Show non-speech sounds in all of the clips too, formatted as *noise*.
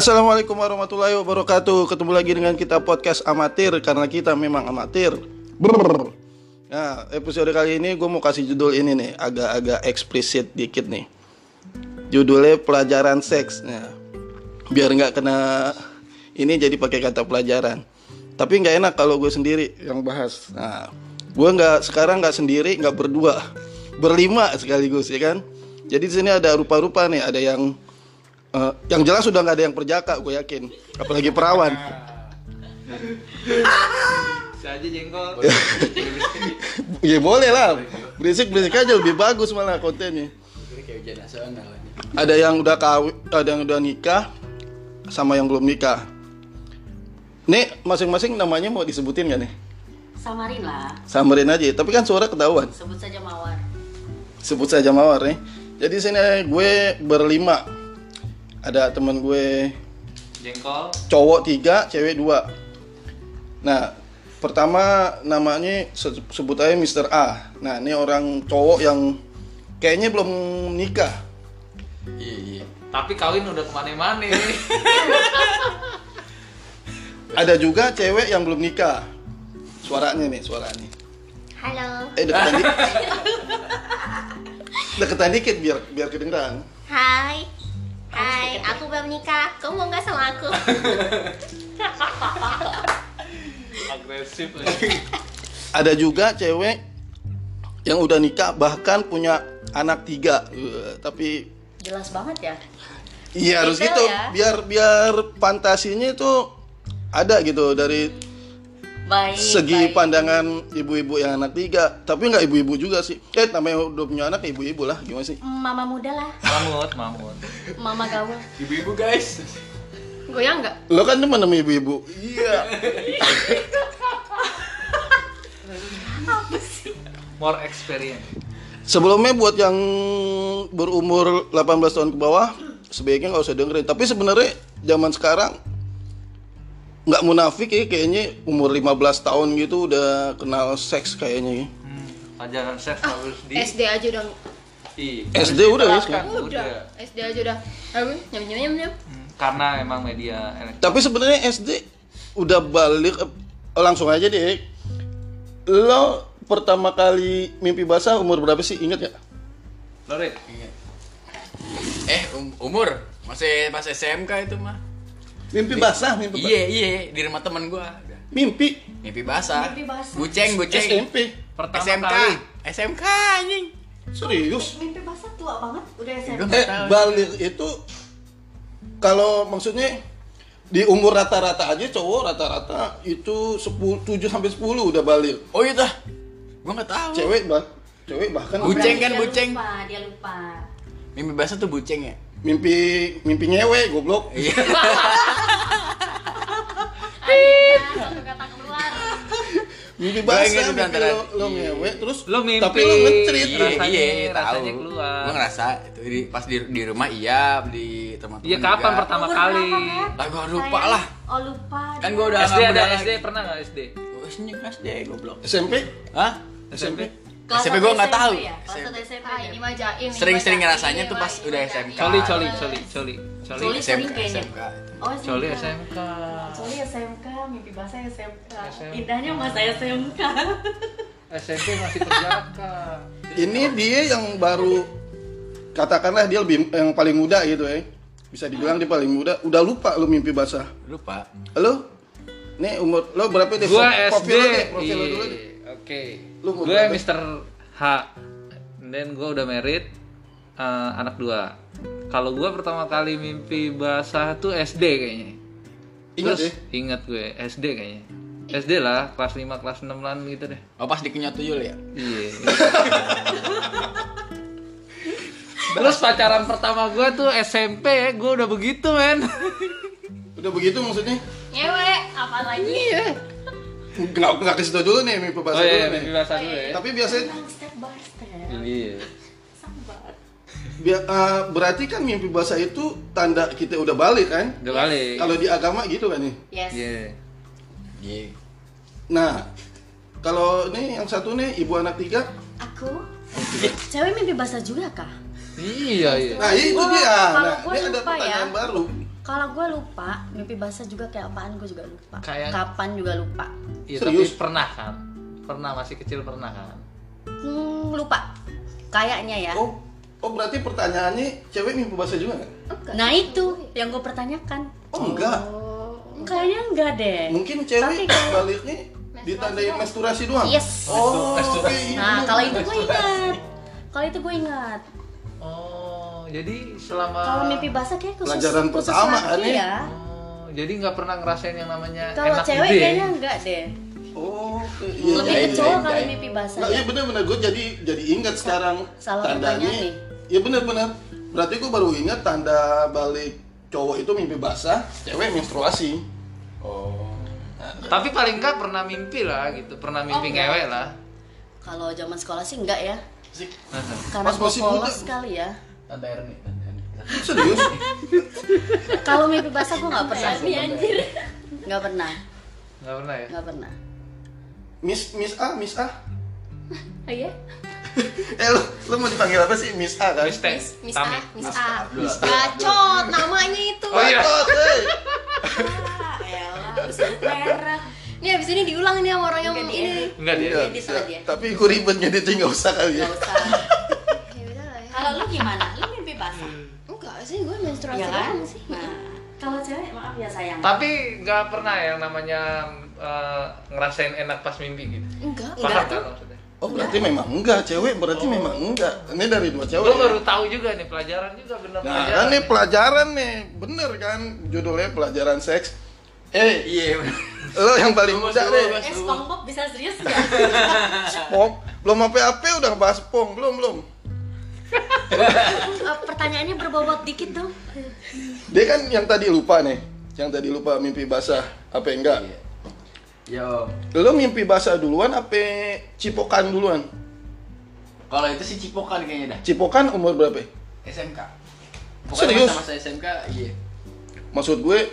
Assalamualaikum warahmatullahi wabarakatuh. Ketemu lagi dengan kita podcast amatir karena kita memang amatir. Brrr. Nah, episode kali ini gue mau kasih judul ini nih, agak-agak eksplisit dikit nih. Judulnya pelajaran seks. Nah, biar nggak kena ini jadi pakai kata pelajaran. Tapi nggak enak kalau gue sendiri yang bahas. Nah, gue nggak sekarang nggak sendiri, nggak berdua, berlima sekaligus ya kan. Jadi di sini ada rupa-rupa nih, ada yang Eh, yang jelas sudah nggak ada yang perjaka, gue yakin. Apalagi perawan. Bisa aja jengkol. *laughs* ya boleh lah. Berisik berisik aja lebih bagus malah kontennya. Ada yang udah kawin, ada yang udah nikah, sama yang belum nikah. Nih masing-masing namanya mau disebutin gak nih? Samarin lah, Samarin aja. Tapi kan suara ketahuan. sebut saja Mawar. Sebut saja mawar nih. Jadi sini gue berlima. Ada temen gue Jengkol. cowok tiga, cewek dua. Nah, pertama namanya se- sebut aja Mr. A. Nah, ini orang cowok yang kayaknya belum nikah. Iya iya. Tapi kawin udah ke mana-mana. Ada juga cewek yang belum nikah. Suaranya nih, suaranya. Halo. Eh, deketan dikit. *laughs* deketan dikit biar biar kedengeran. Hai, hai, aku belum nikah. Kamu mau nggak sama aku? *laughs* Agresif lagi. Ada juga cewek yang udah nikah bahkan punya anak tiga. Tapi Jelas banget ya. Iya harus gitu ya. biar biar fantasinya itu ada gitu dari Baik. segi baik. pandangan ibu-ibu yang anak tiga tapi nggak ibu-ibu juga sih eh namanya udah punya anak ibu-ibu lah gimana sih Mama muda lah, Mamut, mamut. mama gaul. Ibu-ibu guys. Goyang nggak? lo kan teman sama ibu-ibu iya More experience. sebelumnya buat yang berumur 18 tahun ke bawah sebaiknya nggak usah dengerin tapi sebenarnya zaman sekarang nggak munafik ya kayaknya umur 15 tahun gitu udah kenal seks kayaknya ya. Hmm, pelajaran seks harus di SD aja udah. Ih, SD harus udah ya sekarang? Udah. SD aja udah. Ayo, nyam nyam nyam nyam. Hmm, Karena emang media elektronik. Tapi sebenarnya SD udah balik eh, langsung aja deh. Lo pertama kali mimpi basah umur berapa sih? Ingat ya? Lorit. Eh, um- umur masih pas SMK itu mah. Mimpi basah, mimpi basah. Iya, iya, di rumah temen gua. Mimpi Mimpi basah. Mimpi basah. Buceng, buceng. SMP. Pertama SMK. kali. SMK anjing. Serius? Mimpi basah tua banget. Udah SMP. Eh, balik itu kalau maksudnya di umur rata-rata aja cowok rata-rata itu 10 7 sampai 10 udah balik. Oh iya dah. Gua nggak tahu. Cewek bah cewek bahkan Buceng kan, Dia buceng. Lupa, dia lupa. Mimpi basah tuh buceng ya? Mimpi mimpi ngewe goblok. Iya. Satu kata keluar. Mimpi basah mimpi lo, lo iya. ngewe terus Lo mimpi. tapi lo ngecerit. Iya, Rasanya- iya, tahu. rasanya keluar. Gua ngerasa itu di, pas di, di rumah iya, di teman-teman. Iya kapan juga. pertama kali? Lah gua lupa lah. Oh lupa. Kan gua udah SD ada SD pernah nggak SD? Ini SD goblok. SMP? Hah? SMP. Kelas SMP gua nggak tahu. ya? Kelas satu SMP. Ah, ini mah jaim. Sering-sering ngerasanya ini tuh pas udah SMK. Coli, coli, coli, coli, coli. Coli SMK. SMK. Oh, Coli SMK. SMK. Coli SMK, mimpi basah SMK. SMK. Indahnya masa SMK. SMP masih perjaka. Ini dia yang baru katakanlah dia lebih yang paling muda gitu ya. Bisa dibilang dia paling muda. Udah lupa lu mimpi basah. Lupa. Lo? Nih umur lo berapa deh? Gua Profil SD. lo deh, profil lo dulu deh. Iya, Oke. Lu Gue berapa? Mr. H. Dan gue udah married eh, anak dua. Kalau gue pertama kali mimpi basah tuh SD kayaknya. Ingat Terus ya? ingat gue SD kayaknya. SD lah, kelas 5, kelas 6 lan gitu deh. Oh pas dikenyot tuyul ya? Iya. Terus pacaran pertama gue tuh SMP ya, gue udah begitu men. Udah begitu maksudnya? Ngewe, apa lagi? Nggak, nggak kasih tau dulu nih mimpi Oh basah iya, dulu mimpi nih. basah dulu ya. Tapi biasanya step by step. Iya. Sabar. bia- eh, berarti kan mimpi basah itu tanda kita udah balik kan? Udah balik. Kalau di agama gitu kan nih. Yes. Iya. Iya. Nah, kalau ini yang satu nih ibu anak tiga. Aku cewek mimpi basah juga kah? Iya, iya. Nah itu dia. kalau Nah ini ada lupa ya. pertanyaan baru. Kalau gue lupa, mimpi basah juga kayak apaan gue juga lupa. Kayak- Kapan juga lupa. Iya, Serius? tapi pernah kan? Pernah masih kecil pernah kan? Hmm, lupa. Kayaknya ya. Oh, oh berarti pertanyaannya cewek mimpi basah juga nggak? Nah itu yang gue pertanyakan. Oh enggak. Kayaknya enggak deh. Mungkin cewek Tapi kalau- baliknya ditandai menstruasi doang. Yes. Oh, Menstruasi. oke, iya, Nah kalau itu gue ingat. Kalau itu gue ingat. Oh, jadi selama Kalau mimpi basah kayak khusus Pelajaran khusus pertama kan ya? ya. Jadi nggak pernah ngerasain yang namanya Kalau enak cewek gede. kayaknya enggak deh. Oh, oke. iya, Lebih iya, ke iya. cowok iya, kali iya. mimpi basah Nah, ya. iya bener-bener gue jadi jadi ingat sekarang Salah tandanya. nih. Iya bener-bener. Berarti gue baru ingat tanda balik cowok itu mimpi basah, cewek menstruasi. Oh. Tapi paling nggak pernah mimpi lah gitu, pernah mimpi Oh, ngewek lah. Kalau zaman sekolah sih enggak ya. Sik. Karena gue masih muda. polos sekali ya. Erni, Tante Erni. Serius? Kalau mimpi basah gue nggak pernah. Ini anjir. Nggak pernah. Nggak pernah ya? Nggak pernah. Miss Miss A, Miss A. Oh iya? *laughs* Eh lu, lu mau dipanggil apa sih? Miss A kan? Miss Miss, Miss. A, Miss A. Abdul. Bacot namanya itu. Oh iya. Bacot, hey. *laughs* Ah, merah. Nih abis ini diulang nih sama orang yang Enggak, ini. Enggak dia. Iya, bisa. aja. Tapi gue ribetnya dia nggak usah kali ya. Nggak usah. *laughs* Ya ya. Kalau lu gimana? Lu mimpi basah? Enggak sih gue menstruasi Iya kan? sih. Nah, kalau cewek maaf ya sayang. Tapi nggak pernah yang namanya eh, ngerasain enak pas mimpi gitu. Enggak. Paham Enggak kan maksudnya? Oh berarti memang enggak, cewek berarti memang enggak. Ini dari dua cewek. Gue ya? baru tahu juga nih pelajaran juga bener Nah pelajaran. kan nih pelajaran nih, bener kan judulnya pelajaran seks. Eh, Iya. lo yang paling muda deh. Eh, SpongeBob bisa serius *laughs* nggak? Pong, belum apa-apa udah bahas pong, belum belum. Eh, pertanyaannya berbobot dikit dong. Dia kan yang tadi lupa nih, yang tadi lupa mimpi basah, apa enggak? Iya. Yo. Lo mimpi basah duluan, apa cipokan duluan? Kalau itu sih cipokan kayaknya dah. Cipokan umur berapa? SMK. Serius? masa-masa SMK, iya. Maksud gue,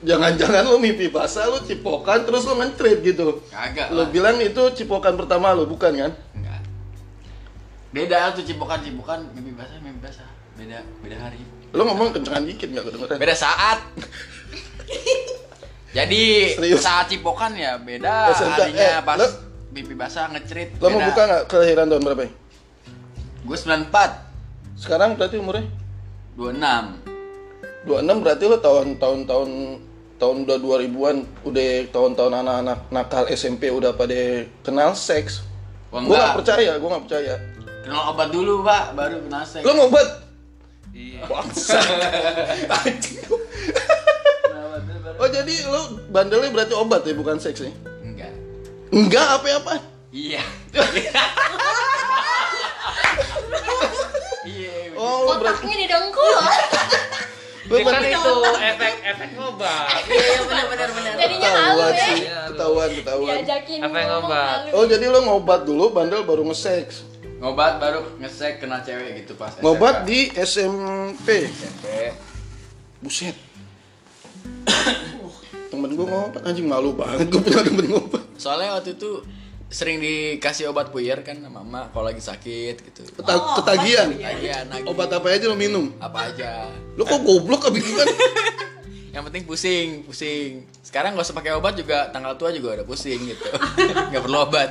jangan-jangan lo mimpi basah, lo cipokan, terus lo nge-treat gitu. Kagak. Lo bilang itu cipokan pertama lo, bukan kan? Enggak. Beda tuh cipokan-cipokan, mimpi basah, mimpi basah. Beda, beda hari. Lo ngomong kencengan dikit nggak kedengeran? Beda saat. *laughs* Jadi Serius? saat cipokan ya beda SMK, harinya eh, pas lo- mimpi basah ngecerit. Lo mau buka nggak kelahiran tahun berapa? ya? Gue 94, Sekarang berarti umurnya? 26. 26 berarti lo tahun-tahun tahun tahun udah 2000-an udah tahun-tahun anak-anak nakal SMP udah pada kenal seks. Gue gak percaya, gue gak percaya. Kenal obat dulu, Pak, baru kenal seks. Lo ngobat? Iya. Bangsa. *laughs* Obat oh jadi lo bandelnya berarti obat ya bukan seks ya? Enggak. Enggak apa-apa. Iya. *laughs* Iya. Oh lo berarti Otaknya didengkul. lo Ini kan itu efek efek ngobat. Iya, iya benar benar benar. Jadinya halu ketahuan ya. sih, Iya, lo. ketahuan ketahuan. Diajakin Apa yang ngomong obat? halu. Oh jadi lo ngobat dulu, bandel baru nge-seks. Ngobat baru ngesek kenal cewek gitu pas. Ngobat SMK. di SMP. SMP. Buset. Temen gue ngobat anjing malu banget gue punya temen ngobat. Soalnya waktu itu sering dikasih obat puyer kan sama mama kalau lagi sakit gitu. Keta- ketagihan. Ketagihan, nagih. Obat apa aja lo minum? Apa aja. Lo kok goblok abis gimana? *laughs* Yang penting pusing, pusing. Sekarang gak usah pakai obat juga tanggal tua juga udah pusing gitu. *laughs* Gak perlu obat.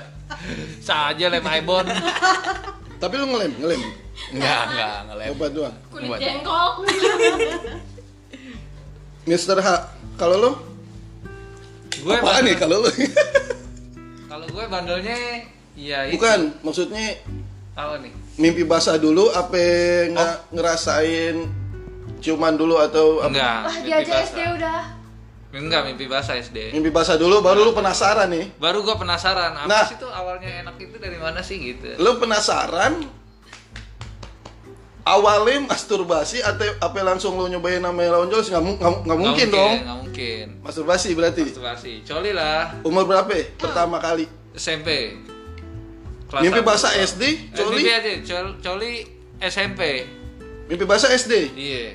Saja lem Ibon. Tapi lo ngelem, ngelem. Enggak, enggak, ngelem. Obat doang. Kulit Obat. jengkok. Mister H, kalau lo? Gue Apaan nih kalau lo? Kalau gue bandelnya ya itu. Bukan, maksudnya Apa nih? mimpi basah dulu apa nggak ngerasain ciuman dulu atau apa? Enggak. Wah, mimpi dia aja basah. SD udah. Enggak, mimpi basah SD. Mimpi basah dulu baru lo penasaran nih. Baru gue penasaran, apa Nah. sih tuh awalnya enak itu dari mana sih gitu. Lo penasaran awalnya masturbasi atau apa langsung lo nyobain namanya lawan jelas nggak mu- nggak nggak mungkin dong Nggak mungkin. masturbasi berarti Masturbasi. Coli lah umur berapa ya? pertama kali SMP. Kelas mimpi basah SD coli Mimpi aja, col- coli SMP. Mimpi basah SD Iya.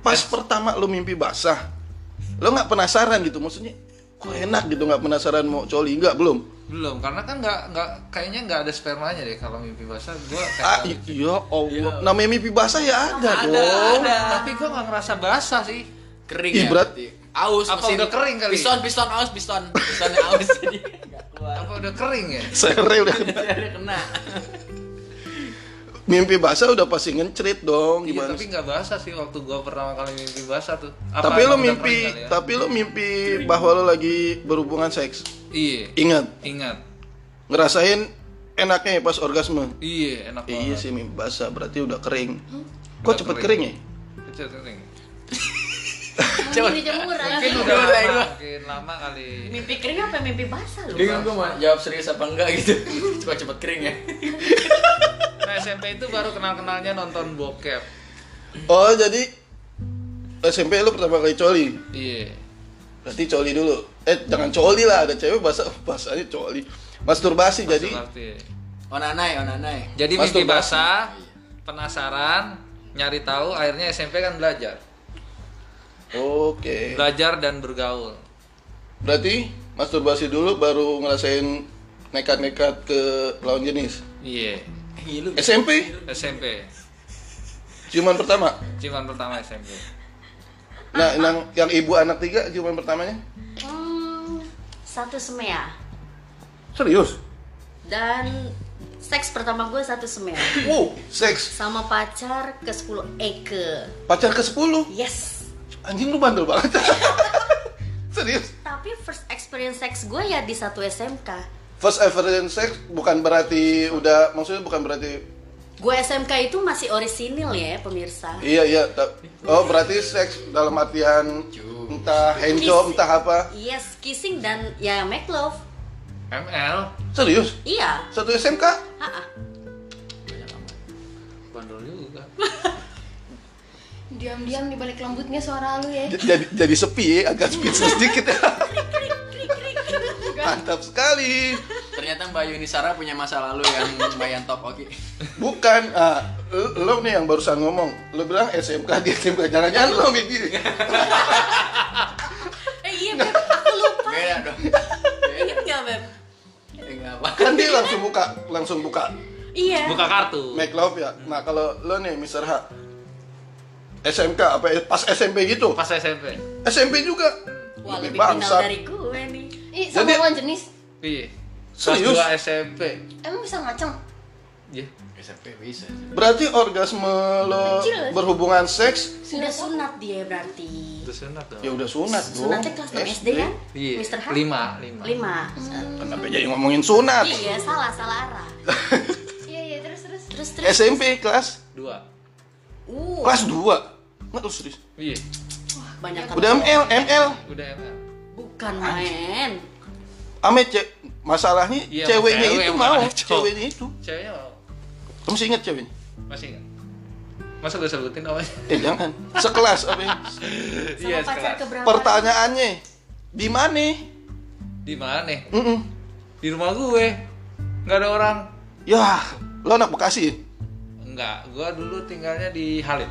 pas pertama lo mimpi basah lo nggak penasaran gitu maksudnya kok enak gitu nggak penasaran mau coli nggak belum belum karena kan nggak nggak kayaknya nggak ada spermanya deh kalau mimpi basah gue ah kayak i- iya Allah namanya mimpi basah ya ada, Ada, dong ada. tapi gue nggak ngerasa basah sih Kering Ih, ya. berarti. Aus Apa mesin. udah kering kali? Piston, piston aus, piston. Pistonnya aus jadi apa udah kering ya sere udah *laughs* kena. Mimpi basah udah pasti ngencrit dong iya gimana tapi nggak basah sih waktu gue pertama kali mimpi basah tuh. Tapi lo mimpi ya? tapi lo mimpi bahwa lo lagi berhubungan seks? Iya. Ingat? Ingat. Ngerasain enaknya ya pas orgasme? Iya enak iya banget. sih mimpi basah berarti udah kering. Kok Udah cepet kering. kering ya? Kecil kering *laughs* Aja. mungkin udah lama, gua. makin lama kali Mimpi kering apa mimpi basah lu? Bingung gue mau jawab serius apa enggak gitu. *laughs* Cepat-cepat kering ya. nah SMP itu baru kenal kenalnya nonton bokep oh jadi SMP lo pertama kali coli iya berarti coli dulu eh jangan coli lah ada cewek bahasa bahasanya coli masturbasi jadi Berarti. Onanai, onanai. jadi mimpi Masturbasi. basah penasaran nyari tahu akhirnya SMP kan belajar oke. Belajar dan bergaul. Berarti masturbasi dulu baru ngerasain nekat-nekat ke lawan jenis? Iya. Ngilu. SMP SMP ciuman pertama? Ciuman pertama SMP nah yang yang ibu anak tiga ciuman pertamanya? Hmm, satu semea. serius? Dan seks pertama gue satu semea. wow seks. Sama pacar ke 10 Eke. pacar ke 10 Yes. Anjing lu bandel banget *laughs* serius Tapi first experience seks gue ya di satu SMK. first ever sex bukan berarti udah maksudnya bukan berarti Gue SMK itu masih orisinil ya pemirsa. iya iya oh berarti seks dalam artian entah handjob Kiss. entah apa Yes, kissing dan ya make love. ML serius Iya. satu SMK Ha-ha. bandel juga *laughs* Diam-diam di balik lembutnya suara lu ya. Jadi jadi sepi ya agak speechless dikit ya mantap sekali Ternyata Mbak Yuni Sara punya masa lalu yang lumayan top oke. bukan ah, lo, nih yang barusan ngomong lo bilang SMK di SMK jangan-jangan lo mimpi *laughs* Eh iya Beb, aku lupa. Beda dong. Ingat nggak Beb? Eh, nggak apa. kan dia langsung buka langsung buka Iya. buka kartu make love ya nah kalau lo nih Mr. H SMK apa pas SMP gitu pas SMP SMP juga Wah Lebih bangsat. dari gue nih. Ih, sama Jadi- lawan jenis. iya kelas Serius? 2 SMP Emang bisa ngaceng? iya SMP bisa. berarti orgasme lo Kecil. berhubungan seks Sudah sunat dia berarti. itu sunat dong ya udah sunat dong Sunatnya kelas 6 SD kan? iya Mr. H? lima lima Lima. kenapa jadi ngomongin sunat Iya, salah, salah arah. *laughs* Iya, iya, terus terus. Terus terus. SMP kelas dua Uh, kelas 2 nggak tuh serius iya. Banyak udah ML ML udah ML Bukan main. ame ce masalahnya Iya, ceweknya cewek itu yang mau ceweknya itu. Ceweknya mau kamu masih ingat ceweknya? Masih nggak masa gue sebutin namanya? Eh jangan. Sekelas apa ya? Iya, sekelas. pertanyaannya di mana? Di mana? Mm-mm. di rumah gue. Nggak ada orang. Ya lo anak bekasi Enggak, gua dulu tinggalnya di Halim.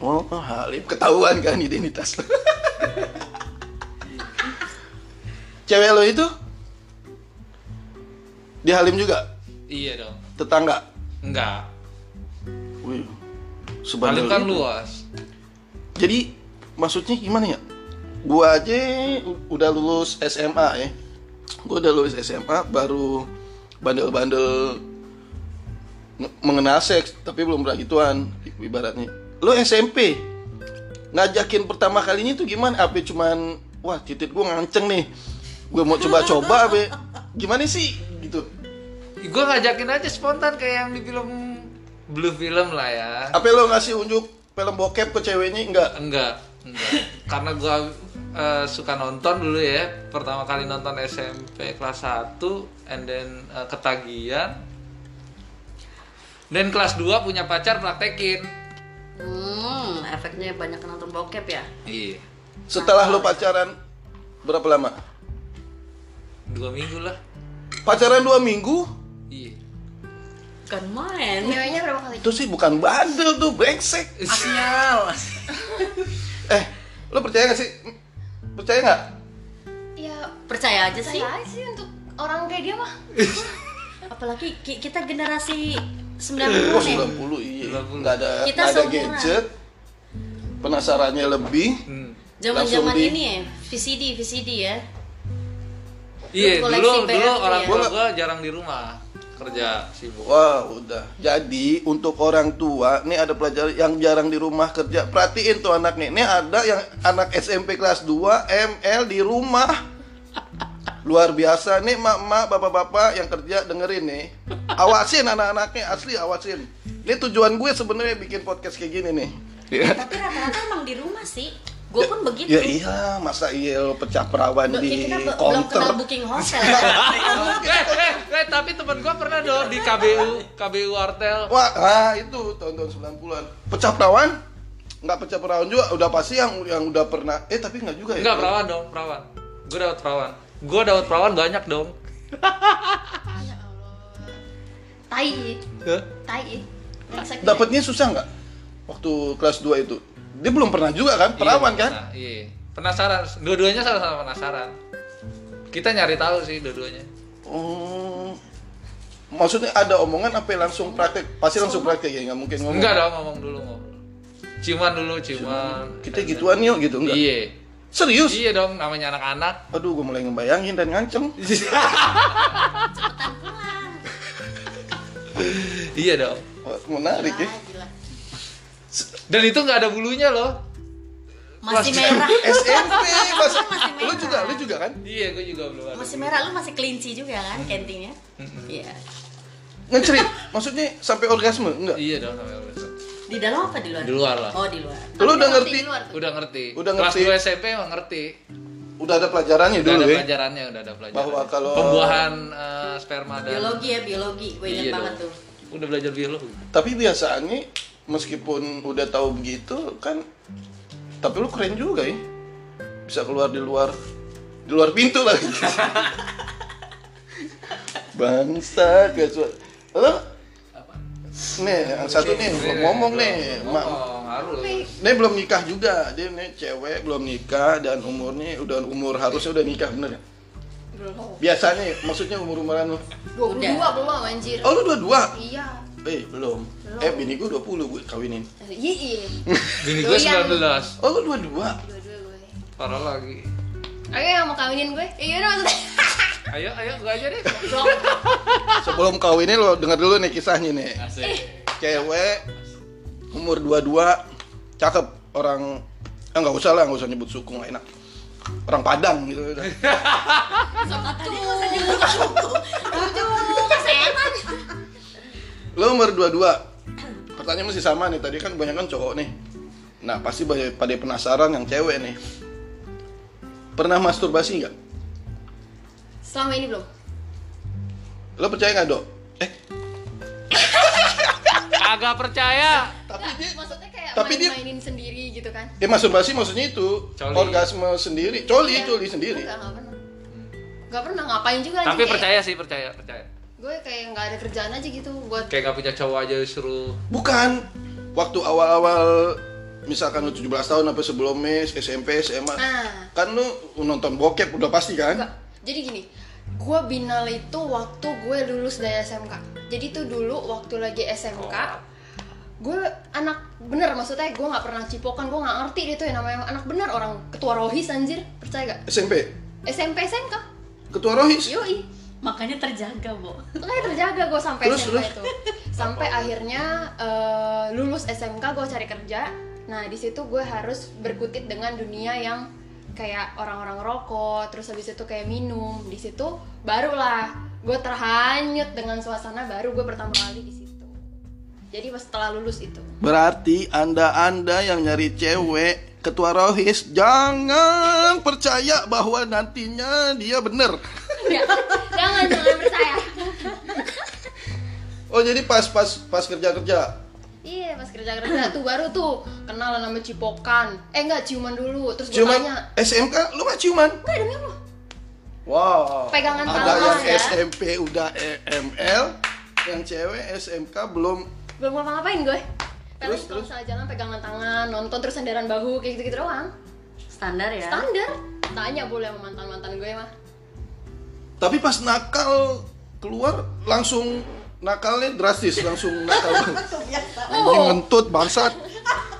Oh Halim ketahuan kan identitas lo cewek lo itu di Halim juga Iya dong. tetangga Enggak. Wih, Halim kan itu. luas. Jadi maksudnya gimana ya? Gua aja udah lulus SMA ya. Gua udah lulus SMA baru bandel-bandel nge- mengenal seks tapi belum pernah gituan ibaratnya. Lo SMP ngajakin pertama kalinya tuh gimana? Apa cuman wah titik gua nganceng nih. Gue mau coba-coba apa gimana sih gitu. Gua ngajakin aja spontan kayak yang di film Blue Film lah ya. Apa lo ngasih unjuk film bokep ke ceweknya enggak? Enggak, enggak. Karena gua eh, suka nonton dulu ya. Pertama kali nonton SMP kelas 1 and then eh, ketagihan. Dan kelas 2 punya pacar praktekin. Hmm, efeknya banyak nonton bokep ya. Iya. Setelah lo pacaran berapa lama? Dua minggu lah. Pacaran dua minggu? Iya. Bukan main. Ceweknya berapa kali? Itu sih bukan bandel tuh, brengsek. Sial. *laughs* Eh, lo percaya gak sih? Percaya nggak? ya Percaya aja sih. saya aja sih untuk orang kayak dia mah *laughs* Apalagi ki- kita generasi 90 Oh, nih. 90 iya. 90. Nggak ada Kita ada seumuran. gadget. Penasarannya lebih. Hmm. Zaman-zaman di- ini ya, VCD, VCD ya. Iya, dulu PR dulu tuh orang ya? tua gua jarang di rumah kerja sibuk. Wah, udah. Jadi untuk orang tua, nih ada pelajar yang jarang di rumah kerja. Perhatiin tuh anak nih. Nih ada yang anak SMP kelas 2 ML di rumah. Luar biasa nih mak-mak, bapak-bapak yang kerja dengerin nih. *laughs* Awasin anak-anaknya asli awasin. Ini tujuan gue sebenarnya bikin podcast kayak gini nih. Tapi rata-rata emang di rumah sih. Gue pun begitu. Ya iya, masa iya lo pecah perawan di kita be- belum booking hotel *laughs* eh, eh, eh, tapi temen gua pernah dong di KBU, KBU Artel. Wah, ah, itu tahun-tahun 90-an. Pecah perawan? Nggak pecah perawan juga, udah pasti yang yang udah pernah. Eh, tapi nggak juga ya. Enggak perawan dong, perawan. Gua dapat perawan. Gua dapat perawan banyak dong. tai Hah? tai Brengsek. Dapatnya susah nggak? Waktu kelas 2 itu. Dia belum pernah juga kan, perawan Iya, kan? pernah. Iya. Penasaran, dua-duanya sama-sama penasaran. Kita nyari tahu sih dua-duanya. Oh. Maksudnya ada omongan apa langsung praktek? Pasti langsung praktek ya, nggak mungkin ngomong. Enggak dong ngomong dulu ngomong. Ciuman dulu, ciuman. Kita gituan yuk gitu enggak? Iya. Serius? Iya dong, namanya anak-anak. Aduh, gue mulai ngebayangin dan. Cepetan pulang. *laughs* iya dong. Wah, menarik ya. Gila, gila. Dan itu nggak ada bulunya loh. Masih merah. *laughs* SMP masih, Masih lu merah. juga, lu juga kan? Iya, gue juga belum ada. Masih merah lu masih kelinci juga kan cantingnya? Iya. Ngecerit, maksudnya sampai orgasme enggak? Iya dong sampai begitu. Di dalam apa di luar? Di luar lah. Oh, di luar. Lu udah ngerti? luar tuh. Udah ngerti. Udah Kelas ngerti. 2 SMP emang ngerti. Udah ada pelajarannya Udah dulu ada ya. pelajarannya, udah ada pelajaran. Bahwa kalau- pembuahan eh, sperma dan Biologi ya, biologi. Gue ingat Iya banget dong. tuh. Udah belajar biologi. Tapi biasanya meskipun udah tahu begitu kan tapi lu keren juga ya. Bisa keluar di luar di luar pintu lagi. *laughs* Bangsa guys. Lo Nih, yang satu nih belum ngomong nih. Mak. Nih belum nikah juga, dia nih cewek belum nikah dan umurnya udah umur harusnya udah nikah bener ya? belum Biasanya maksudnya umur umuran lu? 22 belum anjir Oh lu dua dua? iya Eh belum. Eh bini gue 20 gue kawinin. iya iya Bini gue Doyan. 19. Oh lu dua dua? Parah lagi. ayo yang mau kawinin gue iya udah maksudnya *laughs* Ayo, ayo, gue aja deh. *laughs* Sebelum kawinin lo denger dulu nih kisahnya nih. Asik. Cewek umur 22 cakep orang ah nggak usah lah nggak usah nyebut suku nggak enak orang Padang gitu *laughs* udah. lo umur 22 pertanyaan masih sama nih tadi kan banyak kan cowok nih nah pasti pada pada penasaran yang cewek nih pernah masturbasi nggak selama ini belum. Lo percaya nggak dok? Eh. Kagak percaya. tapi Nggak, dia maksudnya kayak tapi dia- main-mainin sendiri gitu kan? Ya masturbasi maksudnya itu. Coli. orgasme sendiri. Coli Iya. coli sendiri. Enggak, nggak pernah. Nggak pernah ngapain juga Tapi anjing, kayak- percaya sih, percaya, percaya. gue kayak nggak ada kerjaan aja gitu buat Kayak gak punya cowok aja suruh bukan. Waktu awal-awal misalkan lu 17 tahun apa sebelumnya SMP SMA nah. Kan lu nonton bokep udah pasti kan? Enggak. Jadi gini gue binal itu waktu gue lulus dari SMK jadi tuh dulu waktu lagi SMK gue anak bener maksudnya gue nggak pernah cipokan gue nggak ngerti itu yang namanya anak bener orang ketua rohis anjir. Percaya gak SMP SMP SMK ketua rohis? Yoi. Makanya terjaga, Bo. makanya terjaga gue sampai Terus, SMK terus? itu. Sampai akhirnya eh, lulus SMK gue cari kerja. Nah di situ gue harus berkutit dengan dunia yang kayak orang-orang rokok terus habis itu kayak minum di situ barulah gue terhanyut dengan suasana baru gue pertama kali di situ jadi pas setelah lulus itu Berarti anda-anda yang nyari cewek ketua rohis jangan percaya bahwa nantinya dia bener. Jangan jangan percaya Oh jadi pas pas pas kerja kerja. Iya pas kerja kerja tuh *clears throat* baru tuh kenalan sama cipokan eh enggak ciuman dulu terus gue Ciuman tanya SMK lu mah ciuman? enggak demi Allah Wow. Pegangan Ada tangan, yang ya. SMP udah EML, yang cewek SMK belum. belum ngapa ngapain gue Terus, terus kalau misalnya jalan pegangan tangan nonton terus senderan bahu kayak gitu gitu doang Standar ya. standar tanya boleh sama mantan mantan gue mah Tapi pas nakal keluar langsung nakalnya drastis, langsung *laughs* nakal. Anjing ngentut bangsat. *laughs*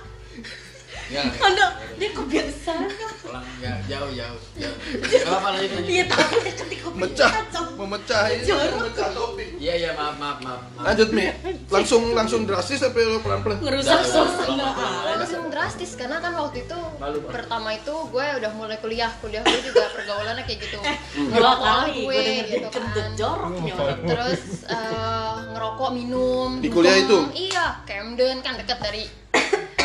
Ya, Aduh, dia kebiasaan. pulang ya, jauh jauh jauh. Lanjut lanjut. Iya, tapi dia ketika Mecah, memecah ini, memecah topik. Iya iya maaf maaf maaf. Lanjut Mi, langsung langsung drastis tapi lo pelan-pelan. ngerusak Jangan, suasana. langsung drastis karena kan waktu itu pertama itu gue udah mulai kuliah kuliah gue juga pergaulannya kayak gitu Dua lah kali gue gitu kan joroknya terus eh, ngerokok minum Di kuliah itu? iya Camden kan deket dari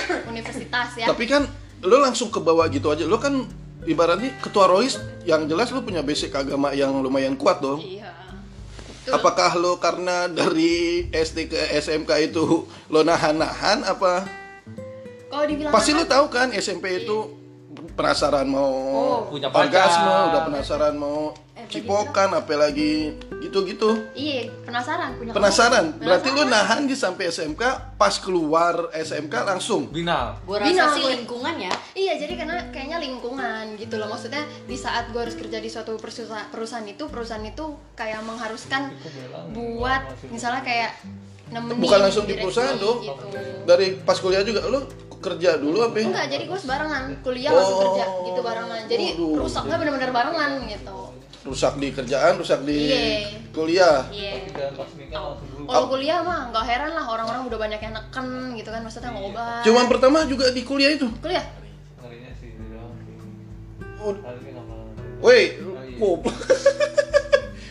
*laughs* universitas ya Tapi kan lo langsung ke bawah gitu aja. Lo kan ibaratnya ketua rois yang jelas lo punya basic agama yang lumayan kuat dong. iya Betul. Apakah lo karena dari SD ke SMK itu lo nahan-nahan apa? kalau dibilang Pasti lo tahu kan SMP itu penasaran mau Oh, punya orgasme, udah penasaran mau Eh, cipokan, apalagi gitu-gitu. iya penasaran punya Penasaran? kawan. Berarti Penasaran. nahan di sampai SMK, pas keluar SMK langsung. Binal. Gue rasa Bina, sih lingkungan ya. Iya, jadi karena kayaknya lingkungan gitu loh. Maksudnya di saat gue harus kerja di suatu perusahaan, perusahaan itu, perusahaan itu kayak mengharuskan buat misalnya kayak nemenin Bukan langsung di perusahaan dong. gitu. Dari pas kuliah juga lo kerja dulu apa? ya? Enggak, jadi gue sebarengan, kuliah Oh. langsung kerja gitu barengan. Jadi Waduh. rusaknya benar-benar barengan gitu. Rusak di kerjaan, rusak di Iya. kuliah. Iya. Langsung dulu. Kalau kuliah mah nggak heran lah orang-orang udah banyak yang neken gitu kan maksudnya ngobat. Cuman pertama juga di kuliah itu. kuliah. Ngerinya sih. Oh. Woi, iya. Bob.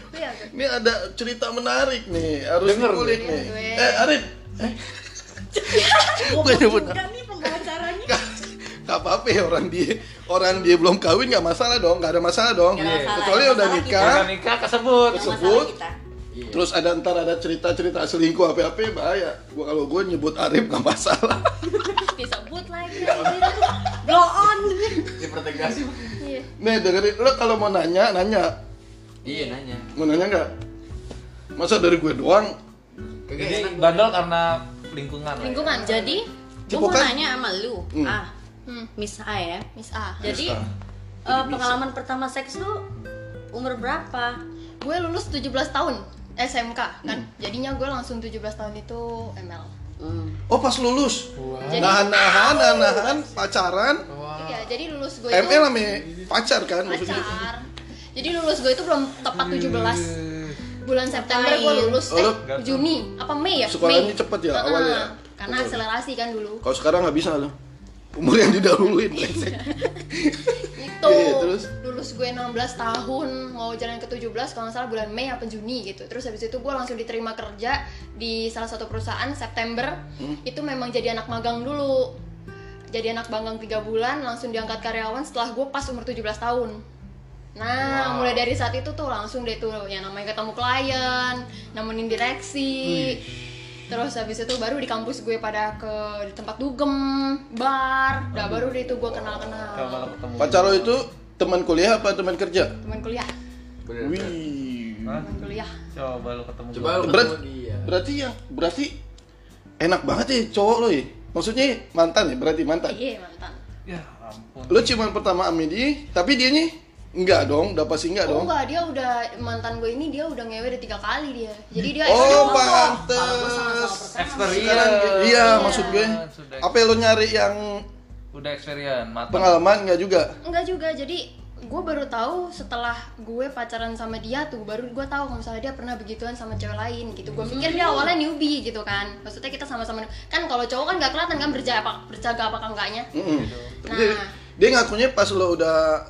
Kuliah gue. Ini ada cerita menarik nih, harus Denger. dikulik nih. Eh, Arif. Eh, Gue nyebut nih *laughs* Gak, gak apa-apa ya orang dia orang dia belum kawin nggak masalah dong, nggak ada masalah dong. Ada masalah, Kecuali udah nikah, Udah nikah kesebut. Kita. Iya. terus ada ntar ada cerita-cerita selingkuh apa-apa bahaya. Gua kalau gue nyebut Arif nggak masalah. *laughs* Disebut lagi. Blow on. Dipertegas. Iya. Nih dengerin, lo kalau mau nanya, nanya. Iya nanya. Mau nanya nggak? Masa dari gue doang? Jadi bandel karena lingkungan. ya. Lingkungan. Jadi, gue mau Cipokan. nanya sama lu. Hmm. Ah, Hmm, Miss A ya. Miss A. Jadi, Miss A. eh, pengalaman pertama seks lu umur berapa? gue lulus 17 tahun SMK kan Hmm. jadinya gue langsung 17 tahun itu ML Hmm. Oh pas lulus. Jadi- Nahan-nahan, nahan-nahan, pacaran. Wah. iya jadi lulus gue itu ML namanya pacar kan maksudnya. pacar jadi lulus gue itu belum tepat 17 bulan September gue lulus Oh, eh lu- Juni apa Mei ya Sekolahnya Mei. cepet ya, awalnya? Karena akselerasi kan dulu. Kalau sekarang nggak bisa lo. Umur yang didahuluin brengsek. *laughs* itu Iya, terus? lulus gue 16 tahun mau jalan ke 17 kalau nggak salah bulan Mei apa Juni gitu. Terus habis itu gue langsung diterima kerja di salah satu perusahaan September. Hmm. itu memang jadi anak magang dulu. Jadi anak magang tiga bulan langsung diangkat karyawan setelah gue pas umur 17 tahun. Nah mulai dari saat itu tuh langsung deh tuh yang namanya ketemu klien nemenin direksi terus habis itu baru di kampus gue pada ke di tempat dugem bar udah baru deh itu gue kenal kenal. Pacar lo itu teman kuliah apa teman kerja? teman kuliah Bener. Wih. Teman kuliah Coba lu ketemu. Coba lu Berat, ketemu dia. berarti yang berarti enak banget ya cowok lo ya. Maksudnya mantan ya, berarti mantan. iya mantan Ya ampun. Lo cuma pertama sama dia, tapi dianya enggak dong, udah pasti enggak oh dong. enggak dia udah mantan gue ini dia udah ngewe udah tiga kali dia jadi dia Oh, pantes. Experience. Sekarang iya, Iya. maksud gue. Sudah. Apa lo nyari yang Udah experience, matang. pengalaman enggak juga? enggak juga jadi gue baru tahu setelah gue pacaran sama dia tuh baru gue tahu kalau misalnya dia pernah begituan sama cewek lain gitu gue pikir dia awalnya newbie gitu kan maksudnya kita sama-sama kan kalau cowok kan nggak kelihatan kan berjaga apa berjaga apakah enggaknya Mm-mm. Nah. Dia, dia ngakunya pas lo udah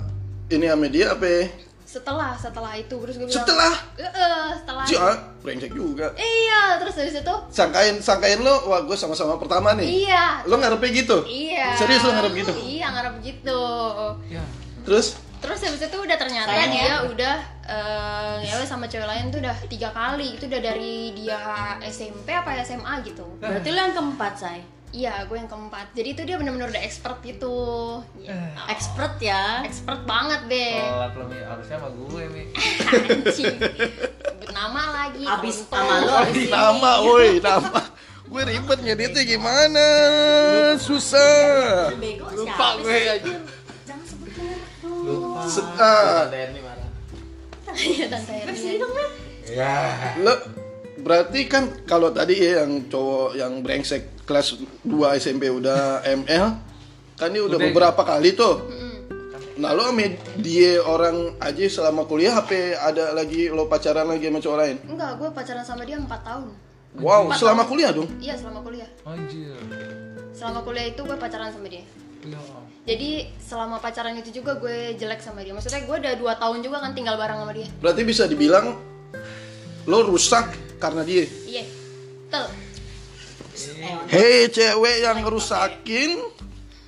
ini sama dia apa? ya? setelah setelah itu terus gue bilang Setelah? "Eh, setelah Cik, brengsek juga. iya terus dari situ Sangkain sangkain lo, wah gue sama-sama pertama nih. iya Lo ngarepnya gitu? Iya. Serius lo ngarep gitu? Iya, ngarep gitu. Ya. Terus Terus habis itu udah ternyata Sayang ya? dia udah eh ngewe sama cewek lain tuh udah tiga kali. Itu udah dari dia SMP apa SMA gitu. Berarti lu yang keempat, say. Iya, gue yang keempat. Jadi itu dia bener-bener udah expert gitu. Iya. Expert ya. Expert banget deh. Telat lo Mi. harusnya sama gue Mi. Anjing. Nama lagi. Abis sama lu abis ini. nama, woi nama. Gue ribet ngeditnya gimana? Susah. Bego Lupa gue aja. Jangan sebut merek dong. Lupa. Se- Ah, Tante Erni marah. Iya tante Erni. Ya. lo berarti kan kalau tadi ya yang cowok yang brengsek kelas 2 SMP udah ML kan dia udah Udah. beberapa kali tuh. Nah lo sama dia orang aja selama kuliah HP ada lagi lo pacaran lagi sama cowok lain? Enggak, gue pacaran sama dia 4 tahun. Wow, Empat selama tahun. kuliah dong? Iya selama kuliah. Anjir. Selama kuliah itu gue pacaran sama dia. Ya. Jadi selama pacaran itu juga gue jelek sama dia. Maksudnya gue udah 2 tahun juga kan tinggal bareng sama dia. Berarti bisa dibilang lo rusak karena dia. Iya. Tuh. Hei cewek yang ngerusakin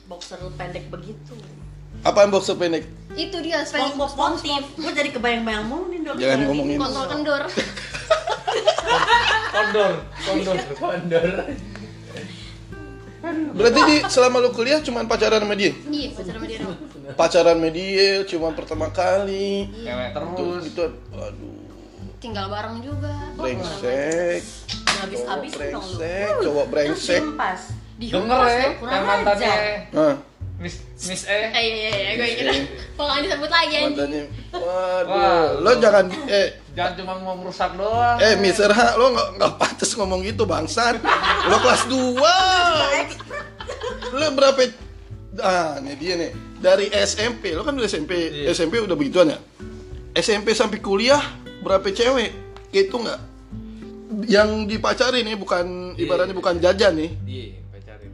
boxer pendek begitu apaan boxer pendek? Itu dia SpongeBob SpongeBob motif gue jadi kebayang-bayang mulu nih dok Jangan ngomongin. kontrol kendor. *laughs* Kondor, kondor, kondor. Berarti di selama lo kuliah cuma pacaran sama dia? iya, pacaran sama dia doang. Pacaran sama dia cuma pertama kali. Tuh, terus. gitu. Aduh, Tinggal bareng juga. brengsek. Habis-habis dong lu brengsek, cowok brengsek. pas Denger ya, kurang yang mantannya ajar. Nah, Miss Miss Eh E. iya iya iya gue ingat. Kalau nggak disebut lagi anjing. mantannya. Waduh, Wah. lo jangan eh Jangan cuma mau merusak doang. Eh, Mister H, lo nggak nggak pantas ngomong gitu bangsat. Lo kelas 2 Lo berapa? Ah, ini dia nih. Dari SMP, lo kan udah SMP, Iya. SMP udah begituan ya. SMP sampai kuliah berapa cewek? Gitu nggak? Yang dipacarin nih bukan Iya. ibaratnya bukan jajan nih. Iya, pacarin.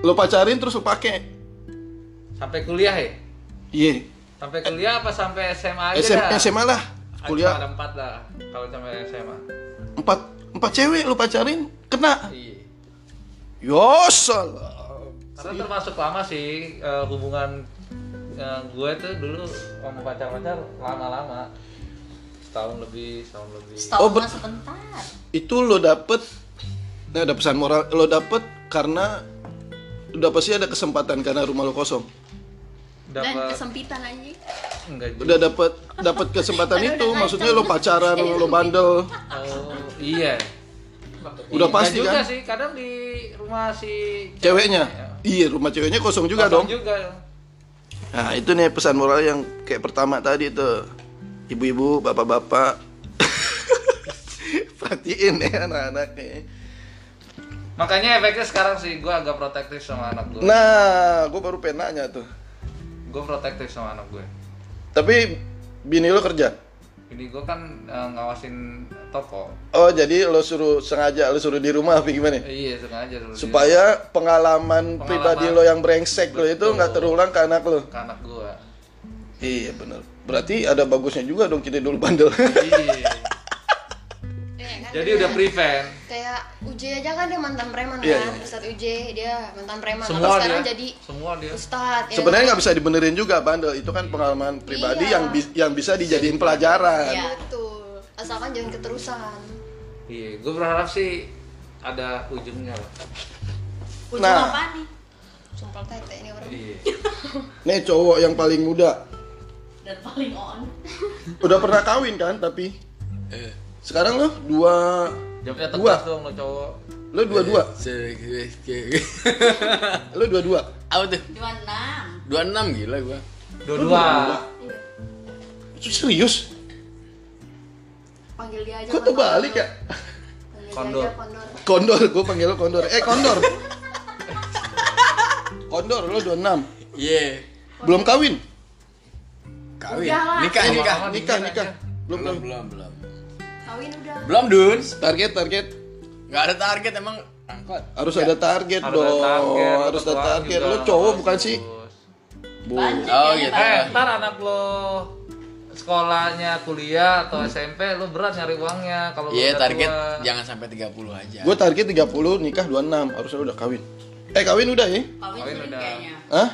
Lo pacarin terus lo pakai. Sampai kuliah ya? Iya. Sampai kuliah apa sampai SMA aja SM, dah? SMA lah. Ah, Kuliah ada empat lah kalau sampai SMA. empat empat cewek lo pacarin kena. Iya. Yo salah. Karena termasuk lama sih eh, hubungan eh, gue tuh dulu sama pacar-pacar lama-lama. Setahun lebih, setahun lebih. setahun Oh, mah sebentar itu lo dapet nah ada pesan moral lo dapet karena udah pasti ada kesempatan karena rumah lo kosong Dan Dapat kesempitan anjing. enggak juga. udah dapet dapet kesempatan *laughs* itu maksudnya lo pacaran lo bandel Oh, iya. Udah Enggak pasti juga kan? sih, kadang di rumah si ceweknya Ya. iya rumah ceweknya kosong juga Kosong dong juga. nah itu nih pesan moral yang kayak pertama tadi tuh ibu-ibu bapak-bapak *laughs* perhatiin ya anak-anaknya Makanya efeknya sekarang sih gue agak protektif sama anak gue. nah gue baru pengen nanya tuh Gue protektif sama anak gue. tapi bini lo kerja Ini gue kan eh, ngawasin toko. oh jadi lo suruh sengaja lo suruh di rumah apa gimana Iya sengaja dulu. supaya pengalaman, Pengalaman. pribadi lo yang brengsek lo itu nggak terulang ke anak lo ke anak gue. Iya bener berarti ada bagusnya juga dong kita dulu bandel iya. *laughs* Iya kan? Jadi udah prevent. kayak UJ aja kan dia mantan preman Iya, kan iya. Ustadz UJ dia mantan preman Semua sekarang dia. jadi Semua dia. Ustadz ya sebenarnya kan? nggak bisa dibenerin juga bandel itu kan pengalaman pribadi Iya. yang bi- yang bisa dijadiin pelajaran Iya betul asalkan jangan keterusan Iya, gue berharap sih ada ujungnya ujung Nah. apa nih sumpah tete ini orang Iya. nih cowok yang paling muda dan paling on *laughs* udah pernah kawin kan tapi Eh. sekarang lo dua Jawabnya Dua. dong lo cowok. lo dua dua Se- *laughs* lo dua dua Apa tuh? dua enam 26 gila gua. Dua-dua. itu serius panggil dia aja kok kondor. terbalik ya Kondor. kondor kondor gue panggil lo kondor eh kondor *laughs* kondor lo 26 Iya. belum kawin Kawin. Udah lah. Nikah, nikah. Lama-lama nikah nikah belum Belum, belum, belum. kawin udah Belum, Dun. target target Enggak ada target emang angkot. harus ada target Harus ada dong target, harus ada target lo cowok bukan sih. Bu. Banyak Oh, gitu. Eh, ntar anak lo sekolahnya kuliah atau SMP lo berat nyari uangnya kalau Iya, target tua. jangan sampai 30 aja. gue target 30 nikah 26 harusnya udah kawin eh kawin udah ya kawin Kawin udah. kayaknya Hah?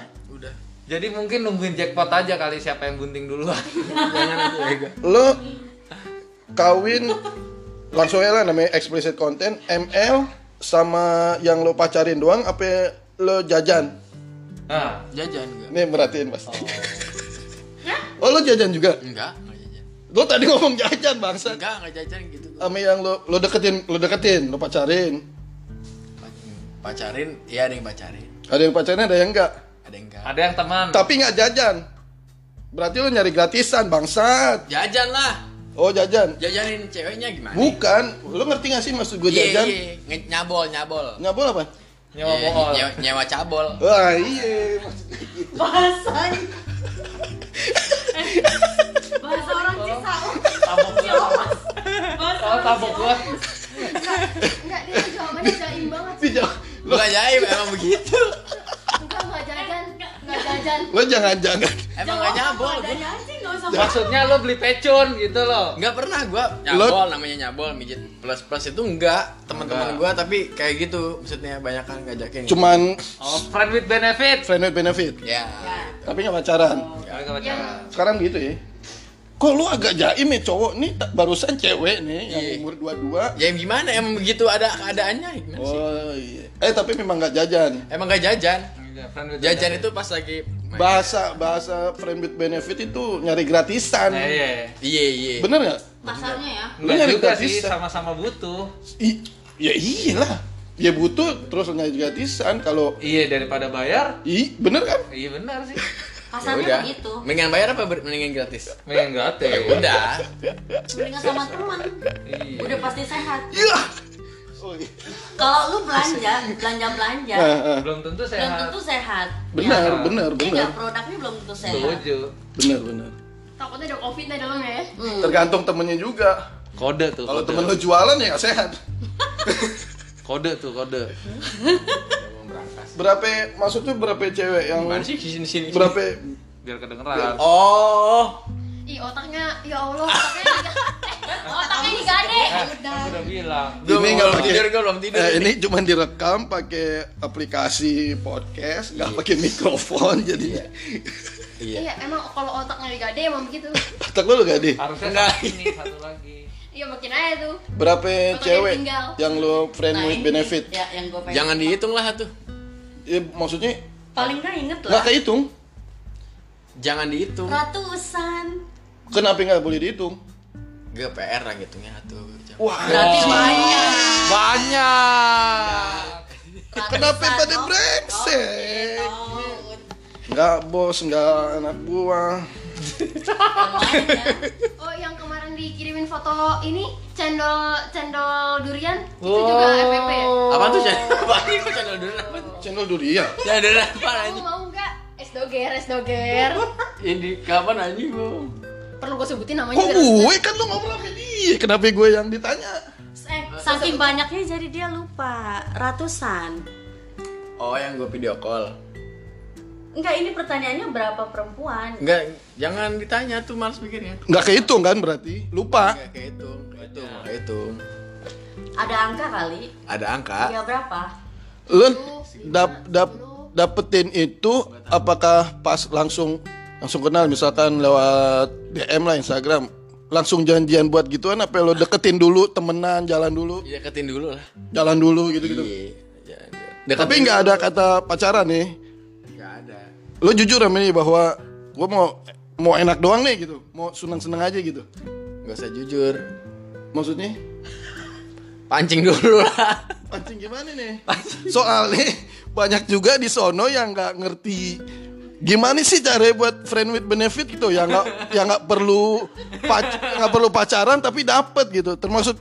Jadi mungkin nungguin jackpot aja kali siapa yang bunting duluan. *laughs* Jangan aja ya, lo kawin langsung aja lah namanya explicit content ML sama yang lo pacarin doang apa lo jajan Nah, Jajan enggak? nih merhatiin pasti oh lo jajan juga Enggak, enggak jajan. lo tadi ngomong jajan bangsa Enggak, enggak jajan gitu. sama yang lo lo deketin lo deketin lo pacarin Pacarin, iya ada yang pacarin. ada yang pacarin ada yang enggak Ada yang enggak. ada yang teman. tapi nggak jajan Berarti lu nyari gratisan bangsat. Jajan lah. Oh jajan. Jajanin ceweknya gimana? Bukan. Lu ngerti gak sih maksud gue Iya, jajan? iya. Nge- Nyabol, nyabol. Ngabol apa? Nyawa Iya, bohol. nyewa, nyewa cabol. Wah iya. maksudnya gitu. Bahasanya. *laughs* Bahasa orang Cisauk. Tabok gua. Bahasa Oh, tabok gua. Enggak, dia jawabannya jaim banget. Lu gak jaim, emang begitu. Jajan. Lo jangan-jangan. Emang gak nyabol. Nggak. Maksudnya lo beli pecun gitu loh. Enggak pernah gua nyabol namanya nyabol mijit plus plus itu enggak teman-teman gua tapi kayak gitu maksudnya banyak kan ngajakin Cuman Oh, friend with benefit. friend with benefit. ya Tapi gak pacaran. Mereka pacaran. Sekarang gitu ya. Kok lu agak jaim ya cowok nih barusan cewek nih yang Iya. umur 22. ya gimana emang begitu ada keadaannya gimana sih Oh iya. Eh tapi memang gak jajan. emang gak jajan jajan itu pas lagi. Bahasa bahasa friend with benefit itu nyari gratisan. Eh, iya. iya iya Bener gak? Kasarnya ya. Lu Enggak nyari juga sih, gratisan. sama-sama butuh. I, ya iyalah. Ya butuh terus nyari gratisan kalau Iya, daripada bayar. i bener kan? Iya benar sih. Ya Kasarnya udah begitu. mendingan bayar apa ber- mendingan gratis Mending gratis. ya udah Mendingan sama teman. Iya. Udah pasti sehat. Iya. Oh, iya. Kalau lu belanja, belanja belanja. Belum tentu belum sehat. tentu sehat. Benar, Iya. benar, benar. produknya belum tentu sehat. Setuju. Benar, benar. Takutnya ada covid di dalamnya ya. Hmm. Tergantung temennya juga. Kode tuh. Kalau temen lu jualan ya gak sehat. *laughs* Kode tuh, kode. Berapa maksudnya berapa cewek yang gimana sih sini sini berapa Biar kedengeran. oh Ih, otaknya ya Allah, otaknya *laughs* eh, otaknya digade. Eh, Udah. udah bilang. belum Ini kalau tidur gua belum tidur Eh, ini cuma direkam pakai aplikasi podcast, nggak pakai mikrofon jadi iya Iya, emang kalau otaknya digade emang begitu. otak lu gak deh. Harusnya Enggak. satu ini, satu lagi. Iya, makin aja tuh. Berapa Otaknya cewek tinggal. yang lu friend Nah, with benefit? Ya, yang gue pengen. jangan dihitung lah tuh Ya, maksudnya Paling nggak inget nggak lah. kehitung. jangan dihitung Ratusan. Kenapa nggak boleh dihitung? gak PR lah ngitungnya tuh Wah, Berarti banyak. Banyak. kenapa pada oh. brengsek? Oh, Nggak bos, nggak anak buah. ya. Oh, yang kemarin dikirimin foto ini cendol cendol durian itu Oh. juga FPP ya? apa tuh channel apa kok channel dulu apa Channel durian. channel apa Kamu mau nggak? Es doger, es doger. ini kapan anjing gua Perlu gue sebutin namanya Kok gue kan lu ngomong sama dia? Kenapa gue yang ditanya? Eh, saking banyaknya jadi dia lupa. Ratusan. oh yang gua video call Enggak, ini pertanyaannya berapa perempuan? Enggak, jangan ditanya tuh males mikirnya. Nggak kehitung kan berarti? Lupa. Enggak kehitung, kehitung, kehitung. Ada angka kali? Ada angka. Iya berapa? Lu dap, dap, dapetin itu apakah pas langsung langsung kenal misalkan lewat DM lah Instagram langsung janjian buat gituan apa lo deketin dulu temenan jalan dulu Ya deketin dulu lah. jalan dulu gitu gitu Iya. jangan. tapi nggak ada kata pacaran nih Enggak ada. lo jujur sama ini bahwa gue mau mau enak doang nih gitu mau seneng seneng aja gitu Enggak usah jujur. maksudnya Pancing dulu lah. pancing gimana nih soalnya banyak juga di sono yang nggak ngerti gimana sih cara buat friend with benefit gitu yang nggak yang nggak perlu nggak perlu pacaran tapi dapet gitu termasuk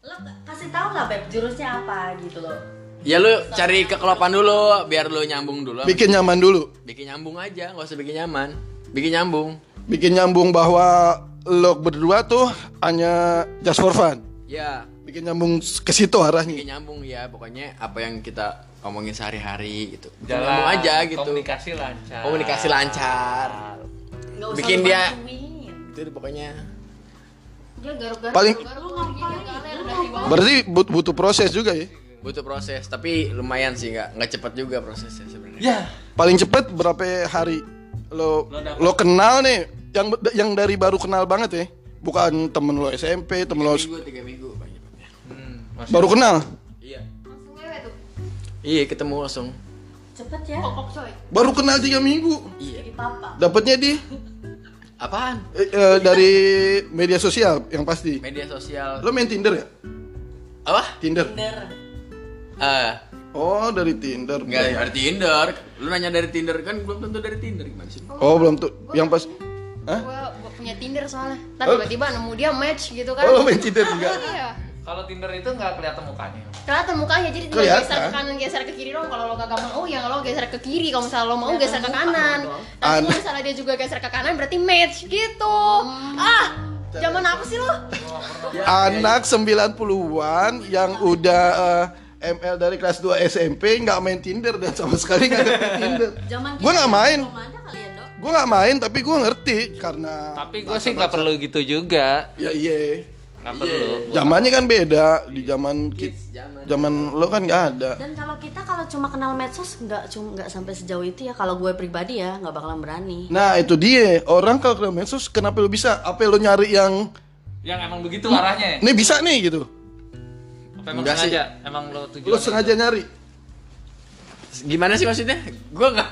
Lo kasih tahu lah Beb, jurusnya apa gitu loh. Ya lu cari kekelopan dulu biar lu nyambung dulu. bikin nyaman dulu Bikin nyambung aja, nggak usah bikin nyaman. Bikin nyambung. bikin nyambung bahwa lo berdua tuh hanya just for fun Ya, bikin nyambung ke situ arahnya bikin nyambung ya. Pokoknya apa yang kita omongin sehari-hari gitu. Jalan, nyambung aja gitu. Komunikasi lancar. Komunikasi lancar. Nggak usah Bikin dia-. Itu pokoknya. Dia garuk-garuk. Paling- bawah. berarti but- butuh proses juga ya Butuh proses, tapi lumayan sih nggak nggak cepat juga prosesnya sebenarnya. Ya. paling cepet berapa hari lo Lo dapet. lo kenal nih yang yang dari baru kenal banget ya bukan temen lo SMP temen lo Tiga minggu, tiga minggu. Hmm, masih baru kenal Iya ketemu langsung. Cepet ya. Kokok coy. baru kenal tiga minggu Iya. Jadi papa. dapatnya di Apaan? eh, eh, dari media sosial yang pasti Media sosial. lo main Tinder ya Apa? Tinder Tinder. Ah, oh dari Tinder Enggak dari Tinder. Lu nanya dari Tinder kan belum tentu dari Tinder gimana sih? oh belum tuh yang pas Hah? Gue punya Tinder soalnya. Ntar Oh. tiba-tiba nemu dia match gitu kan. Oh, lo main Tinder enggak? Iya. Kalau Tinder itu nggak kelihatan mukanya. Kelihatan mukanya jadi tinggal Kelihatan. geser ke kanan, geser ke kiri dong. Kalau lo kagak mau ya lo geser ke kiri. Kalau misalnya lo mau geser ke kanan. Tapi kalau misalnya dia juga geser ke kanan berarti match gitu. Ah, zaman apa sih lo? Anak 90-an yang udah eh, ML dari kelas 2 SMP nggak main Tinder dan sama sekali nggak ngerti Tinder. Zaman Gue nggak main. ya, Dok. Gue nggak main tapi gue ngerti karena Tapi gue sih nggak perlu gitu juga. ya iya. Nggak perlu. Zamannya kan beda di zaman kita. Zaman lo kan nggak ada. Dan kalau kita kalau cuma kenal medsos nggak cuma nggak sampai sejauh itu ya. Kalau gue pribadi ya nggak bakalan berani. Nah itu dia orang kalau kenal medsos kenapa lo bisa? Apa lo nyari yang Yang emang begitu arahnya. ini bisa nih gitu? Apa emang Enggak sih. sengaja? Emang lo tujuan? Lo sengaja nyari? Gimana sih maksudnya? Gue nggak.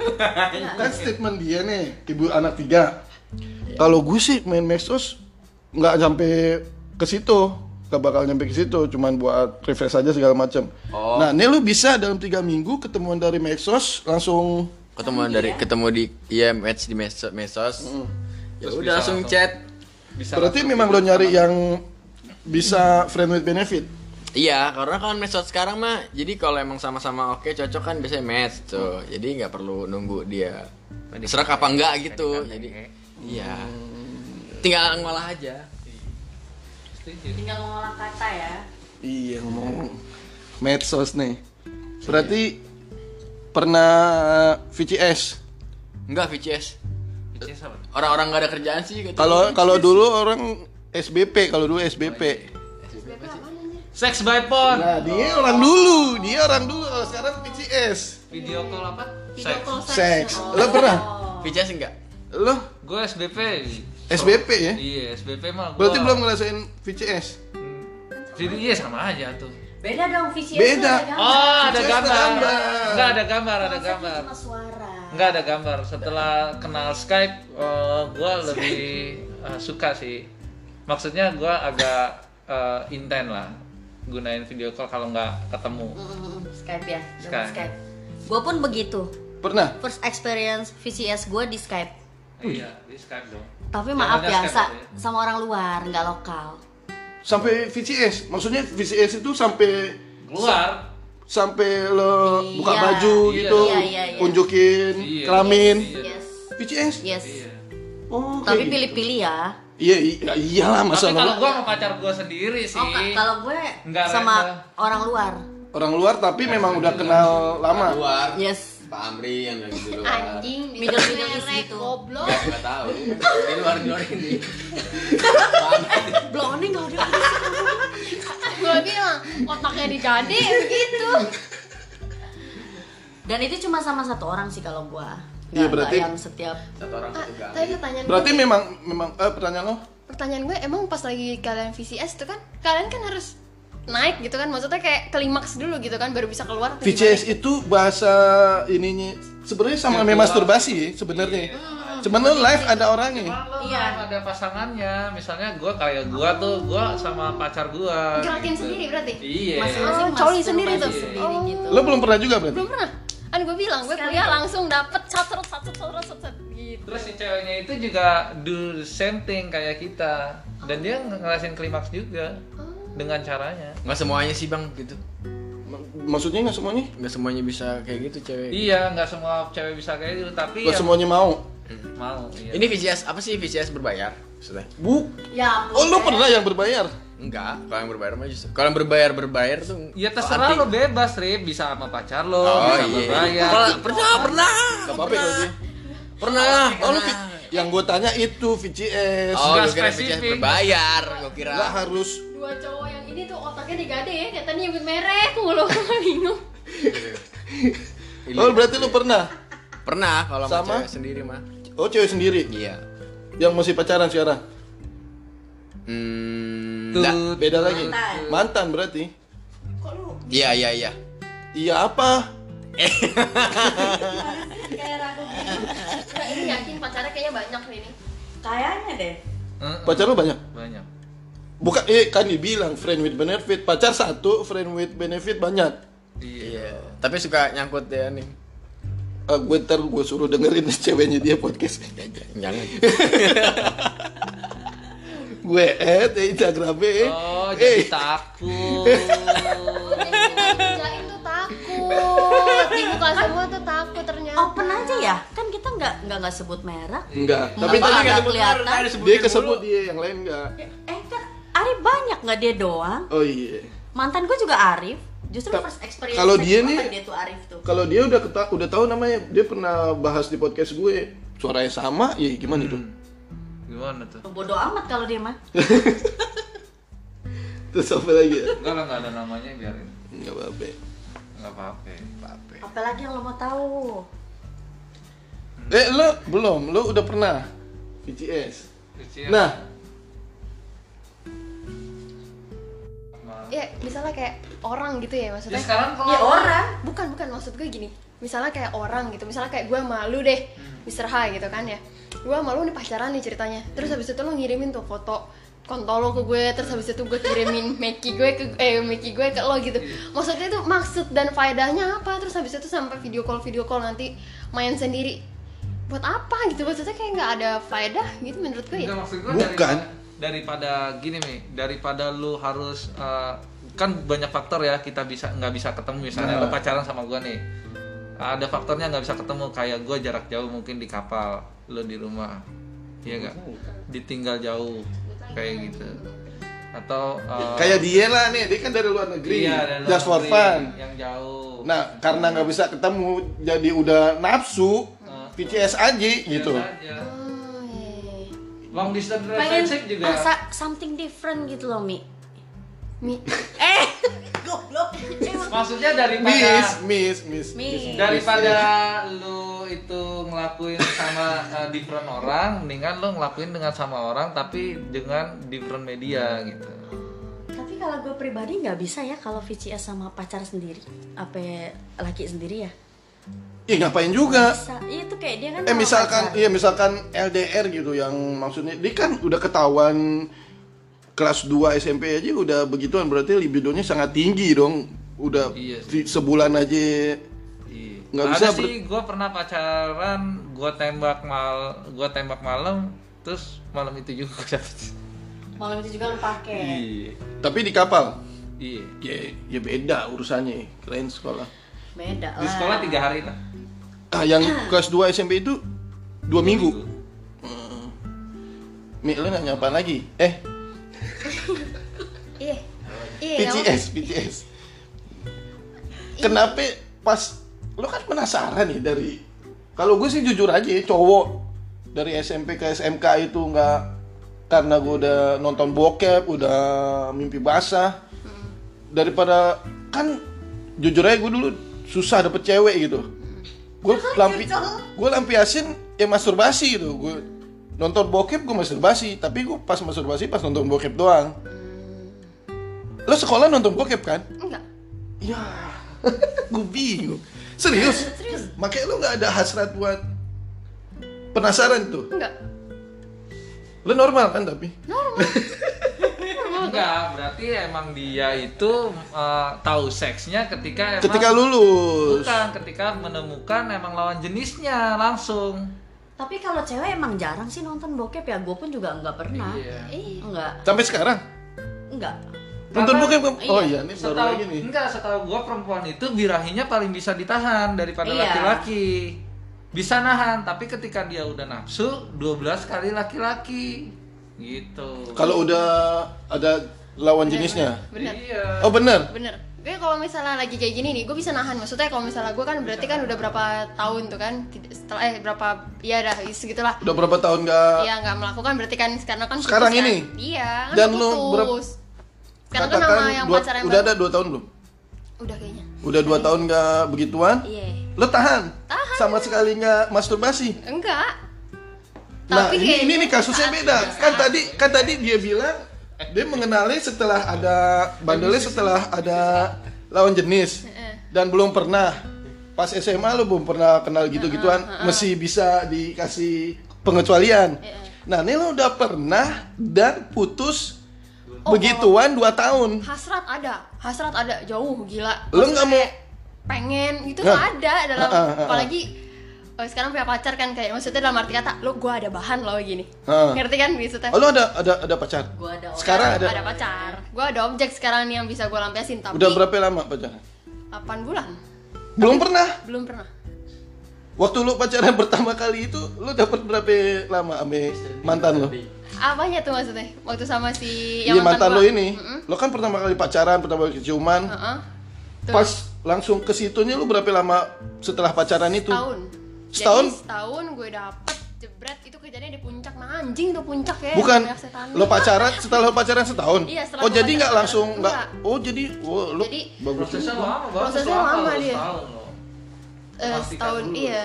Kan statement dia nih ibu anak tiga. Kalau gue sih main medsos nggak sampai ke situ, gak bakal nyampe ke situ, cuman buat refresh aja segala macam. Oh. Nah, ini lu bisa dalam tiga minggu ketemuan dari medsos langsung Ketemuan dari ketemu di iya match di medsos. medsos. Ya Terus udah bisa langsung langsung. chat. Bisa Berarti langsung memang lo nyari yang bisa friend with benefit. Iya, karena kan medsos sekarang mah, jadi kalau emang sama-sama oke cocok kan biasanya match tuh, jadi nggak perlu nunggu dia serak apa enggak gitu, jadi iya, tinggal ngolah aja. Setuju. Tinggal mengolah kata ya. Iya ngomong medsos nih. Berarti pernah VCS. Enggak VCS, VCS apa? orang-orang nggak ada kerjaan sih. gitu. Kalau kalau dulu orang SBP, kalau dulu SBP. Sex by phone. Nah, dia orang dulu, dia orang dulu kalau sekarang VCS. Video call apa? Video Sex. Oh. Lo pernah? VCS enggak? Lo Gue SBP. SBP ya? Iya, SBP mah gua. Berarti belum ngerasain VCS? Jadi iya sama aja tuh. Beda dong VCS Beda. ada gambar. Oh, ada VCS gambar. gambar. Enggak ada gambar, ada gambar. cuma suara. Enggak ada gambar. Setelah kenal Skype, eh, gua lebih eh, suka sih. Maksudnya gua agak eh, intent lah gunain video call kalau nggak ketemu. Skype ya, Skype. Skype. Gue pun begitu. Pernah? First experience VCS gue di Skype. Iya, di Skype dong. Tapi maaf ya, sa- ya. sama orang luar, nggak lokal. Sampai VCS? Maksudnya VCS itu sampai Keluar. sampai lo buka Iya. baju Iya. gitu, Iya, iya, iya. unjukin Iya. kelamin. Iya. Yes, VCS? yes. Iya. Oh, Tapi gitu. pilih-pilih ya. Iya, iya, iyalah masa Tapi kalau lo- gua sama pacar gua sendiri sih. Oh, ka- kalau gue Nggak sama orang luar. orang luar tapi memang udah kenal lama. Luar. Yes. Pak Amri yang lagi di luar. Anjing, di Middle middle is merek, gitu. goblok. Enggak, enggak tahu. Di luar di luar ini. Belum nih nggak udah. Gue bilang otaknya digade begitu. Dan itu cuma sama satu orang sih kalau gue. Iya, berarti- yang setiap Satu orang satu gang. tapi pertanyaan Berarti gue, memang memang eh pertanyaan lo? pertanyaan gue emang pas lagi kalian VCS itu kan kalian kan harus naik gitu kan maksudnya kayak klimaks dulu gitu kan baru bisa keluar VCS gimana? itu bahasa ininya sebenarnya sama kayak masturbasi ya sebenarnya. Cuman lo live ada orangnya. Iya. ada pasangannya. Misalnya gua kayak gua tuh gua sama pacar gua. gerakin gitu. sendiri berarti Iya. masing-masing Oh, coli sendiri tuh. sendiri Oh. gitu. Lo belum pernah juga berarti? belum pernah kan gue bilang gue kuliah langsung dapet satu satu satu satu gitu Terus si ceweknya itu juga do the same thing kayak kita dan dia ngerasain klimaks juga dengan caranya. Enggak semuanya sih, Bang, gitu. Maksudnya nggak semuanya? Enggak semuanya bisa kayak gitu, cewek. Iya, nggak semua cewek bisa kayak gitu, tapi Nggak yang semuanya mau. mau. Iya. Ini VCS apa sih VCS berbayar? Maksudnya? Bu. Ya, Oh lo pernah yang berbayar? Enggak, kalau yang berbayar mah justru. Kalau yang berbayar berbayar tuh Ya terserah lo bebas, Rip. Bisa sama pacar lo, Oh bisa iya. berbayar. Kalau pernah, pernah. Gak apa-apa dia. Pernah. Oh lu yang gue tanya itu VCS. Oh, gue kira. VCS berbayar, gue kira. Nggak harus. dua cowok yang ini tuh otaknya digade ya kayak tadi nyebut merek mulu *laughs* bingung *laughs* Oh berarti lu pernah? Pernah kalau sama Sama? cewek sendiri mah. Oh cewek sendiri Iya. yang masih pacaran sekarang. Hmm, Tuh, enggak. Beda lagi. Mantan. Mantan berarti. Iya, iya, iya. Iya apa? Kayak ragu gitu nah, ini yakin pacarnya kayaknya banyak nih nih Kayaknya deh. Heeh. Pacar lu banyak? banyak. Bukan, eh kan dibilang friend with benefit. Pacar satu, friend with benefit banyak. Iya. Iya. Tapi suka nyangkut ya nih. Eh, gue ntar gue suruh dengerin ceweknya dia podcast Jangan. gue add eh, Instagramnya eh. Oh, eh, jadi takut. Takut dibuka semua tuh takut ternyata Open aja ya, kan kita nggak nggak nggak sebut merek. enggak tapi tadi nggak kelihatan? dia kesebut dia yang lain enggak Eh kan Arif banyak nggak dia doang. oh iya Mantan gue juga Arif. Justru Ta- first experience kalau dia nih- dia tuh Arif tuh. kalau dia udah keta- udah tahu namanya dia pernah bahas di podcast gue suaranya sama ya gimana itu Gimana tuh? Bodoh amat kalau dia mah. *laughs* terus apa lagi ya Enggak lah, enggak ada namanya biarin. nggak apa-apa Enggak apa-apa. apa-apa. Apalagi yang lo mau tahu? eh lo belum? Lo udah pernah VCS nah. Ya misalnya kayak orang gitu ya maksudnya. Ya, sekarang kalau- ya orang. bukan bukan maksud gue gini. Misalnya kayak orang gitu. Misalnya kayak gue malu deh Mr. H gitu kan ya. Gue malu nih pacaran nih ceritanya. Terus habis itu lo ngirimin tuh foto kontol lo ke gue terus habis itu gue kirimin Meki gue ke eh Meki gue ke lo gitu. Maksudnya itu maksud dan faedahnya apa? Terus habis itu sampai video call video call nanti main sendiri. Buat apa gitu? Maksudnya kayak nggak ada faedah gitu menurut gue ya? Enggak maksud gue Bukan. daripada, daripada gini nih, daripada lu harus eh, kan banyak faktor ya. Kita bisa nggak bisa ketemu. Misalnya lu pacaran sama gua nih. Ada faktornya nggak bisa ketemu. Kayak gua jarak jauh mungkin di kapal, lu di rumah. Iya enggak? Ditinggal jauh kayak gitu. Atau eh, kayak dia lah nih dia kan dari luar negeri iya, dari luar just for negeri, fun yang jauh. nah karena nggak bisa ketemu jadi udah nafsu Nah. VCS aja gitu Biasa aja. oh, iya, iya. Long distance relationship juga. asa something different gitu loh Mi. Mi Eh, *laughs* goblok. Maksudnya daripada miss miss miss Mi. daripada lu itu ngelakuin sama uh, *clears throat* different orang mendingan lu ngelakuin dengan sama orang tapi dengan different media gitu Tapi kalau gue pribadi nggak bisa ya kalau VCS sama pacar sendiri, apa laki sendiri ya? Ih ngapain juga. Iya itu kayak dia kan. Eh misalkan pacar. iya misalkan LDR gitu yang maksudnya dia kan udah ketahuan kelas 2 SMP aja udah begituan berarti libidonya sangat tinggi dong. Udah Iya di- sebulan aja Iya. Nggak ada bisa sih gue pernah pacaran gue tembak mal gue tembak malam terus malam itu juga gue dapet Malam itu juga lu pakai. iya tapi di kapal. iya Ya, ya beda urusannya keren sekolah. Beda lah. di sekolah tiga hari lah Ah yang kelas 2 SMP itu dua minggu. Mi, lu nanya apa lagi? Eh, *laughs* iya iya PCS, PCS. Kenapa pas lo kan penasaran nih dari kalau gue sih jujur aja cowok dari SMP ke SMK itu nggak karena gue udah nonton bokep, udah mimpi basah daripada kan jujur aja gue dulu susah dapet cewek gitu. Gue lampi gue lampiasin ya masturbasi gitu. Gue nonton bokep gue masturbasi, tapi gue pas masturbasi pas nonton bokep doang. Lo sekolah nonton bokep kan? enggak Ya, *laughs* gue bingung. Serius? Serius? Makanya lo nggak ada hasrat buat penasaran tuh. enggak Lo normal kan tapi? *laughs* enggak berarti emang dia itu uh, tahu seksnya ketika emang Ketika lulus. bukan ketika menemukan emang lawan jenisnya langsung Tapi kalau cewek emang jarang sih nonton bokep ya. Gue pun juga nggak pernah. Iya. Enggak, Sampai sekarang? enggak. Nonton bokep? iya. Oh iya, ini baru lagi nih. enggak setahu gua perempuan itu birahinya paling bisa ditahan daripada Iya. laki-laki bisa nahan tapi ketika dia udah nafsu 12 kali laki-laki gitu Kalau udah ada lawan jenisnya. bener iya Oh bener. bener gue kalau misalnya lagi kayak gini nih gue bisa nahan maksudnya kalau misalnya gue kan berarti kan udah berapa tahun tuh kan setelah eh berapa ya dah segitulah Udah berapa tahun nggak Iya nggak melakukan berarti kan karena kan putus Sekarang kan. ini? Iya kan Dan putus. berapa- Sekarang kan sama yang dua, pacaran udah ada dua tahun belum? Udah kayaknya. Udah dua tahun nggak begituan? Iya. Lo tahan? Tahan. Sama sekali nggak masturbasi? Enggak. Nah Tapi ini, ini nih kasusnya saat- beda. Kan saat- tadi kan tadi dia bilang dia mengenali setelah ada bandelnya setelah ada lawan jenis dan belum pernah pas SMA lo belum pernah kenal gitu-gituan masih bisa dikasih pengecualian. Nah ini lo udah pernah dan putus Oh, begituan dua tahun. hasrat ada, hasrat ada jauh gila. Lo nggak mau kayak pengen itu Nah. nggak ada dalam apalagi oh, sekarang punya pacar kan kayak maksudnya dalam arti kata lo gue ada bahan lo gini Ha. ngerti kan maksudnya Oh, lu ada ada ada pacar? Gua ada orang. Sekarang ada. ada pacar gue ada objek sekarang nih yang bisa gue lampiasin tapi Udah berapa lama pacaran? 8 bulan Belum pernah. belum pernah Waktu lu pacaran *laughs* pertama kali itu lu dapat berapa lama ame mantan lu? Apanya tuh maksudnya waktu sama si Iya mantan gua. lu ini. Mm-mm. Lu kan pertama kali pacaran, pertama kali ciuman. Heeh. Tuh, Pas langsung ke situnya lu berapa lama setelah pacaran itu? setahun Setahun? Jadi setahun gue dapet jebret itu kejadian di puncak nah anjing tuh puncak ya Bukan lo pacaran setelah lo pacaran setahun. Iya, setelah oh jadi nggak langsung enggak. nggak? Oh jadi oh lo Jadi, bagus. prosesnya lama Prosesnya lama lo dia. setahun lo. Eh, setahun iya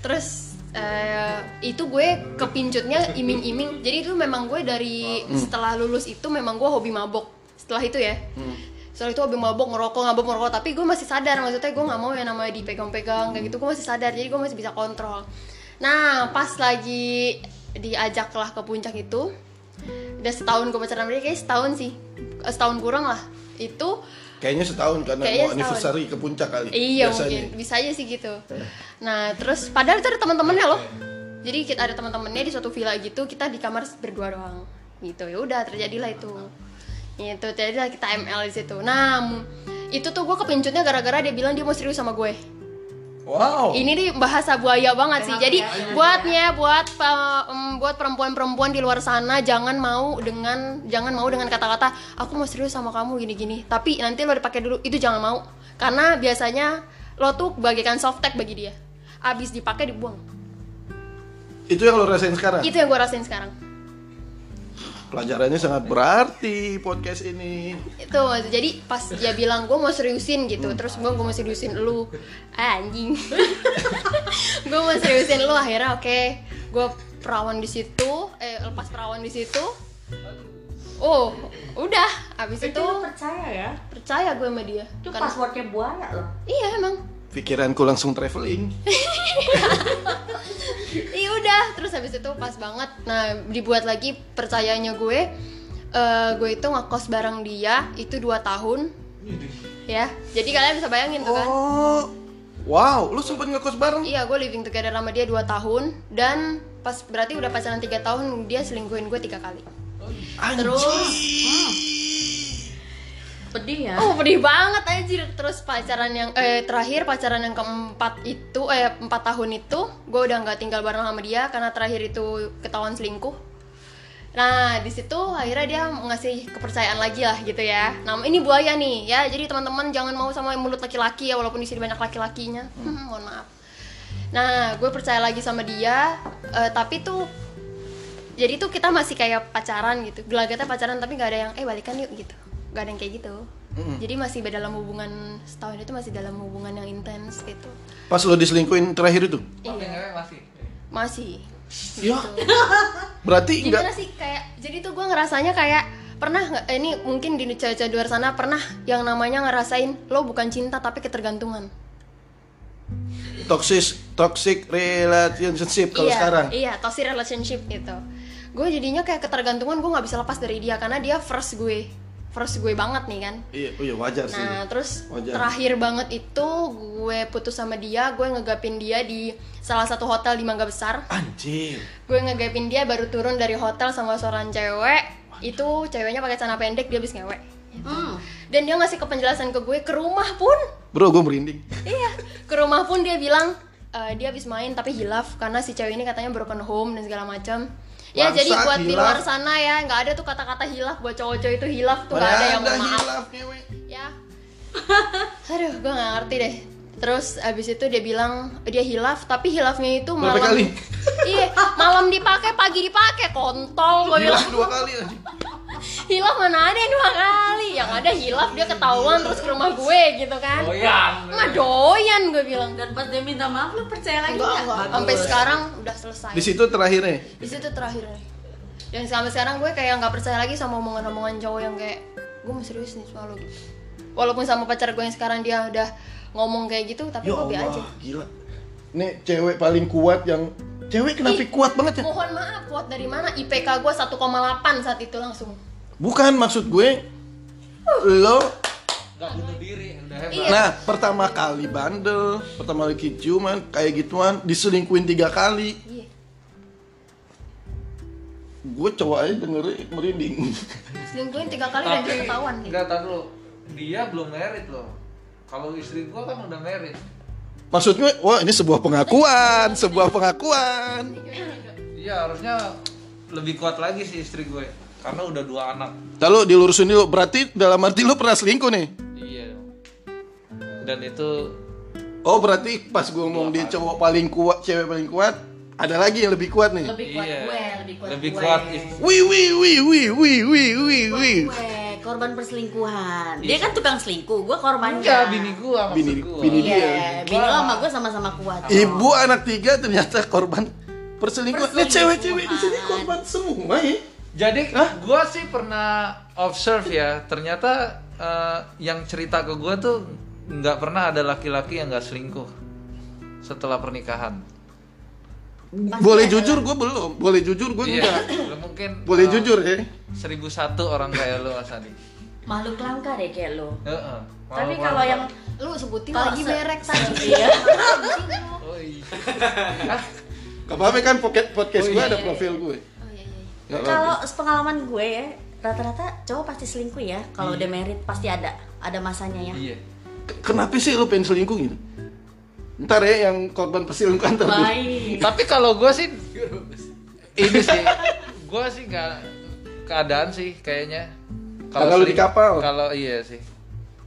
terus eh, itu gue kepincutnya iming-iming. Jadi itu memang gue dari Hmm. setelah lulus itu memang gue hobi mabok. Setelah itu ya. Hmm. setelah itu hobi mabok ngerokok ngabok ngerokok. Tapi gue masih sadar maksudnya gue nggak mau yang namanya dipegang-pegang kayak gitu. Gue masih sadar jadi gue masih bisa kontrol. Nah pas lagi diajak lah ke puncak itu udah setahun gue pacaran kayak setahun sih. Setahun kurang lah. Itu Kayaknya setahun karena Kayaknya mau setahun. anniversary ke puncak kali. Iya biasanya. mungkin bisa aja sih gitu. Nah terus padahal itu ada teman-temannya loh. Jadi kita ada teman-temannya di suatu villa gitu kita di kamar berdua doang gitu ya udah terjadilah itu. Itu terjadilah kita ML di situ. Nah itu tuh gue kepincutnya gara-gara dia bilang dia mau serius sama gue. Wow. Ini nih bahasa buaya banget sih. Jadi buatnya buat pa- em, buat perempuan-perempuan di luar sana jangan mau dengan jangan mau dengan kata-kata aku mau serius sama kamu gini-gini. Tapi nanti lo dipakai dulu itu jangan mau. Karena biasanya lo tuh bagaikan softtek bagi dia. Abis dipakai dibuang. Itu yang lo rasain sekarang. Itu yang gue rasain sekarang. Pelajarannya sangat berarti podcast ini. Itu jadi pas dia bilang gue mau seriusin gitu, terus gue gue mau seriusin lu, Ah, anjing. *laughs* gue mau seriusin lu akhirnya oke, gue perawan di situ, eh lepas perawan di situ. Oh, udah. Abis Itu itu percaya ya? percaya gue sama dia. Itu Karena- passwordnya buaya loh. Iya emang. Pikiranku langsung traveling. *laughs* Iya udah, terus habis itu pas banget. Nah, dibuat lagi percayanya gue. eh gue itu ngekos bareng dia itu dua tahun. Ya, jadi kalian bisa bayangin tuh kan. Oh. Wow, lu sempet ngekos bareng? Iya, gue living together sama dia 2 tahun dan pas berarti udah pacaran 3 tahun dia selingkuhin gue tiga kali. Terus Pedih ya? oh pedih banget anjir terus pacaran yang eh terakhir pacaran yang keempat itu eh empat tahun itu gue udah nggak tinggal bareng sama dia karena terakhir itu ketahuan selingkuh. Nah di situ akhirnya dia ngasih kepercayaan lagi lah gitu ya. Nah ini buaya nih ya jadi teman-teman jangan mau sama mulut laki-laki ya walaupun di sini banyak laki-lakinya. Hmm, *laughs* mohon maaf. Nah, gue percaya lagi sama dia, eh, tapi tuh jadi tuh kita masih kayak pacaran gitu, gelagatnya pacaran tapi nggak ada yang eh balikan yuk gitu, nggak ada yang kayak gitu. Jadi masih dalam hubungan setahun itu masih dalam hubungan yang intens gitu, Pas lo diselingkuhin terakhir itu? Tapi ngewe masih. masih. Ya. *laughs* Berarti Gimana enggak sih kayak jadi tuh gue ngerasanya kayak pernah nggak eh, ini mungkin di cewek-cewek di luar sana pernah yang namanya ngerasain lo bukan cinta tapi ketergantungan. toxic toxic relationship kalau iya, sekarang. Iya, toxic relationship gitu. Gue jadinya kayak ketergantungan gue nggak bisa lepas dari dia karena dia first gue, first gue banget nih kan. Iya, oh iya wajar sih. Nah, terus Wajar. terakhir banget itu gue putus sama dia, gue ngegapin dia di salah satu hotel di Mangga Besar. Anjir. Gue ngegapin dia baru turun dari hotel sama seorang cewek. Itu ceweknya pakai celana pendek, dia habis ngewek. Hmm. Dan dia ngasih ke penjelasan ke gue ke rumah pun. Bro, gue merinding. Iya, ke rumah pun dia bilang eh, dia habis main tapi hilaf karena si cewek ini katanya broken home dan segala macam. Ya jadi buat di hilaf. luar sana ya nggak ada tuh kata-kata hilaf buat cowok-cowok itu hilaf tuh nggak ada yang maaf hilaf ngewe. ya. *laughs* Aduh, gue nggak ngerti deh. Terus abis itu dia bilang dia hilaf tapi hilafnya itu Berapa malam. kali? iya, malam dipakai, pagi dipakai, kontol gue Hilaf bilang. dua kali. Hilaf mana ada yang dua kali? Yang ada hilaf dia ketahuan terus ke rumah gue gitu kan. Doyan. Mah doyan gue bilang. Dan pas dia minta maaf lu percaya lagi Enggak, nggak? enggak. Sampai sekarang udah selesai. Di situ terakhirnya. Di situ terakhir nih. Dan sampai sekarang gue kayak nggak percaya lagi sama omongan-omongan cowok yang kayak gue mau serius nih sama lo gitu. Walaupun sama pacar gue yang sekarang dia udah ngomong kayak gitu, tapi Ya gue be aja. Allah, gila. Nih cewek paling kuat yang cewek kenapa Ih. kuat banget ya? Mohon maaf, kuat dari mana? IPK gue 1,8 saat itu langsung. Bukan maksud gue lo Gak bunuh diri, udah Udah hebat. Iya. Nah, pertama kali bandel, pertama kali ciuman, kayak gituan, diselingkuin tiga kali. Iya. Gue cowok aja dengerin merinding. *laughs* Selingkuhin tiga kali dan Tapi dia ketahuan nih. enggak tahu dulu. Dia belum merit loh. Kalau istri gua kan udah merit. Maksudnya, wah ini sebuah pengakuan, sebuah pengakuan. Iya harusnya lebih kuat lagi sih istri gue karena udah dua anak. Lalu dilurusin dulu, berarti dalam arti lu pernah selingkuh nih? Iya. Dan itu Oh berarti pas gue ngomong dia cowok paling kuat, cewek paling kuat, ada lagi yang lebih kuat nih. Lebih kuat iya. gue, lebih kuat lebih gue. kuat Wih wih wih wih wih wih wih. Gue korban perselingkuhan. Dia kan tukang selingkuh, gue korbannya. Enggak, bini gua maksud Bini- gua. bini Iya, dia. bini lo sama gue sama-sama kuat. Ibu anak tiga ternyata korban perselingkuhan. Lihat Perselingkuhan. cewek-cewek di sini korban semua ya. Jadi gua sih pernah observe ya, ternyata eh, yang cerita ke gua tuh nggak pernah ada laki-laki yang nggak selingkuh setelah pernikahan. Boleh jujur gue belum, boleh jujur gue enggak. Iya, lu mungkin Boleh eh, jujur ya. seribu satu orang kayak lu Mas Adi. Makhluk langka deh kayak lo. Heeh. Tapi Mau- kalau yang Lu sebutin Kalau lagi se- merek tadi. Iya. Oh, iya. Gak apa-apa kan pocket podcast Oh, gue iya, ada iya, profil gue. Iya. Kalau pengalaman gue ya, rata-rata cowok pasti selingkuh ya. Kalau udah merit pasti ada, ada masanya ya. Iya. Kenapa sih lu pengen selingkuh gitu? Ntar ya yang korban perselingkuhan. Baik. Tapi kalau gue sih ini sih, *laughs* gue sih nggak keadaan sih kayaknya. Karena lu di kapal. Kalau iya sih,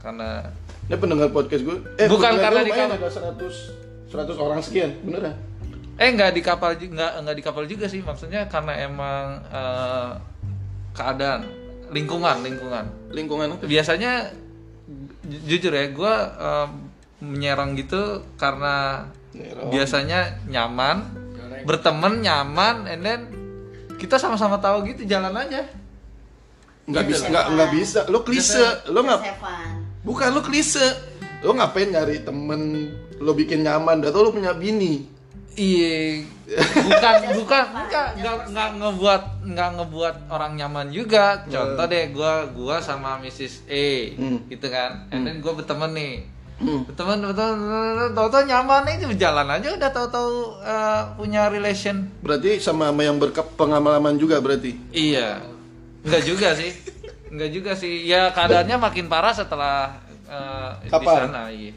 karena Ini pendengar podcast gue. Eh, Bukan karena di kapal. ada 100 100 orang sekian, beneran. Eh nggak di kapal juga nggak nggak di kapal juga sih maksudnya karena emang eh, keadaan lingkungan lingkungan Lingkungan apa? biasanya ju- jujur ya gue menyerang gitu karena Nyerang. biasanya nyaman berteman nyaman and then kita sama-sama tahu gitu jalan aja Nggak Gitu bisa, nggak nggak bisa. Lu klise, lu nggak. Bukan lu klise. Lu ngapain nyari temen lu bikin nyaman, dah tau lu punya bini. Iya, bukan bukan enggak enggak enggak ngebuat enggak ngebuat orang nyaman juga. Contoh deh gua gua sama Mrs. A Hmm. gitu kan. And then gua berteman nih. Hmm. Berteman berteman tahu-tahu nyaman itu jalan aja udah tahu-tahu eh, punya relation. Berarti sama sama yang berpengalaman juga berarti. Iya. Enggak juga sih. Enggak juga sih. Ya keadaannya makin parah setelah eh, di sana, iya.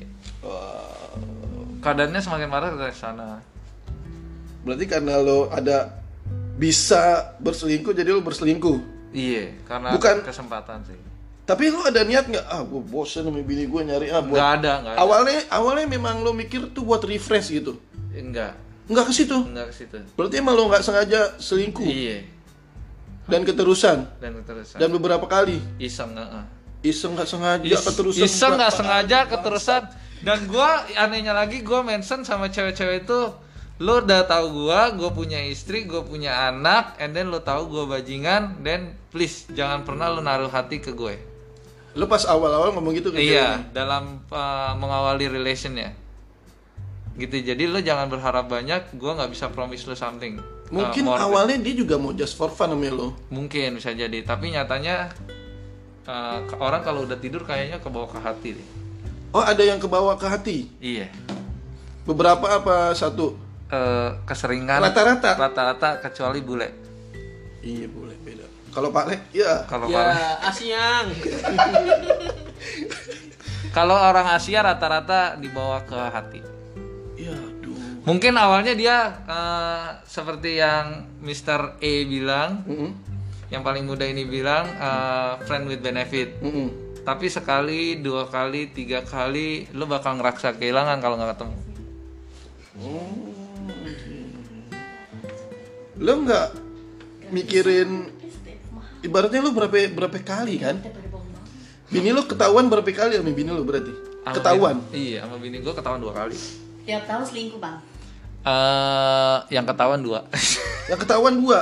Keadaannya semakin parah setelah sana. Berarti karena lo ada bisa berselingkuh jadi lo berselingkuh. Iya, karena Bukan- kesempatan sih. Tapi lo ada niat nggak? Ah, gue bosen sama bini gue nyari ah buat. Nggak ada, nggak ada. Awalnya awalnya memang lo mikir tuh buat refresh gitu. Enggak, Nggak ke situ. enggak ke situ. Berarti emang lo nggak sengaja selingkuh Iya, dan keterusan dan keterusan. dan beberapa kali. iseng, heeh. Iseng nggak sengaja Is- keterusan. iseng nggak sengaja keterusan. Dan gua anehnya lagi gua mention sama cewek-cewek itu lo udah tahu gua, gua punya istri, gua punya anak, and then lo tahu gua bajingan, then please jangan pernah lo naruh hati ke gue. Lo pas awal-awal ngomong gitu ke Iya, dalam uh, mengawali relationnya. Gitu, jadi lo jangan berharap banyak, gua nggak bisa promise lo something. uh, Mungkin than- awalnya dia juga mau just for fun sama lo. Mungkin bisa jadi, tapi nyatanya uh, orang kalau udah tidur kayaknya kebawa ke hati deh. Oh ada yang kebawa ke hati. Iya. Beberapa apa satu? Eh, keseringan Rata-rata? rata-rata kecuali bule. Iya boleh beda. Kalau Pak Lek, ya. Kalau Ya, orang- Asyang. *laughs* kalau orang Asia rata-rata dibawa ke hati. Ya aduh. Mungkin awalnya dia eh, seperti yang Mr. A bilang, Mm-mm. yang paling muda ini bilang eh, friend with benefit. Mm-mm. Tapi sekali, dua kali, tiga kali, lu bakal ngerasa kehilangan kalau nggak ketemu. Lo nggak mikirin ibaratnya lo berapa berapa kali kan? Bini lo ketahuan berapa kali sama bini lo berarti? Sama Ketahuan. bini- iya, sama bini gue ketahuan dua kali. Tiap tahun selingkuh bang. eh yang ketahuan dua. *laughs* Yang ketahuan dua.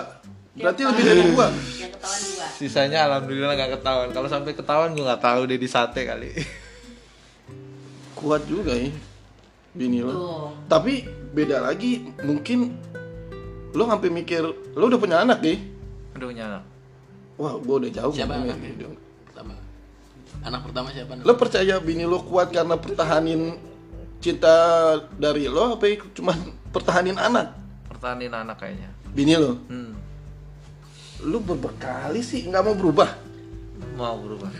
Berarti lebih dari dua. Yang ketahuan dua. Sisanya alhamdulillah nggak ketahuan. Kalau sampai ketahuan gue nggak tahu deh di sate kali. Kuat juga ya bini lo. Tapi beda lagi mungkin lo sampai mikir lo udah punya anak ya? Udah punya anak. Wah, gua udah jauh Siapa anaknya? Sama. anak pertama siapa Lo percaya bini lo kuat karena pertahanin cinta dari lo apa cuma pertahanin anak? pertahanin anak kayaknya Bini lo? hmm. Lu berbekali sih nggak mau berubah. mau berubah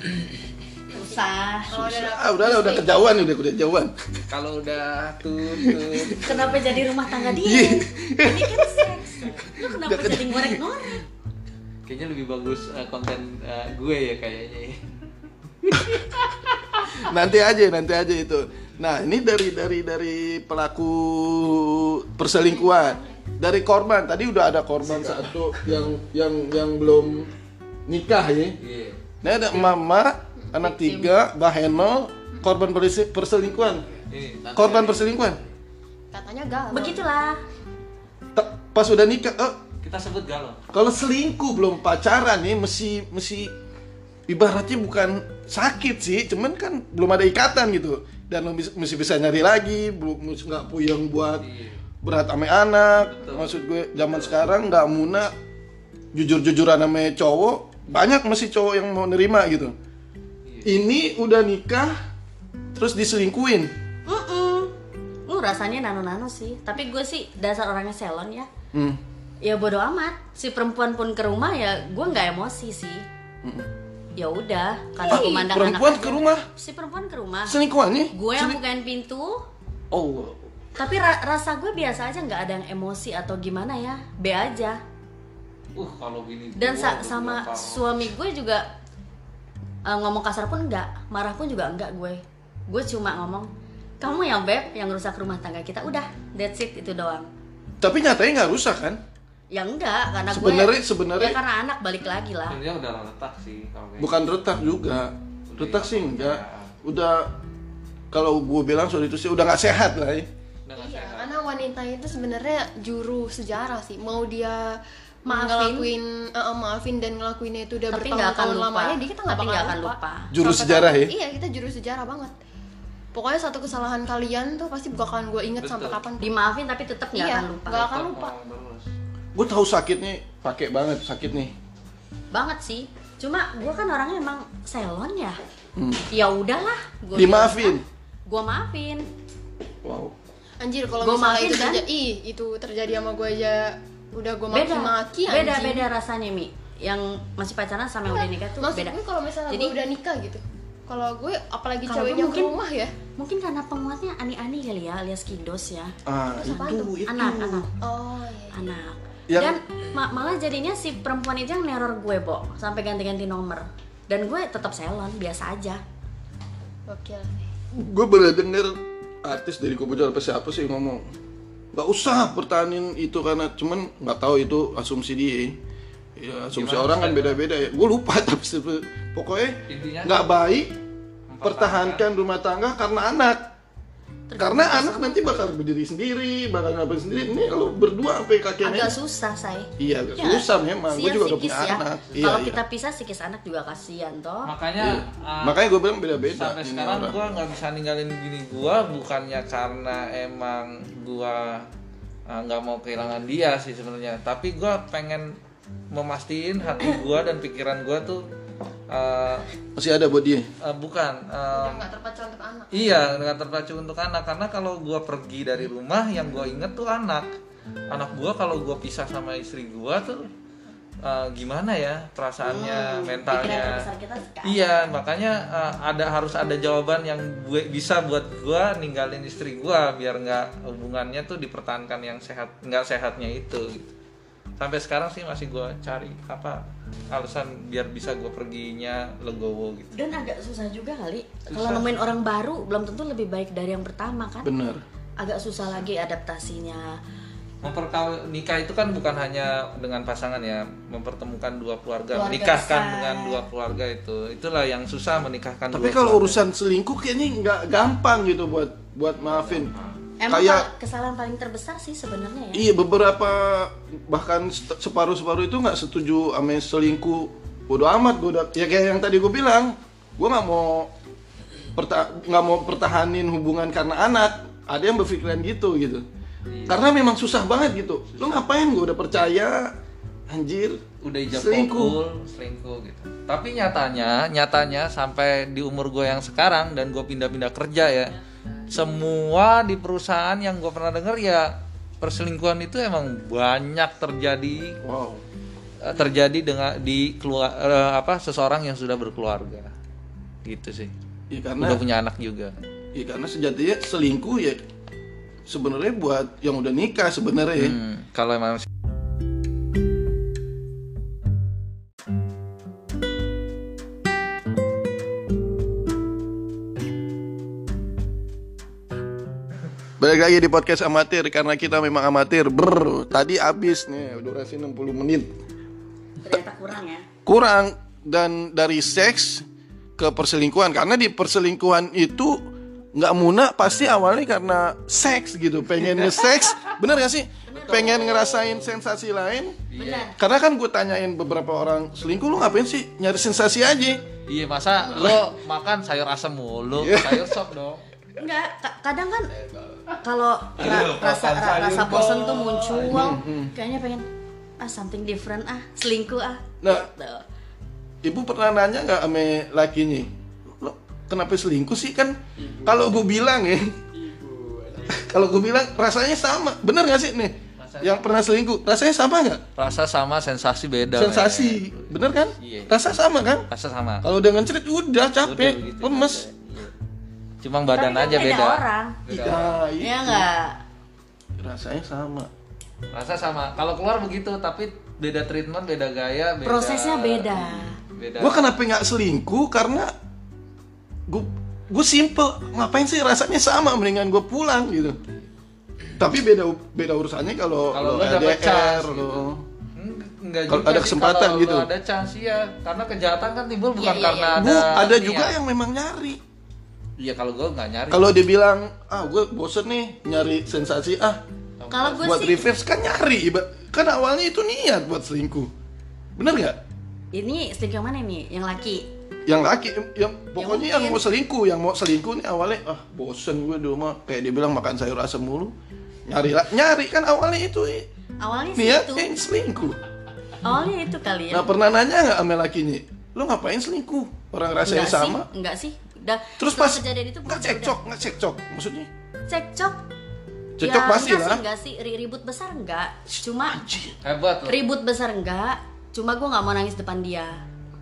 Susah. Kalau udah dapet Ah, udah lah, udah kejauhan udah udah kejauhan. kalau udah tutup Kenapa jadi rumah tangga dia? Iya. Ini kan seks. Lu kenapa jadi ngorek-ngorek? kayaknya lebih bagus eh, konten eh, gue ya kayaknya ya. *laughs* nanti aja, nanti aja itu. Nah, ini dari dari dari pelaku perselingkuhan. Dari korban tadi udah ada korban satu yang yang yang belum nikah ya. Iya. Nah, ada mama, anak tiga, Baheno, korban perse- perselingkuhan. ini Korban perselingkuhan. katanya galau. Begitulah. Ta- Pas udah nikah, oh, kita sebut galau kalau selingkuh belum pacaran nih, mesti mesti ibaratnya bukan sakit sih, cuman kan belum ada ikatan gitu. Dan lo mesti bisa nyari lagi, belum nggak puyeng buat Iya. berat ame anak. Maksud gue zaman sekarang nggak muna jujur-jujuran sama cowok, banyak masih cowok yang mau nerima gitu. Ini udah nikah, terus diselingkuin. Mm-mm. Lu rasanya nano-nano sih. Tapi gue sih dasar orangnya selon ya. Hmm. Ya bodo amat. Si perempuan pun ke rumah ya gue nggak emosi sih. Ya udah, karena aku mandang Perempuan anak ke aja. rumah, Si perempuan ke rumah. selingkuhannya? Gue yang Seling- bukain pintu. Oh, Tapi ra- rasa gue biasa aja nggak ada yang emosi atau gimana ya. B aja. uh kalau gini Dan gua sa- sama suami gue juga eh, ngomong kasar pun enggak, marah pun juga enggak gue. Gue cuma ngomong, kamu yang beb yang rusak rumah tangga kita. Udah, that's it itu doang. tapi nyatanya nggak rusak kan? Ya enggak, karena Sebenarnya- gue sebenarnya- ya karena anak balik lagi lah. sebenarnya udah retak sih kalau kayak Bukan retak juga. Retak sih enggak. Udah kalau gue bilang soal itu sih udah nggak sehat lah ya. gitu. Udah Iya, sehat. karena wanita itu sebenarnya juru sejarah sih. Mau dia Maafin. ngelakuin eh, maafin dan ngelakuinnya itu udah Tapi akan bertahun-tahun lamanya dia kita nggak Tapi bakal nggak akan lupa. lupa. Juru Sampai sejarah ya? Iya, kita juru sejarah banget. Pokoknya satu kesalahan kalian tuh pasti bakalan gue inget sampai Betul. kapan. Dimaafin tapi tetap nggak Iya, akan lupa. nggak akan lupa. Gue tahu sakitnya pakai banget sakit nih. Banget sih. Cuma gue kan orangnya emang selon ya. Ya udahlah. Gua Hmm. Dimaafin. Gue maafin. Wow. Anjir kalau Gua misalnya maafin, itu kan? terjadi, ih itu terjadi sama gue aja udah gue Beda. maki-maki Beda anjing. beda rasanya mi. Yang masih pacaran sama yang udah nikah tuh Maksud beda. gue kalau misalnya Jadi- gue udah nikah gitu. Kalau gue apalagi Kalau ceweknya mungkin- ke rumah ya. Mungkin karena penguatnya ani-ani kali ya alias kidos ya. Ah, itu itu. Anak, anak, Oh iya. anak. Yang- Dan ma- malah jadinya si perempuan itu yang neror gue, Bo, sampai ganti-ganti nomor. Dan gue tetap selon, biasa aja. Gokil. Gue pernah denger artis dari Kobojo apa siapa sih ngomong nggak usah pertahanin itu karena cuman nggak tahu itu asumsi dia. Ya asumsi Gimana orang kan beda-beda ya. Gue lupa *laughs* tapi pokoknya nggak baik pertahankan rumah tangga karena anak Tergantung karena pasangan. anak nanti bakal berdiri sendiri bakal ngapain sendiri ini lo berdua sampai kakeknya Agak susah, say. iya agak Ya, susah memang gue juga udah punya ya. anak iya, Kalau iya. kita pisah psikis anak juga kasihan toh. makanya Iya. ah, makanya gue bilang beda-beda sampai ini sekarang orang. gua nggak bisa ninggalin bini gua bukannya karena emang gua ah, nggak mau kehilangan dia sih sebenarnya tapi gua pengen memastiin hati gua dan pikiran gua tuh ah, masih ada buat dia ah, bukan Udah nggak terpacu untuk anak. Iya, dengan terpacu untuk anak karena kalau gua pergi dari rumah yang gua inget tuh anak. Anak gua kalau gua pisah sama istri gua tuh eh, gimana ya perasaannya, Pikiran mentalnya. kita. Iya, makanya eh, ada harus ada jawaban yang gue bisa buat gua ninggalin istri gua biar nggak hubungannya tuh dipertahankan yang sehat, nggak sehatnya itu. Gitu. Sampai sekarang sih masih gua cari apa alasan biar bisa gua perginya legowo gitu. Dan agak susah juga kali. Kalau nemuin orang baru belum tentu lebih baik dari yang pertama kan. bener Agak susah lagi adaptasinya. memperkawin nikah itu kan bukan hanya dengan pasangan ya mempertemukan dua keluarga, Keluarga menikahkan besar. dengan dua keluarga itu itulah yang susah menikahkan Tapi dua kalau keluarga. urusan selingkuh kayaknya nggak gampang gitu buat buat maafin. Emang Kayak kesalahan paling terbesar sih sebenarnya ya. iya beberapa bahkan st- separuh-separuh itu nggak setuju sama selingkuh. Bodoh amat gue udah ya kayak yang tadi gue bilang, gue nggak mau perta- nggak mau pertahanin hubungan karena anak. Ada yang berpikiran gitu gitu. Iya. Karena memang susah banget gitu. Lo ngapain gue udah percaya Anjir. udah ijab Selingkuh. kabul selingkuh gitu tapi nyatanya nyatanya sampai di umur gue yang sekarang dan gue pindah-pindah kerja ya semua di perusahaan yang gue pernah denger ya perselingkuhan itu emang banyak terjadi Wow. eh, terjadi dengan di keluar eh, apa seseorang yang sudah berkeluarga gitu sih Ya karena udah punya anak juga ya karena sejatinya selingkuh ya sebenarnya buat yang udah nikah sebenarnya. Hmm, kalau emang Balik lagi di podcast amatir karena kita memang amatir. Brr, tadi habis nih durasi 60 menit. Ternyata kurang ya. Kurang dan dari seks ke perselingkuhan karena di perselingkuhan itu nggak muna pasti awalnya karena seks gitu pengen *laughs* nge-seks bener gak sih pengen ngerasain sensasi lain Benar. karena kan gue tanyain beberapa orang selingkuh lu ngapain sih nyari sensasi aja iya masa lo makan sayur asem mulu Iya. sayur sop dong Enggak, ka- kadang kan kalau ra- rasa ra- rasa bosan tuh muncul, kayaknya pengen ah something different ah, selingkuh ah. Nah. Gitu. Ibu pernah nanya nggak sama lakinya? Lo kenapa selingkuh sih kan? Kalau gue bilang ya, kalau gue bilang rasanya sama, bener nggak sih nih? Yang pernah selingkuh, rasanya sama nggak? rasa sama sensasi beda Sensasi, bener kan? Iya. Rasa sama kan? rasa sama Kalau dengan cerit udah capek, Udah begitu. lemes. Iya. Cuma badan Tapi kan aja beda beda orang. Iya, iya. Ya enggak? Rasanya sama. rasa sama kalau keluar begitu tapi beda treatment beda gaya beda Prosesnya beda. beda Gue kenapa nggak selingkuh? Karena gue gue simple, ngapain sih rasanya sama, mendingan gue pulang gitu. Tapi beda beda urusannya kalau Kalau lo lo dapet LDR, chance lo- gitu. Enggak ada kesempatan kalau gitu. ada chance ya karena kejahatan kan timbul bukan iya, karena iya. Bu, ada ada niat. juga yang memang nyari. Iya kalau gue nggak nyari Kalau dia bilang, ah gue bosen nih nyari sensasi, ah Kalau gue buat sih reverse kan nyari, Iba. kan awalnya itu niat buat selingkuh, bener nggak? ini selingkuh yang mana nih? Yang laki. Yang laki, yang pokoknya yang, mau selingkuh, yang mau selingkuh nih awalnya, ah bosen gue di rumah, kayak dia bilang makan sayur asam mulu, nyari lah, nyari kan awalnya itu Awalnya sih niat itu. yang selingkuh. Awalnya itu kali ya. Nah pernah nanya nggak sama lakinya, lo ngapain selingkuh? Orang rasanya Enggak sama. Sih, enggak sih. Udah Terus pas kejadian itu nggak cekcok, nggak cekcok, maksudnya. Cekcok. cekcok ya, pasti lah. Sih, enggak sih, Ri- ribut besar enggak. Cuma hebat ribut besar enggak. Cuma gue nggak mau nangis depan dia.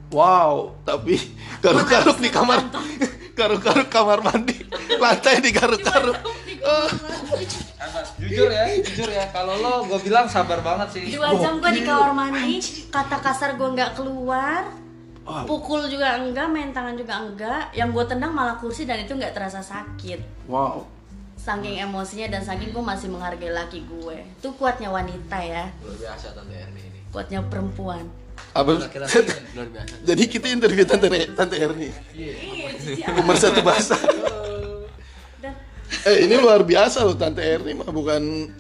Wow, tapi garuk-garuk di kamar, *laughs* garuk-garuk kamar mandi, lantai digaruk-garuk. Oh, jujur ya jujur ya kalau lo gue bilang sabar banget sih Dua jam gue di kamar mandi, kata kasar gue nggak keluar, Wah. pukul juga enggak, main tangan juga enggak. Yang gue tendang malah kursi dan itu nggak terasa sakit. wow. Saking emosinya dan saking gue masih menghargai laki gue. Itu kuatnya wanita ya, luar biasa tante Erni ini kuatnya perempuan. Apa? laki-laki luar biasa *laughs* Jadi kita interview tante tante Erni. Pemersatu bahasa. Dan Eh ini luar biasa loh tante Erni mah bukan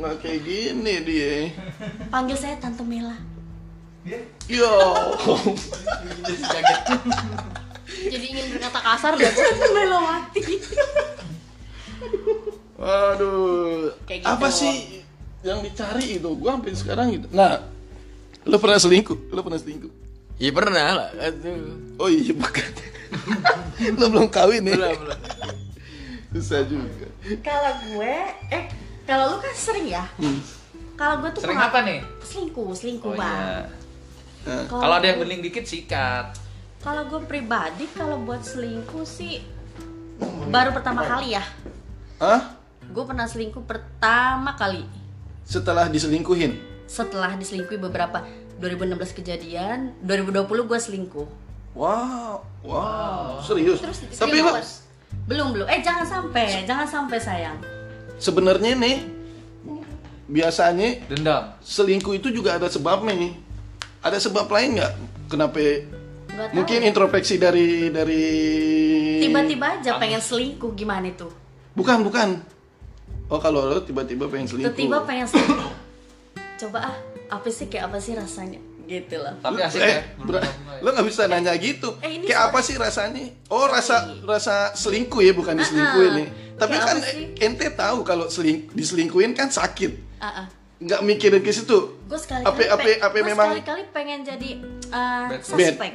nggak kayak gini dia. panggil saya Tante Mela. Yo. *laughs* jadi ingin berkata kasar Tante *laughs* Melawati. Waduh. Kayak gitu. Apa sih yang dicari itu? Gua sampai sekarang gitu. Nah, lo pernah selingkuh? Lo pernah selingkuh? iya pernah lah aduh Oh iya bukan. *laughs* lo belum kawin ya? belum belum Susah juga. Kalau gue, eh kalau lu kan sering ya. Kalau gue tuh sering apa nih Selingkuh, selingkuh oh bang. iya Kalau ada yang bening dikit sikat Kalau gue pribadi kalau buat selingkuh sih baru pertama kali ya. Hah? Gue pernah selingkuh pertama kali Setelah diselingkuhin? setelah diselingkuhi beberapa 2016 kejadian, 2020 gue selingkuh. Wow, wow, serius. Terus Tapi lo belum belum. Eh jangan sampai, jangan sampai sayang. sebenarnya nih biasanya dendam selingkuh itu juga ada sebabnya nih. Ada sebab lain nggak? Kenapa? Tahu. Mungkin introspeksi dari dari. Tiba-tiba aja pengen selingkuh gimana itu? Bukan bukan. Oh kalau lo tiba-tiba pengen selingkuh. Tiba-tiba pengen selingkuh. Coba ah, apa sih kayak apa sih rasanya? Gitu loh. tapi asik eh, ya ber- lo nggak bisa nanya gitu. Eh, ini kayak soal- apa sih rasanya? Oh rasa rasa selingkuh ya bukan diselingkuhin nih. Tapi Kayak kan ente tahu kalau seling, diselingkuhin kan sakit. Ah, ah. Nggak mikirin ke situ. gue sekali Apa apa apa memang sekali pengen jadi uh, Bad suspek.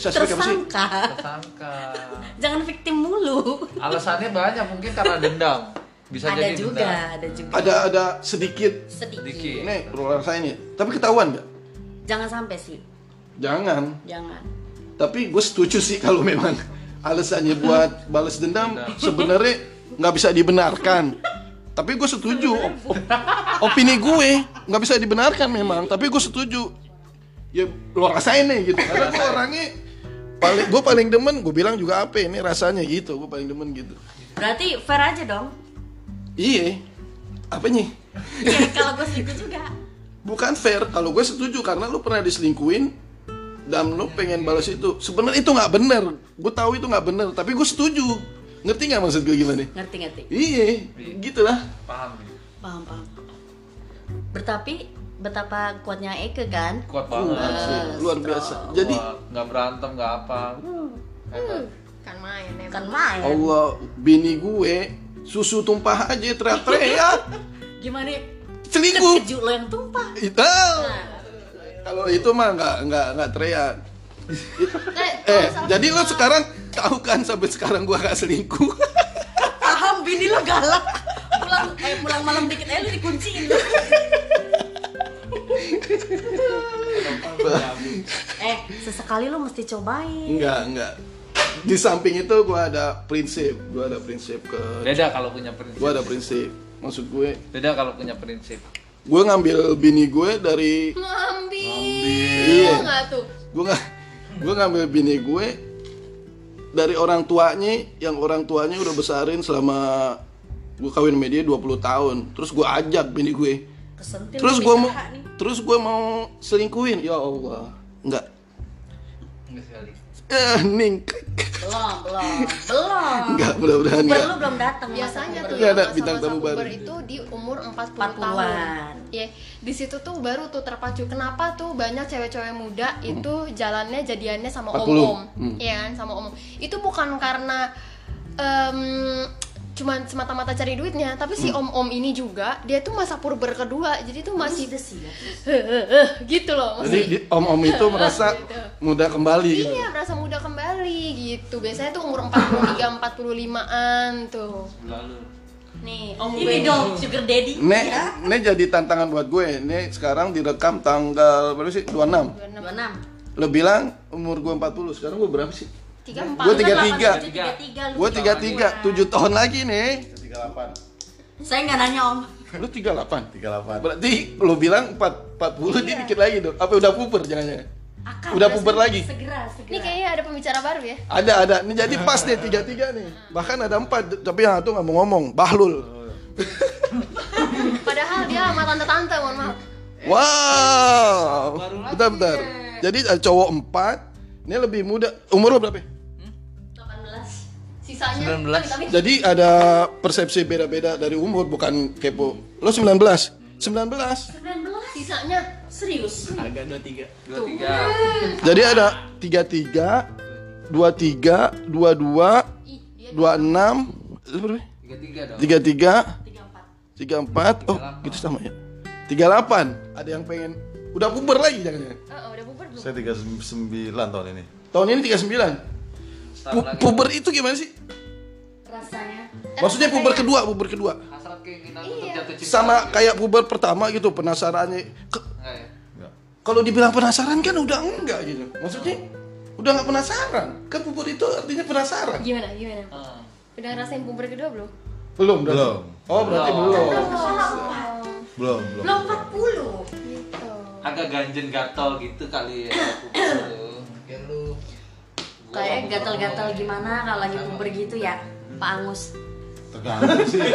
Suspek tersangka. Tersangka. *laughs* Jangan victim mulu. Alasannya banyak mungkin karena dendam. Bisa ada jadi juga dendam ada juga. Ada ada sedikit. Sedikit. Sedikit. ini keluar saya ini. Tapi ketahuan nggak? jangan sampai sih. Jangan. jangan. Tapi gue setuju sih kalau memang alasannya buat *laughs* balas dendam. sebenarnya nggak bisa dibenarkan. Tapi gue setuju. Op- op- opini gue nggak bisa dibenarkan memang. Tapi gue setuju. Ya lo rasain nih gitu. Karena gue orangnya paling gue paling demen. Gue bilang juga apa ini rasanya gitu. Gue paling demen gitu. berarti fair aja dong Iya. Apa nih? ya kalau gue segitu juga Bukan fair. Kalau gue setuju karena lu pernah diselingkuin dan lu pengen balas itu. Sebenarnya itu nggak bener. Gue tahu itu nggak bener. Tapi gue setuju. Ngerti nggak maksud gue gimana? ngerti ngerti. Iya, gitulah. paham. Nih paham paham. Bertapi betapa kuatnya Eke kan? Kuat banget. Asli, luar biasa. Jadi nggak berantem nggak apa. Hebat. kan main emang. kan main. Allah bini gue susu tumpah aja teriak-teriak. *laughs* Gimana? Selingkuh. keju lo yang tumpah. Itu kalau itu mah nggak nggak nggak teriak. Eh, Eh, jadi lo sekarang tahu kan sampai sekarang gua gak selingkuh. paham bini lo galak pulang eh pulang malam dikit eh lu dikunciin *laughs* eh sesekali lu mesti cobain Enggak, enggak. Di samping itu gua ada prinsip, gua ada prinsip ke beda kalau punya prinsip gua ada prinsip. Maksud gue, beda kalau punya prinsip gue ngambil bini gue dari ngambil Iya. nggak tuh gue nggak gue ngambil bini gue dari orang tuanya yang orang tuanya udah besarin selama gue kawin sama dia 20 tahun. Terus gue ajak bini gue. Kesentil terus gue mau terus gue mau selingkuhin. Ya Allah. Nggak enggak sekali eh ningkrik belum belum belum nggak mudah-mudahan nggak lu belum datang biasanya tuh. Nggak yang ada bintang tamu baru. itu di umur 40, 40-an. tahun ya di situ tuh baru tuh terpacu kenapa tuh banyak cewek-cewek muda itu jalannya jadiannya sama 40. om-om Hmm. Iya kan sama om itu bukan karena em, cuman semata-mata cari duitnya tapi si Hmm. om-om ini juga dia tuh masa purber kedua jadi tuh masih Udah sih ya. gitu loh jadi di- om-om itu merasa muda kembali gitu Iya, merasa muda kembali gitu. Biasanya tuh umur 43 45-an tuh. lalu Nih, om ini gue. dong sugar daddy Nek, ya nek jadi tantangan buat gue. Nek sekarang direkam tanggal berapa sih? 26. 26 Lo bilang umur gue 40, sekarang gue berapa sih? 34. Gue 33. 33 lu Gue 33, 7 tahun lagi nih. 38 saya nggak nanya om Lu 38. 38 Berarti lo bilang 4, 40 dia dikit lagi dong. Apa udah puber jangan-jangan? akan Udah segera- puber lagi? segera segera Ini kayaknya ada pembicara baru ya. Ada, ada. Ini jadi pas nih 33 nih. Bahkan ada 4, tapi yang satu nggak mau ngomong. Bahlul. *laughs* Padahal dia sama tante-tante, mohon maaf. Wow. Bentar, bentar. Jadi ada cowok 4, ini lebih muda. Umur lo berapa? Ya? 18 Sisanya 19. tapi Jadi ada persepsi beda-beda dari umur, bukan kepo. Lo 19? 19. 19 sisanya agak 23 dua tiga Jadi ada 33, 23, 22, ih, dia 26, itu berapa? tiga tiga dong 33, 34, oh gitu sama ya. 38, ada yang pengen udah puber lagi jangan-jangan. Oh, udah puber belum? Saya 39 tahun ini Tahun ini 39. Pu- lagi. puber itu gimana sih? rasanya Maksudnya puber kedua, puber kedua. hasrat keinginan untuk Iya. jatuh cinta Sama kayak puber pertama gitu, penasarannya. Ke- Enggak ya? Enggak Kalau dibilang penasaran kan udah enggak gitu. Maksudnya udah nggak penasaran. Kan puber itu artinya penasaran. Gimana? Gimana? Hmm. Udah ngerasain puber kedua belum? Belum. Belum. Oh, berarti Belum. belum. Belum, belum belum 40 Gitu. agak ganjen gatal gitu kali ya puber. ya lu Gua kayak gatal-gatal gimana kalau lagi puber gitu ya Pak Angus Tergantung sih *laughs*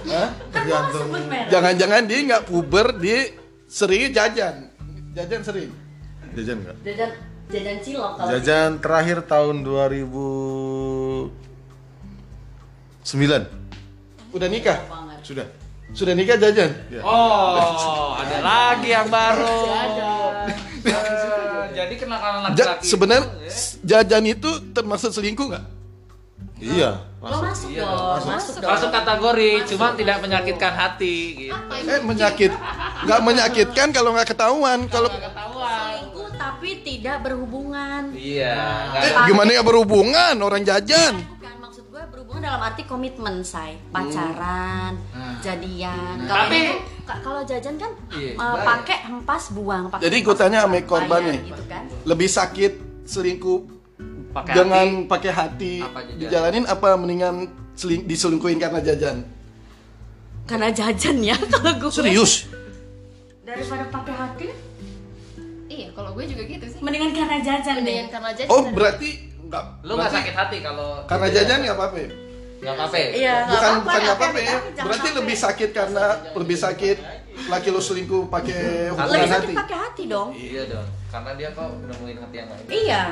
Hah? Tergantung sebut merek Jangan-jangan dia nggak puber, dia sering jajan. Jajan sering. Jajan enggak? jajan jajan cilok kalau Jajan terakhir tahun 2009 Udah nikah? Sudah Sudah nikah jajan? Oh, ada lagi yang baru. Ja- sebenarnya itu, ya. jajan itu termasuk selingkuh nggak? Iya. Lo masuk Iya dong, masuk dong. Masuk kategori, cuman tidak menyakitkan hati gitu. Eh menyakit, nggak menyakitkan kalau nggak ketahuan. Kalau Selingkuh tapi tidak berhubungan. Iya, nggak eh, gimana ya berhubungan orang jajan? Berhubungan dalam arti komitmen, say. Pacaran, Nah. jadian. Nah. Kalau Tapi- kalau jajan kan Iya, uh, bayar. pakai hempas buang, pakai Jadi tanya sama korban nih. gitu kan. Lebih sakit selingkuh Pakai dengan hati. pakai hati Apa dijalanin apa mendingan seling, diselingkuhin karena jajan? Karena jajan ya *laughs* kalau gue. Serius? Daripada pakai hati, Iya, kalau gue juga gitu sih. mendingan karena jajan Mendingan deh. karena jajan. Oh berarti nggak? Lu nggak sakit hati kalau Karena jajan nggak apa-apa. Ya? nggak apa-apa. Iya, Bukan apa-apa, bukan nggak apa-apa ya. tapi jangan Berarti sampai. lebih sakit karena lebih sakit laki lu selingkuh pakai hubungan Lebih hati. sakit pakai hati dong. Iya dong, karena dia kok nemuin hati yang lain. Iya.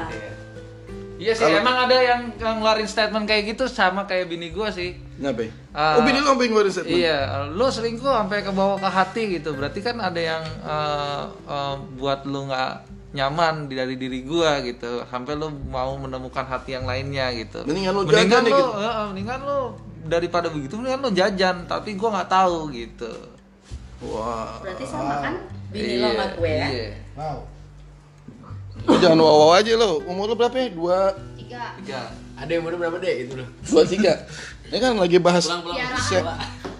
Iya sih, Kalau- emang ada yang ngeluarin statement kayak gitu sama kayak bini gua sih. Ngapain? Ah. oh bini lu sampai ngeluarin statement? Iya, lu selingkuh sampai ke bawah ke hati gitu. Berarti kan ada yang eh, eh, buat lu nggak nyaman di- dari diri gua gitu. Sampai lu mau menemukan hati yang lainnya gitu. Mendingan lu mendingan jajan lu, gitu. eh, mendingan lu daripada begitu mendingan lu jajan, tapi gua nggak tahu gitu. Wah. Berarti sama kan bini lo sama gue ya. Iya. Lu jangan wow aja lo. Umur lu berapa ya? Dua, Tiga. Tiga. Ada yang umur berapa deh gitu loh. dua tiga. Ini kan lagi bahas. Tiara. Se-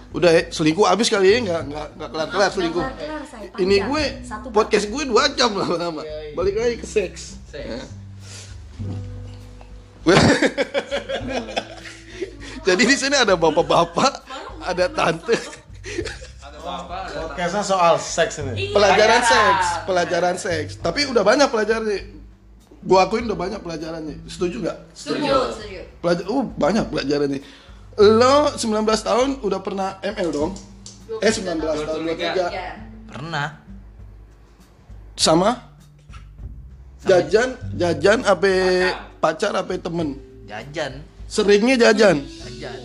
Udah ya, selingkuh abis kali ya, nggak nggak nggak kelar kelar selingkuh. Nggak kelar, say. Ini gue Satu podcast gue dua jam lama-lama. Balik lagi ke seks. Seks. Ya. *laughs* Jadi di sini ada bapak-bapak, ada tante, Ada apa? Ada Podcastnya soal seks ini. pelajaran seks, pelajaran seks. Tapi udah banyak pelajarannya. Gua akuin udah banyak pelajarannya. Setuju nggak? Setuju, setuju. Pelajar, uh banyak pelajarannya. Lo 19 tahun udah pernah ML dong? Eh 19 tahun 23 Ya. Pernah. sama jajan jajan apa pacar apa temen Jajan. seringnya jajan Jajan.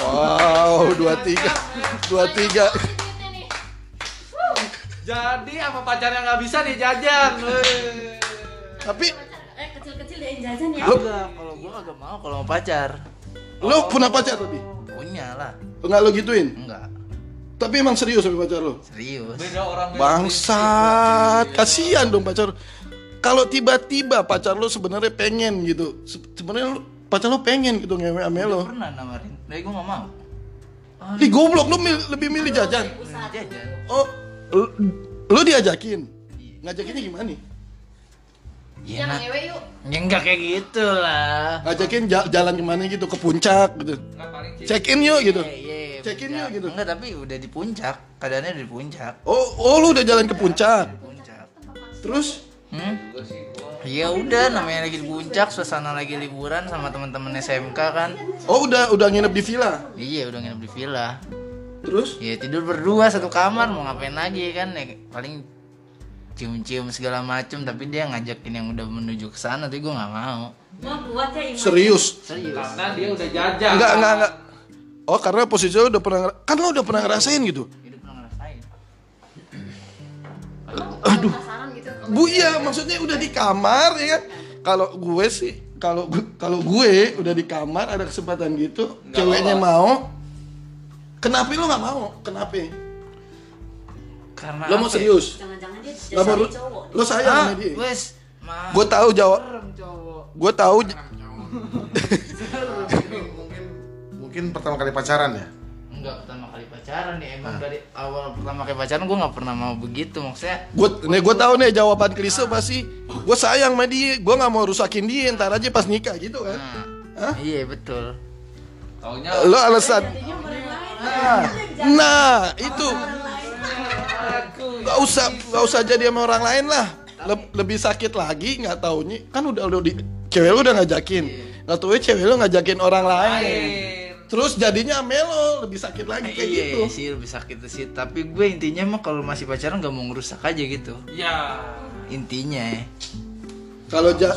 wow dua tiga dua tiga Jadi sama pacarnya nggak bisa nih jajan. Tapi Eh kecil-kecil dia yang jajan ya. kalau gua agak mau kalau mau pacar. Lo punya pacar tapi? Punya lah. nggak lo gituin? Enggak, tapi emang serius sama pacar lo serius. Beda orang bangsat kasihan dong pacar kalau tiba-tiba pacar lo sebenarnya pengen gitu Se- sebenarnya lo- pacar lo pengen gitu ngewe sama lo Pernah nawarin, tapi gua nggak mau. di goblok lo mil- lebih milih jajan. Jajan. oh lo, lo diajakin? Ngajakinnya gimana nih Ya, Jangan nah, ngewe yuk. ya enggak kayak gitu lah. ngajakin ja- jalan ke mana gitu ke puncak gitu check in yuk gitu Iya, iya, Check in yuk gitu. Enggak, tapi udah di puncak. Keadaannya udah di puncak. oh oh lu udah jalan ke puncak Puncak. terus Hmm? Ya udah, namanya lagi di puncak, suasana lagi liburan sama teman-teman SMK kan. oh udah udah nginep di villa Iya, udah nginep di villa. terus Ya tidur berdua satu kamar mau ngapain lagi kan ya paling cium-cium segala macem tapi dia ngajakin yang udah menuju ke sana tapi gue nggak mau kuat ya iman. serius serius Karena dia udah jajan. enggak enggak enggak oh karena posisi lo udah pernah kan lo udah pernah ngerasain gitu hidup pernah ngerasain Aduh. Gitu. bu iya maksudnya udah di kamar ya kan kalau gue sih kalau kalau gue udah di kamar ada kesempatan gitu ceweknya lolos. mau kenapa lo nggak mau kenapa karena lo mau apa ya? serius Jangan-jangan dia jadi cowok. lo sayang ah sama dia wes gue tahu jawab cowok gue tahu mungkin mungkin pertama kali pacaran ya enggak pertama kali pacaran nih emang dari awal pertama kali pacaran gue nggak pernah mau begitu maksudnya gue nih gue tahu nih jawaban klise pasti gue sayang sama dia gue nggak mau rusakin dia ntar aja pas nikah gitu kan nah, Hah? iya betul Taunya lo alasan nah, nah itu nggak usah nggak usah jadi sama orang lain lah. Le- lebih sakit lagi nggak taunya kan udah udah di cewek lu udah ngajakin. Nggak tahu cewek lu ngajakin orang lain. Terus jadinya melo lebih sakit lagi kayak iya gitu. sih lebih sakit sih. Tapi gue intinya mah kalau masih pacaran nggak mau ngerusak aja gitu. Ya. intinya. Ya kalau ja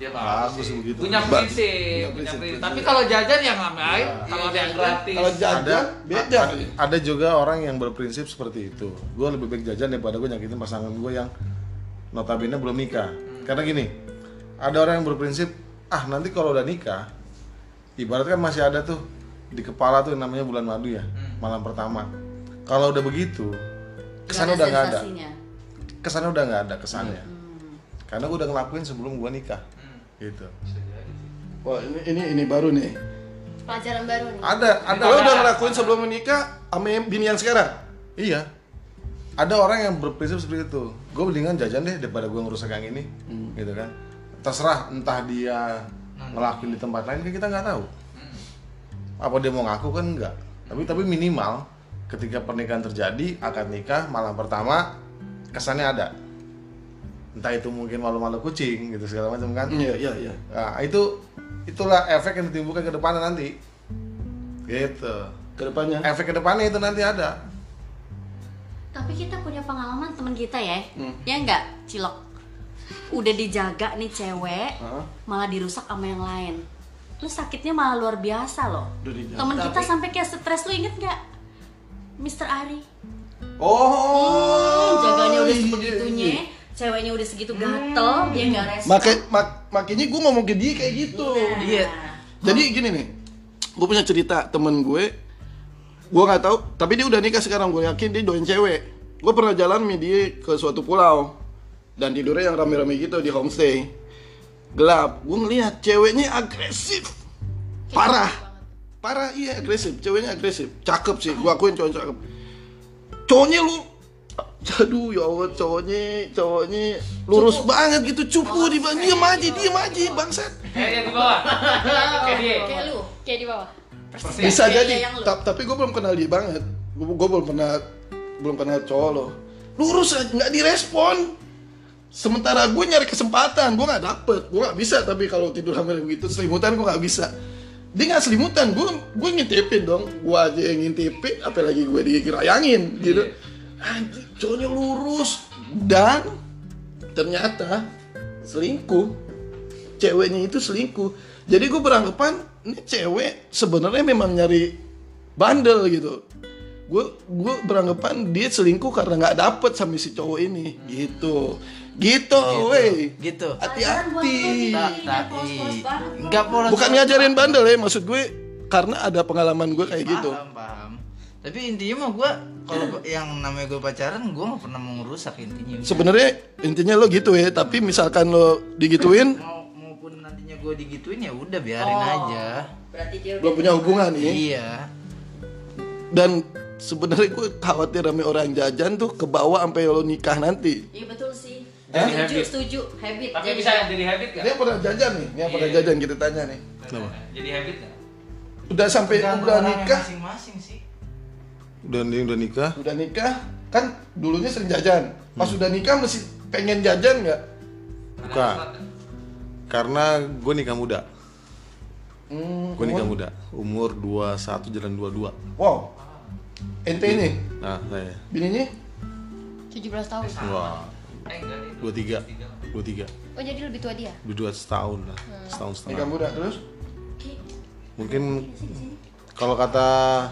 Ya Bagus sih. begitu. Punya prinsip, punya prinsip. Tapi kalau jajan ya ngapain? Kalau ada yang gratis. kalau jajan ada beda. ada, ada juga orang yang berprinsip seperti itu. Gue lebih baik jajan daripada gue nyakitin pasangan gue yang notabene belum nikah. Karena gini ada orang yang berprinsip ah nanti kalau udah nikah ibarat kan masih ada tuh di kepala tuh yang namanya bulan madu ya malam pertama. Kalau udah begitu kesannya udah nggak ada. kesannya udah nggak ada kesannya. Karena gue udah ngelakuin sebelum gue nikah gitu. Wah ini ini ini baru nih. Pelajaran baru nih. ada ada. Lo udah ngelakuin sebelum menikah sama yang bini yang sekarang? iya. Ada orang yang berprinsip seperti itu. Gue mendingan jajan deh daripada gue ngerusak yang ini. Gitu kan. Terserah entah dia ngelakuin di tempat lain kan kita nggak tahu. Apa dia mau ngaku kan enggak tapi tapi minimal ketika pernikahan terjadi akad nikah malam pertama kesannya ada entah itu mungkin malu-malu kucing gitu segala macam kan Iya iya iya. nah, itu itulah efek yang ditimbulkan ke depannya nanti gitu Ke depannya. efek ke depannya itu nanti ada Tapi kita punya pengalaman teman kita ya, Hmm. ya enggak, cilok. Udah dijaga nih cewek, Hah? malah dirusak sama yang lain. Lu sakitnya malah luar biasa loh. Dijaga. Temen kita sampai kayak stres lu inget nggak? Mr. Ari. Oh. Jaganya udah iya, sebegitunya, iya. Ceweknya udah segitu gatel, dia nggak respon. Maka mak, makanya gue ngomong ke dia kayak gitu. Iya. Jadi gini nih, gue punya cerita temen gue, gue nggak tahu, tapi dia udah nikah sekarang. Gue yakin dia doain cewek. Gue pernah jalan sama dia ke suatu pulau dan tidurnya yang rame-rame gitu di homestay. Gelap, gue ngeliat ceweknya agresif, parah, parah iya agresif, ceweknya agresif, cakep sih, gue akuin cowok cakep. Cowoknya lu, aduh ya Allah cowoknya, cowoknya lurus banget gitu, cupu di bawah, diem aja, diem aja, bangsat. Kayak yang di bawah. Kayak dia. Kayak lu, kayak di bawah. bisa Kayak jadi. Ta- tapi gue belum kenal dia banget. Gue belum pernah belum kenal cowok lo. Lurus aja nggak direspon. Sementara gue nyari kesempatan gue nggak dapet. Gue nggak bisa tapi kalau tidur hamil begitu selimutan gue nggak bisa. Dia nggak selimutan gue gue ngintipin dong. Gue aja yang ngintipin apalagi gue digerayangin gitu Anjir, cowoknya lurus. Dan ternyata selingkuh. Ceweknya itu selingkuh. Jadi gue beranggapan ini cewek sebenarnya memang nyari bandel gitu. Gue gue beranggapan dia selingkuh karena nggak dapet sama si cowok ini. Gitu. Gitu, weh. Gitu. Buat lu hati-hati. Enggak polos. bukan ngajarin bandel ya maksud gue karena ada pengalaman gue kayak gitu. Paham, paham. Tapi intinya mah gue kalau yang namanya gue pacaran gue nggak pernah mau ngerusak intinya. sebenarnya intinya lo gitu ya tapi misalkan lo digituin *laughs* mau maupun nantinya gue digituin ya udah biarin Oh. aja. Berarti dia belum punya hubungan nih Iya. dan sebenarnya gue khawatir sama orang jajan tuh ke bawah sampai lo nikah nanti Iya betul sih. Jadi Setuju, habit. setuju. Habit. Tapi Jadi- bisa jadi habit Dia nggak? pernah jajan nih, dia pernah Iya. jajan kita tanya nih. Jadi habit nggak? Udah sampai Tergantung udah nikah, masing-masing sih. Udah nih udah nikah? Udah nikah? Kan dulunya sering jajan. Pas udah nikah mesti pengen jajan nggak? bukan. Karena gue nikah muda. Hmm, gue nikah muda. Umur 21 jalan 22 Wow. Ente ini, nah saya. Bininya? 17 tahun. wah. Eh enggak nih. 23 23 Oh jadi lebih tua dia? dua setahun lah. Setahun nikah setengah muda terus? mungkin kalau kata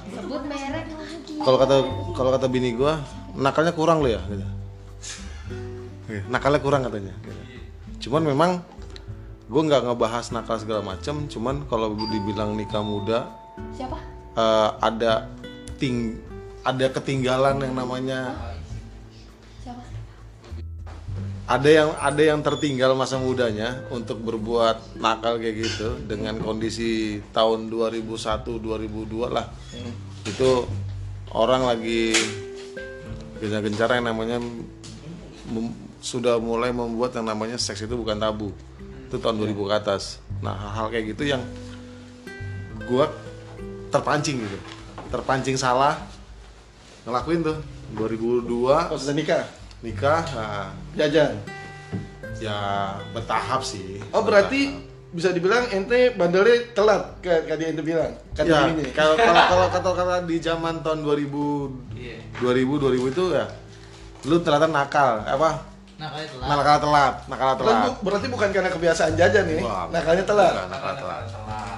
Sebut merek lagi. kalau kata kalau kata bini gua nakalnya kurang lo ya gitu. Iya, nakalnya kurang katanya gitu. cuman memang gue nggak ngebahas nakal segala macam cuman kalau dibilang nikah muda Siapa? eh, ada ting ada ketinggalan yang namanya Siapa? Ada yang ada yang tertinggal masa mudanya untuk berbuat nakal kayak gitu dengan kondisi tahun 2001 2002 lah. Itu orang lagi gencar-gencar yang namanya mem- sudah mulai membuat yang namanya seks itu bukan tabu. Itu tahun 2000 ke atas. Nah hal-hal kayak gitu yang gua terpancing gitu. Terpancing salah ngelakuin tuh. 2002 Pas udah nikah, nikah nah, jajan. ya bertahap sih Oh berarti bisa dibilang ente bandelnya telat kayak tadi ente bilang kan ya bininya. kalau kalau kalau kata kata di zaman tahun 2000 Iya. 2000 2000 itu ya lu ternyata nakal apa kayak telat. nakal telat nakal Bukan telat bu- berarti bukan karena kebiasaan jajan nih, Wah, nakalnya telat. nakal telat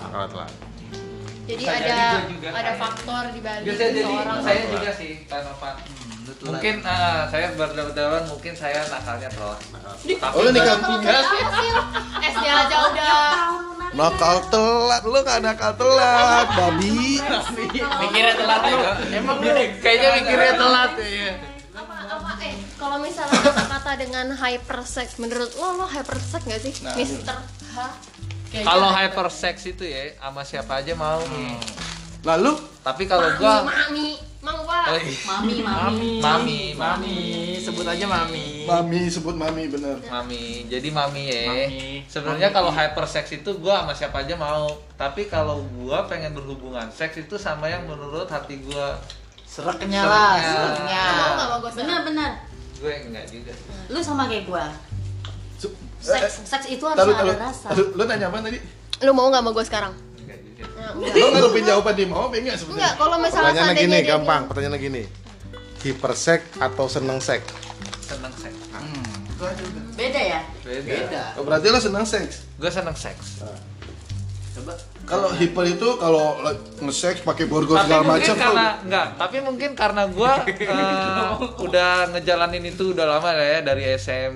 nakal telat Jadi Bisa ada jadi gua juga ada faktor di balik seseorang. saya juga sih karena Mungkin ah, saya berdawan mungkin saya nakalnya telat. Oh lu nikah Kalau muda. SD aja udah. nakal telat lu kan nakal telat babi. Mikirnya telat ya. Emang lu kayaknya mikirnya telat ya. apa apa eh kalau misalnya kata-kata dengan hypersex menurut lo lo hypersex gak sih Nah. Mister H? Kalau hypersex itu ya sama siapa aja mau. lalu? Tapi kalau gua mami mang Oh, iya. Mami, mami. mami, mami, Mami, sebut aja mami. mami sebut mami bener mami. Jadi mami ya. Mami. Sebenarnya kalau hypersex itu gua sama siapa aja mau. Tapi kalau gua pengen berhubungan seks itu sama yang menurut hati gua. Sereknya lah, Sereknya. mau gue. Gue enggak juga. Lu sama kayak gua. Su- Seks, seks itu harus ada rasa. taruh. lu nanya apa tadi lu mau gak mau gue sekarang Enggak juga. Nah, enggak. lu ngarepin jawaban dia mau enggak enggak sebetulnya kalau misalnya Pertanyaannya seandainya gini, dia gampang. Pertanyaannya gini. Hipersek atau seneng sek? Seneng seks. Beda ya? Beda. Oh, berarti lo senang seks Gue seneng seks. Coba. kalau hiper itu kalau nge-seks pakai borgol tapi segala macam tuh karena enggak tapi mungkin karena gua *laughs* eh, udah ngejalanin itu udah lama ya dari SM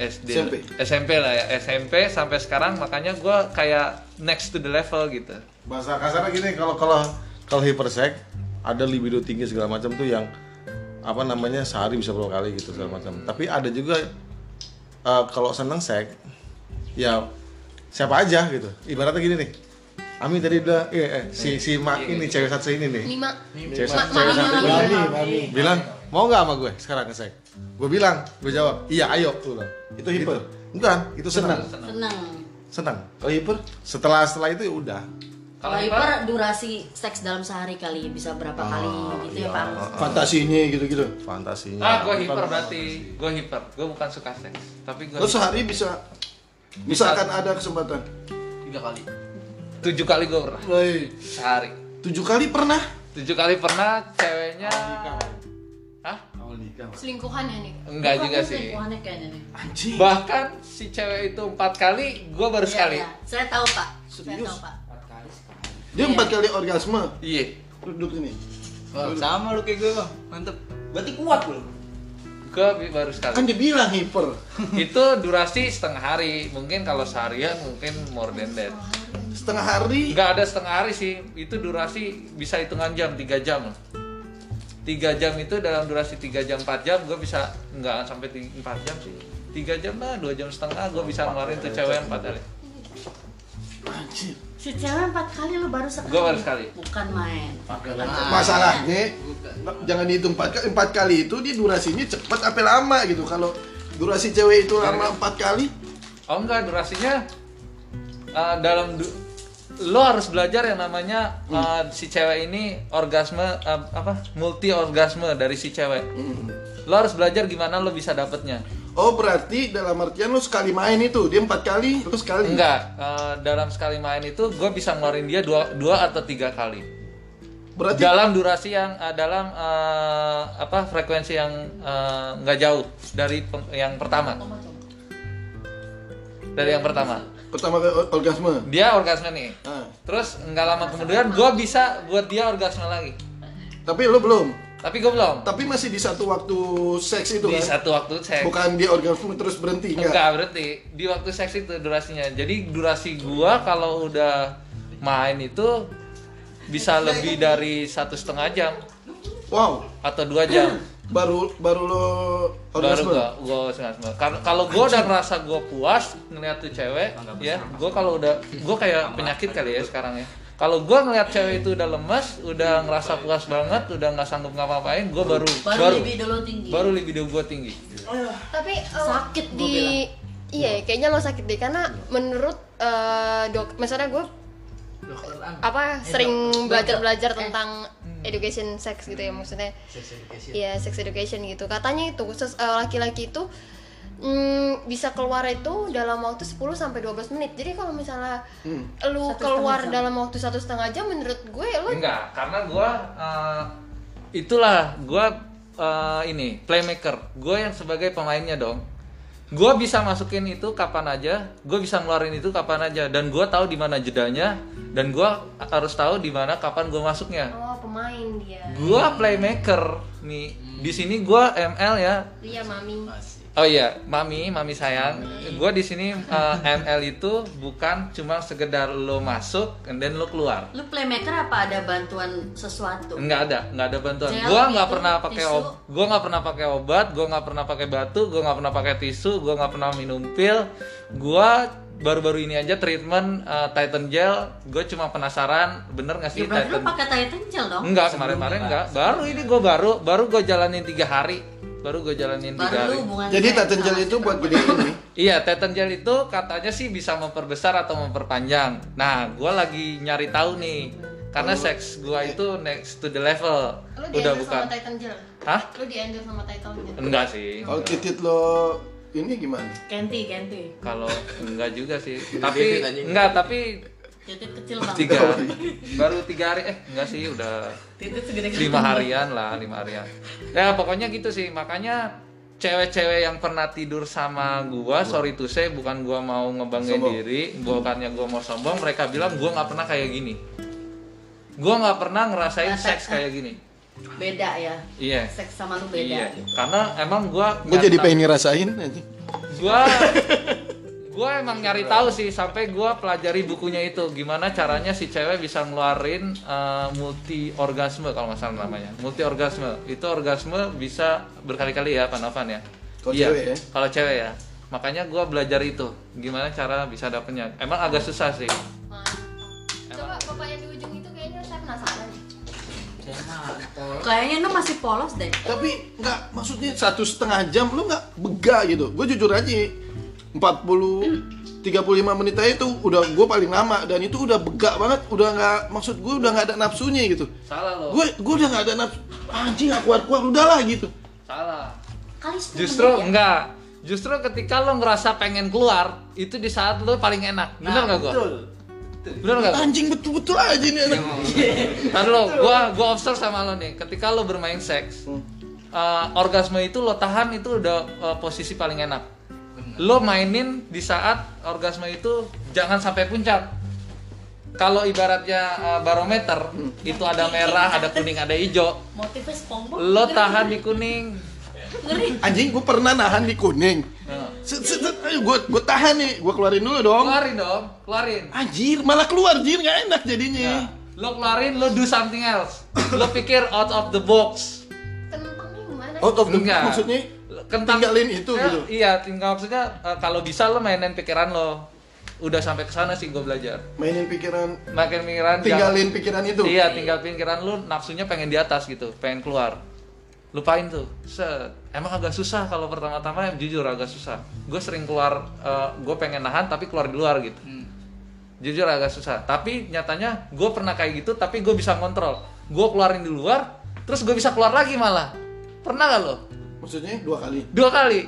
SD SMP. SMP lah ya SMP sampai sekarang makanya gua kayak next to the level gitu Bahasa kasarnya gini, kalau kalau kalau hipersek ada libido tinggi segala macam tuh yang apa namanya sehari bisa berapa kali gitu segala macam. Tapi ada juga eh, kalau seneng sek ya siapa aja gitu. Ibaratnya gini nih. Ami tadi udah iya, eh, si si Mak ini cewek satu ini nih. lima. Cewek Ma- satu, cewek mami, satu mami, ini bilang mau nggak sama gue sekarang ngesek gue bilang gue jawab iya ayo tuh bilang. Itu hiper? bukan itu senang. Seneng. senang. Kalau hiper? Setelah setelah itu ya udah. Kalau hiper durasi seks dalam sehari kali bisa berapa kali gitu ya, Pak? fantasinya gitu-gitu? Fantasinya. Ah gua hiper berarti. gua hiper. Gua bukan suka seks tapi gua lo sehari bisa misalkan ada kesempatan? Tiga kali. Tujuh kali gua pernah Woi, sehari tujuh kali pernah tujuh kali pernah ceweknya Hah? selingkuhan ya nih enggak Bukan juga sih selingkuhannya kayaknya nih. anjing bahkan si cewek itu empat kali gua baru Iya, sekali iya. Saya tahu, Pak. Saya Serius? tahu, Pak. dia empat kali orgasme iya duduk Wah, sama lu kayak gue, Bang. Mantep. Berarti kuat lu. Gua baru sekali. Kan dibilang hiper. *laughs* Itu durasi setengah hari. Mungkin kalau seharian mungkin more than that. Setengah hari? Nggak ada setengah hari sih. Itu durasi bisa hitungan jam 3 jam. Tiga jam itu dalam durasi 3 jam 4 jam gue bisa nggak sampai 4 jam sih. Tiga jam lah dua jam setengah gue bisa ngeluarin tuh cewek empat kali. Anjir Si cewek empat kali lu baru sekali. Gua baru sekali. Bukan main. masalahnya jangan dihitung empat kali empat kali itu dia durasinya cepat apa lama gitu. Kalau durasi cewek itu lama empat kali. Oh enggak durasinya uh, dalam du- lo harus belajar yang namanya uh, si cewek ini orgasme uh, apa multi orgasme dari si cewek. Lo harus belajar gimana lo bisa dapetnya oh berarti dalam artian lu sekali main itu? Dia empat kali terus sekali? Enggak uh, dalam sekali main itu gue bisa ngeluarin dia dua, dua atau tiga kali. Berarti dalam durasi yang uh, dalam uh, apa frekuensi yang uh, nggak jauh dari peng- yang pertama. Dari yang pertama. Pertama orgasme? Dia orgasme nih. Nah, terus nggak lama kemudian gue bisa buat dia orgasme lagi. Tapi lu belum tapi gue belum. Tapi masih di satu waktu seks itu di kan? satu waktu seks. Bukan dia orgasme terus berhenti enggak? Enggak berarti di waktu seks itu durasinya. Jadi durasi gua kalau udah main itu bisa lebih dari satu setengah jam. Wow. Atau dua jam. *clears throat* Baru baru lo baru gua gua orgasme. Karena kalau gua udah ngerasa gua puas ngeliat tuh cewek ya gua kalau udah gua kayak penyakit kali ya sekarang ya kalau gua ngeliat cewek itu udah lemas udah ngerasa puas banget udah nggak sanggup ngapa-ngapain gua baru Baru, baru libido lo tinggi. baru libido gua tinggi. Tapi eh, Sakit di bilang. iya kayaknya lo sakit deh karena menurut eh, dok misalnya gue apa sering belajar belajar tentang education sex gitu ya maksudnya. Iya sex education gitu. Katanya itu khusus eh, laki-laki itu mm, bisa keluar itu dalam waktu 10 sampai 12 menit jadi kalau misalnya lu Satu keluar dalam waktu satu setengah jam menurut gue lu Enggak, karena gua eh, itulah gua eh, ini playmaker. Gua yang sebagai pemainnya dong. Gua bisa masukin itu kapan aja, gua bisa ngeluarin itu kapan aja dan gua tahu di mana jedanya dan gua harus tahu di mana kapan gua masuknya. oh pemain dia Gua playmaker nih. Di sini gua ML ya. iya mami Oh iya, mami, mami sayang, gue di sini uh, ML itu bukan cuma sekedar lo masuk and then lo keluar. Lu playmaker apa ada bantuan sesuatu? Enggak ada, enggak ada bantuan. Gua nggak gitu, pernah pakai ob, gua nggak pernah pakai obat, gua nggak pernah pakai batu, gua nggak pernah pakai tisu, gua nggak pernah minum pil. Gua baru-baru ini aja treatment uh, Titan gel, gue cuma penasaran bener nggak sih Ya lu Titan pakai Titan gel dong? Enggak, kemarin-kemarin enggak. Baru ini gue baru baru gue jalanin tiga hari. Baru gue jalanin tiga Baru hari. hubungan Jadi sama gel itu buat gedein nih. *laughs* Iya, Titan gel itu katanya sih bisa memperbesar atau memperpanjang. Nah, gue lagi nyari tahu nih. Karena seks gue itu next to the level. Lu Udah bukan. sama Titan Gel? Hah? Lu sama Titan Gel? Enggak sih. Kalau titit lo ini gimana? Kenti, Kenti. Kalau enggak juga sih. *laughs* Tapi enggak, tapi Titit kecil banget. tiga *laughs* baru tiga hari eh enggak sih udah Titit segede lima harian lah lima harian ya pokoknya gitu sih makanya cewek-cewek yang pernah tidur sama gua sorry to say bukan gua mau ngebanggain Sombong. diri bukannya gua mau sombong mereka bilang gua nggak pernah kayak gini gua nggak pernah ngerasain seks kayak gini Beda ya. iya Seks sama lu beda. iya karena emang gua nggak jadi pengen ngerasain aja. gua *laughs* gua emang nyari tahu sih sampai gua pelajari bukunya itu. Gimana caranya si cewek bisa ngeluarin uh, multi orgasme kalau nggak salah namanya. Multi orgasme itu orgasme bisa berkali-kali ya Panavan ya? Kalau iya. cewek ya? kalau cewek ya. Makanya gua belajar itu. Gimana cara bisa dapetnya. Emang agak susah sih. Nah, Coba bapak yang di ujung itu kayaknya saya penasaran. Kayaknya lu masih polos deh. Tapi nggak maksudnya satu setengah jam lu nggak bega gitu. Gue jujur aja 40 35 menit aja itu udah gue paling lama dan itu udah bega banget udah nggak maksud gue udah nggak ada nafsunya gitu. Salah lo. Gue gue udah nggak ada nafsu anjing aku kuat kuat udahlah gitu. Salah. Kali justru menit ya? enggak. Justru ketika lo ngerasa pengen keluar itu di saat lo paling enak. Bener nggak gua? bener nggak anjing betul betul aja nih anak. *laughs* Ntar lo, gua gua observe sama lo nih, ketika lo bermain seks, uh, orgasme itu lo tahan itu udah uh, posisi paling enak. Lo mainin di saat orgasme itu jangan sampai puncak. Kalau ibaratnya uh, barometer itu ada merah, ada kuning, ada hijau, Motifnya SpongeBob. lo tahan di kuning. Ngeri. anjing gue pernah nahan di kuning set, set, set, ayo gue gue tahan nih gue keluarin dulu dong keluarin dong, keluarin. anjir malah keluar jir nggak enak jadinya Nah, lo keluarin, lo do something else. Lo pikir out of the box. Gimana? out of the Enggak. maksudnya Kentang tinggalin itu Eh, gitu Iya, tinggal maksudnya eh, kalau bisa lo mainin pikiran lo. Udah sampai ke sana sih gue belajar. mainin pikiran Makin pikiran tinggalin pikiran itu jangan- Iya, tinggal pikiran lu nafsunya pengen di atas gitu, pengen keluar. Lupain tuh. Set. Emang agak susah kalau pertama-tama jujur agak susah. Gue sering keluar gue pengen nahan tapi keluar di luar gitu. Jujur agak susah. Tapi nyatanya gue pernah kayak gitu tapi gue bisa kontrol. Gue keluarin di luar, terus gue bisa keluar lagi malah. Pernah gak lo? Maksudnya dua kali? Dua kali.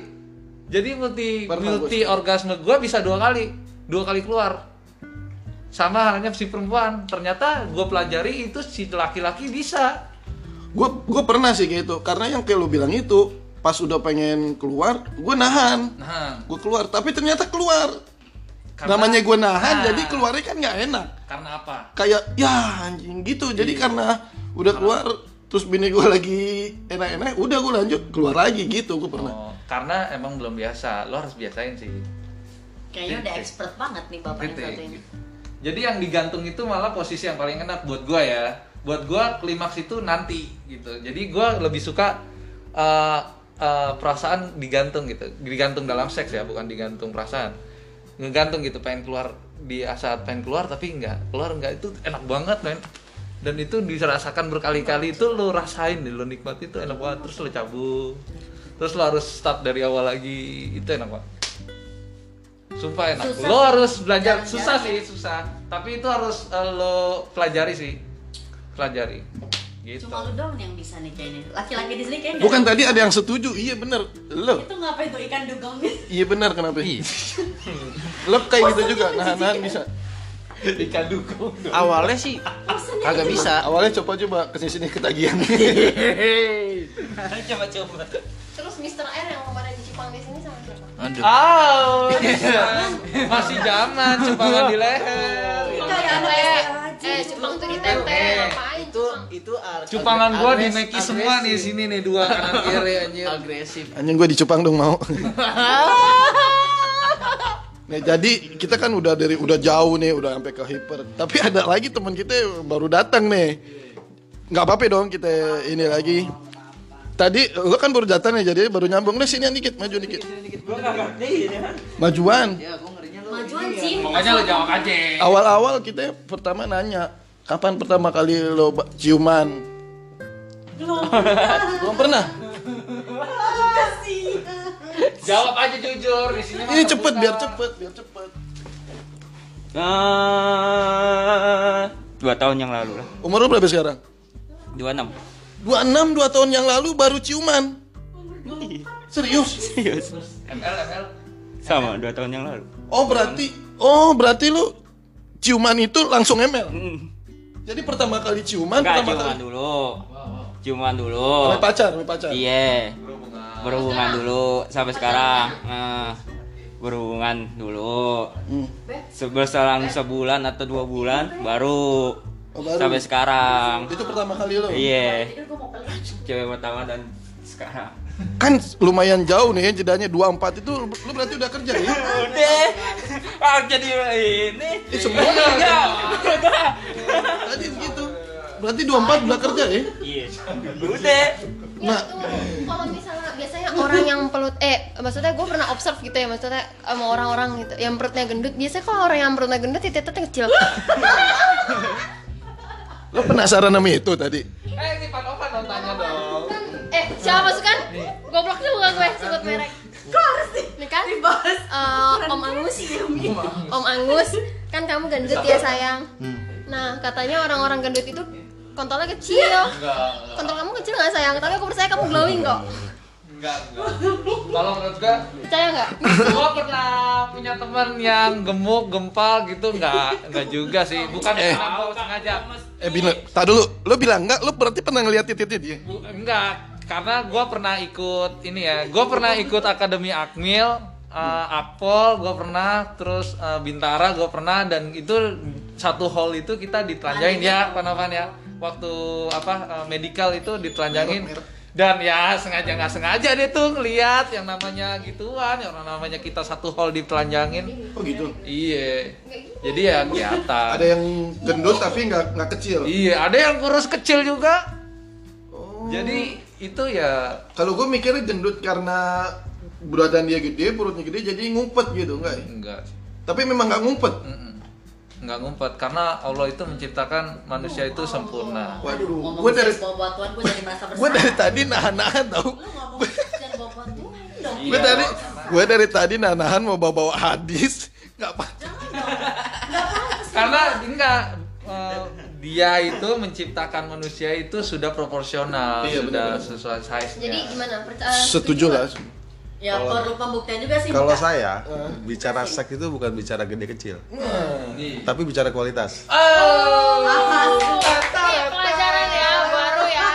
Jadi multi multi orgasme gue bisa dua kali. Dua kali keluar. Sama halnya si perempuan. Ternyata gue pelajari itu si laki-laki bisa. Gue gue pernah sih kayak gitu karena yang kayak lu bilang itu pas udah pengen keluar gue nahan. Nah gue keluar tapi ternyata keluar. Karena- namanya gue nahan Nah. jadi keluarnya kan nggak enak. Karena apa? Kayak ya anjing gitu. Jadi Iya. karena udah keluar terus bini gue lagi enak-enak udah gue lanjut keluar lagi gitu gue pernah. Oh, karena emang belum biasa. Lo harus biasain sih. Kayaknya udah expert banget nih bapak yang satu ini. jadi yang digantung itu malah posisi yang paling enak buat gue ya. Buat gue klimaks itu nanti gitu. Jadi gue lebih suka uh, uh, perasaan digantung gitu. Digantung dalam seks ya bukan digantung perasaan. Ngegantung gitu pengen keluar di saat pengen keluar tapi enggak keluar enggak itu enak banget men dan itu dirasakan berkali-kali itu lo rasain deh lo nikmati itu enak banget. Terus lo cabut. Terus lo harus start dari awal lagi itu enak banget. Sumpah enak. Susah lo harus belajar. Jarang-jarang susah ya. sih susah. Tapi itu harus eh, lo pelajari sih. Pelajari. Gitu. Cuma lu doang yang bisa nih kayaknya. Laki-laki di sini kayaknya bukan tadi ada yang setuju. Iya bener. Lo. Itu ngapain tuh ikan dugong? Iya bener. Kenapa? Lo kayak gitu juga. nahan-nahan bisa ikan dukung Awalnya sih kagak bisa. awalnya coba-coba ke sini sini ketagihan *laughs* Coba-coba. Terus Mr. R yang kemarin di Cipang di sini sama siapa? Aduh. Oh, *laughs* masih zaman cepangan di leher. Kayak anak Eh, aja. eh Cipang tuh di tete, Eh, ngapain itu Cipang? itu Cupangan gua di Nike semua nih sini nih dua kanan kiri anjir. agresif Anjing gue dicupang dong mau. *laughs* Nah, jadi kita kan udah dari udah jauh nih, udah sampai ke hiper. Tapi ada lagi teman kita yang baru datang nih. Nggak apa-apa dong kita ini lagi. Tadi lo kan baru datang nih, jadi baru nyambung. Nah sini dikit, maju dikit. Majuan. Majuan sih. Pokoknya lo jawab aja. Awal-awal kita pertama nanya, kapan pertama kali lo ciuman? Belum pernah. *laughs* Jawab aja jujur di sini. Ini cepet terbuka. biar cepet, biar cepet. Eh, dua tahun yang lalu lah. Umur lo berapa sekarang? 26 26 dua tahun yang lalu baru ciuman. Serius? Serius. ML ML. Sama dua tahun yang lalu. Oh berarti, oh berarti lu ciuman itu langsung ML. Hmm. Jadi pertama kali ciuman, Enggak, pertama ciuman kali dulu. Ciuman dulu. Sama pacar, sama pacar. Iya. Berhubungan dulu sampai sekarang. Nah, berhubungan dulu. Hmm. Se- Berselang sebulan atau dua bulan baru, Oh, baru. sampai sekarang. Itu pertama kali lo. Iya. Cewek pertama dan sekarang. Kan lumayan jauh nih ya jedanya 24 itu lu berarti udah kerja ya? Udah. Ah, jadi ini. Eh, semua Iya. Tadi gitu. Berarti 24 udah kerja ya? Iya. Udah. Ya, itu kalau misalnya biasanya orang yang pelut eh maksudnya gue pernah observe gitu ya maksudnya sama orang-orang gitu. Yang perutnya gendut biasanya kalau orang yang perutnya gendut titiknya kecil. Lo penasaran sama itu tadi? Eh, si Panovan dong tanya dong. eh siapa masuk kan? Goblok juga gue sebut merek. Kok harus nih nih kan? Eh, Om Angus. Om Angus. Kan kamu gendut ya sayang. Nah katanya orang-orang gendut itu kontolnya kecil. Kontol kamu kecil nggak sayang? Tapi aku percaya kamu glowing kok Enggak, enggak. Kalau menurut gua percaya nggak gua pernah punya teman yang gemuk, gempal gitu enggak, enggak juga sih. Bukan Eh. sengaja. Eh Bina, tak dulu. Lo bilang enggak, lo berarti pernah ngeliat titik dia? Enggak, karena gua pernah ikut ini ya. Gua pernah ikut Akademi Akmil, eh, Akpol, gua pernah, terus eh, Bintara gua pernah dan itu satu hall itu kita ditelanjangin ya, Panovan ya. Waktu apa eh, medical itu ditelanjangin dan ya sengaja nggak sengaja dia tuh ngeliat yang namanya gituan, yang namanya kita satu hall ditelanjangin. Oh gitu. Iya. Jadi ya kelihatan. Ada yang gendut tapi nggak nggak kecil. Iya, ada yang kurus kecil juga. Jadi itu ya Kalau gue mikirnya gendut karena badan dia gede, perutnya gede, jadi ngumpet gitu, enggak? ya? enggak Tapi memang nggak ngumpet. Mm-mm. Nggak ngumpet karena Allah itu menciptakan manusia itu sempurna. Waduh, gue dari gue dari tadi nahan-nahan tau. Gue dari gue dari tadi nahan mau bawa-bawa hadis, nggak apa. Karena enggak eh, dia itu menciptakan manusia itu sudah proporsional, Iya, sudah sesuai size jadi gimana? Percaya Setuju lah. Ya perlu pembuktian juga sih. Kalau saya bicara seks itu bukan bicara gede kecil, tapi bicara kualitas. Ini pelajaran ya baru ya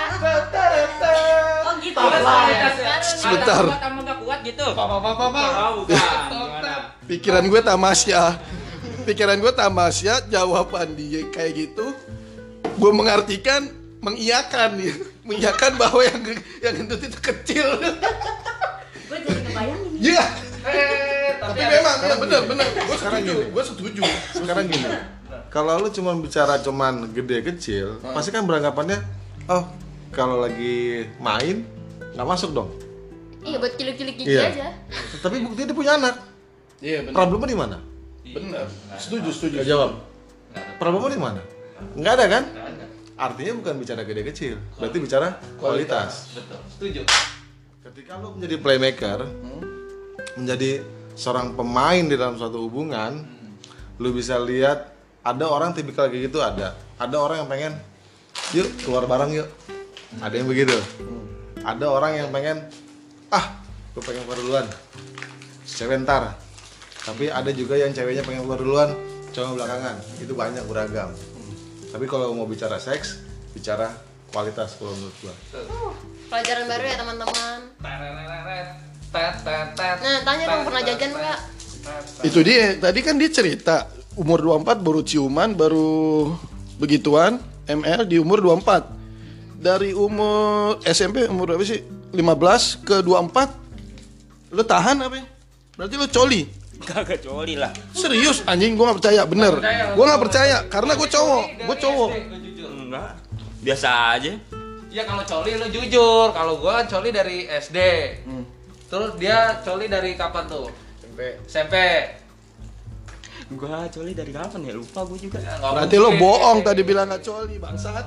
Oh gitu. Sebentar. Kamu gak kuat gitu. Papa papa papa. Oh? Pikiran gue tamasya. Pikiran gue tamasya, jawaban dia kayak gitu. Gue mengartikan mengiyakan ya. *laughs* Mengiyakan bahwa yang yang gendut itu kecil. *laughs* Gue jadi kebayangin. Iya. Eh, Tapi memang ya benar benar. Gue Sekarang setuju. gini. Gue setuju. Sekarang gini, kalau lu cuma bicara cuman gede kecil, pasti kan beranggapannya, oh kalau lagi main nggak masuk dong. iya buat kilik-kilik gigi Iya. aja Tapi buktinya dia punya anak. Iya benar. Problemnya di mana? Benar. Setuju setuju. Gak jawab. Problemnya di mana? Nggak ada kan? Artinya bukan bicara gede kecil, berarti bicara kualitas. betul. Setuju. Ketika lu menjadi playmaker, menjadi seorang pemain di dalam suatu hubungan, lu bisa lihat ada orang tipikal kayak gitu ada. Ada orang yang pengen, yuk keluar bareng yuk. Ada yang begitu. Ada orang yang pengen, ah, gue pengen keluar duluan. Cewek ntar. Tapi ada juga yang ceweknya pengen keluar duluan, cowok belakangan. Itu banyak beragam. Tapi kalau mau bicara seks, bicara kualitas kalau menurut gua. Pelajaran baru ya teman-teman nah tanya dong pernah jajan nggak. Itu dia. Tadi kan dia cerita umur 24 baru ciuman, baru begituan, ML di umur 24. dari umur SMP umur berapa sih? 15 ke 24 lu tahan apa ya? Berarti lu coli. Kagak coli lah. Serius anjing gua gak percaya, bener. Gua gak percaya karena gua cowok, gua cowok. Enggak. Biasa aja. Ya kalau coli lu jujur, kalau gua coli dari SD. Hmm. Terus dia coli dari kapan tuh? SMP. SMP. Gua coli dari kapan ya? Lupa gua juga. Ya, Berarti lu mungkin. bohong tadi bilang gak coli, bangsat.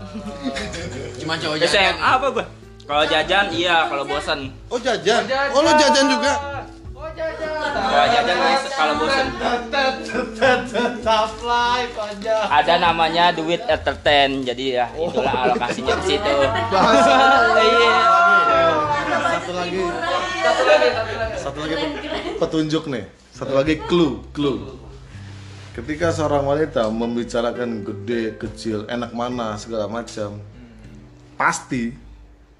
Cuma cowok SMA jajan. apa gua? Kalau jajan iya, kalau bosan. Oh jajan. Oh lu jajan juga. Oh jajan. Kalau jajan bisa kalau bosan. Ada namanya duit entertain. Jadi ya itulah alokasinya di situ. Iya. Satu lagi, Satu lagi, satu lagi. satu lagi petunjuk nih. Satu lagi clue, clue. Ketika seorang wanita membicarakan gede, kecil, enak mana segala macam, pasti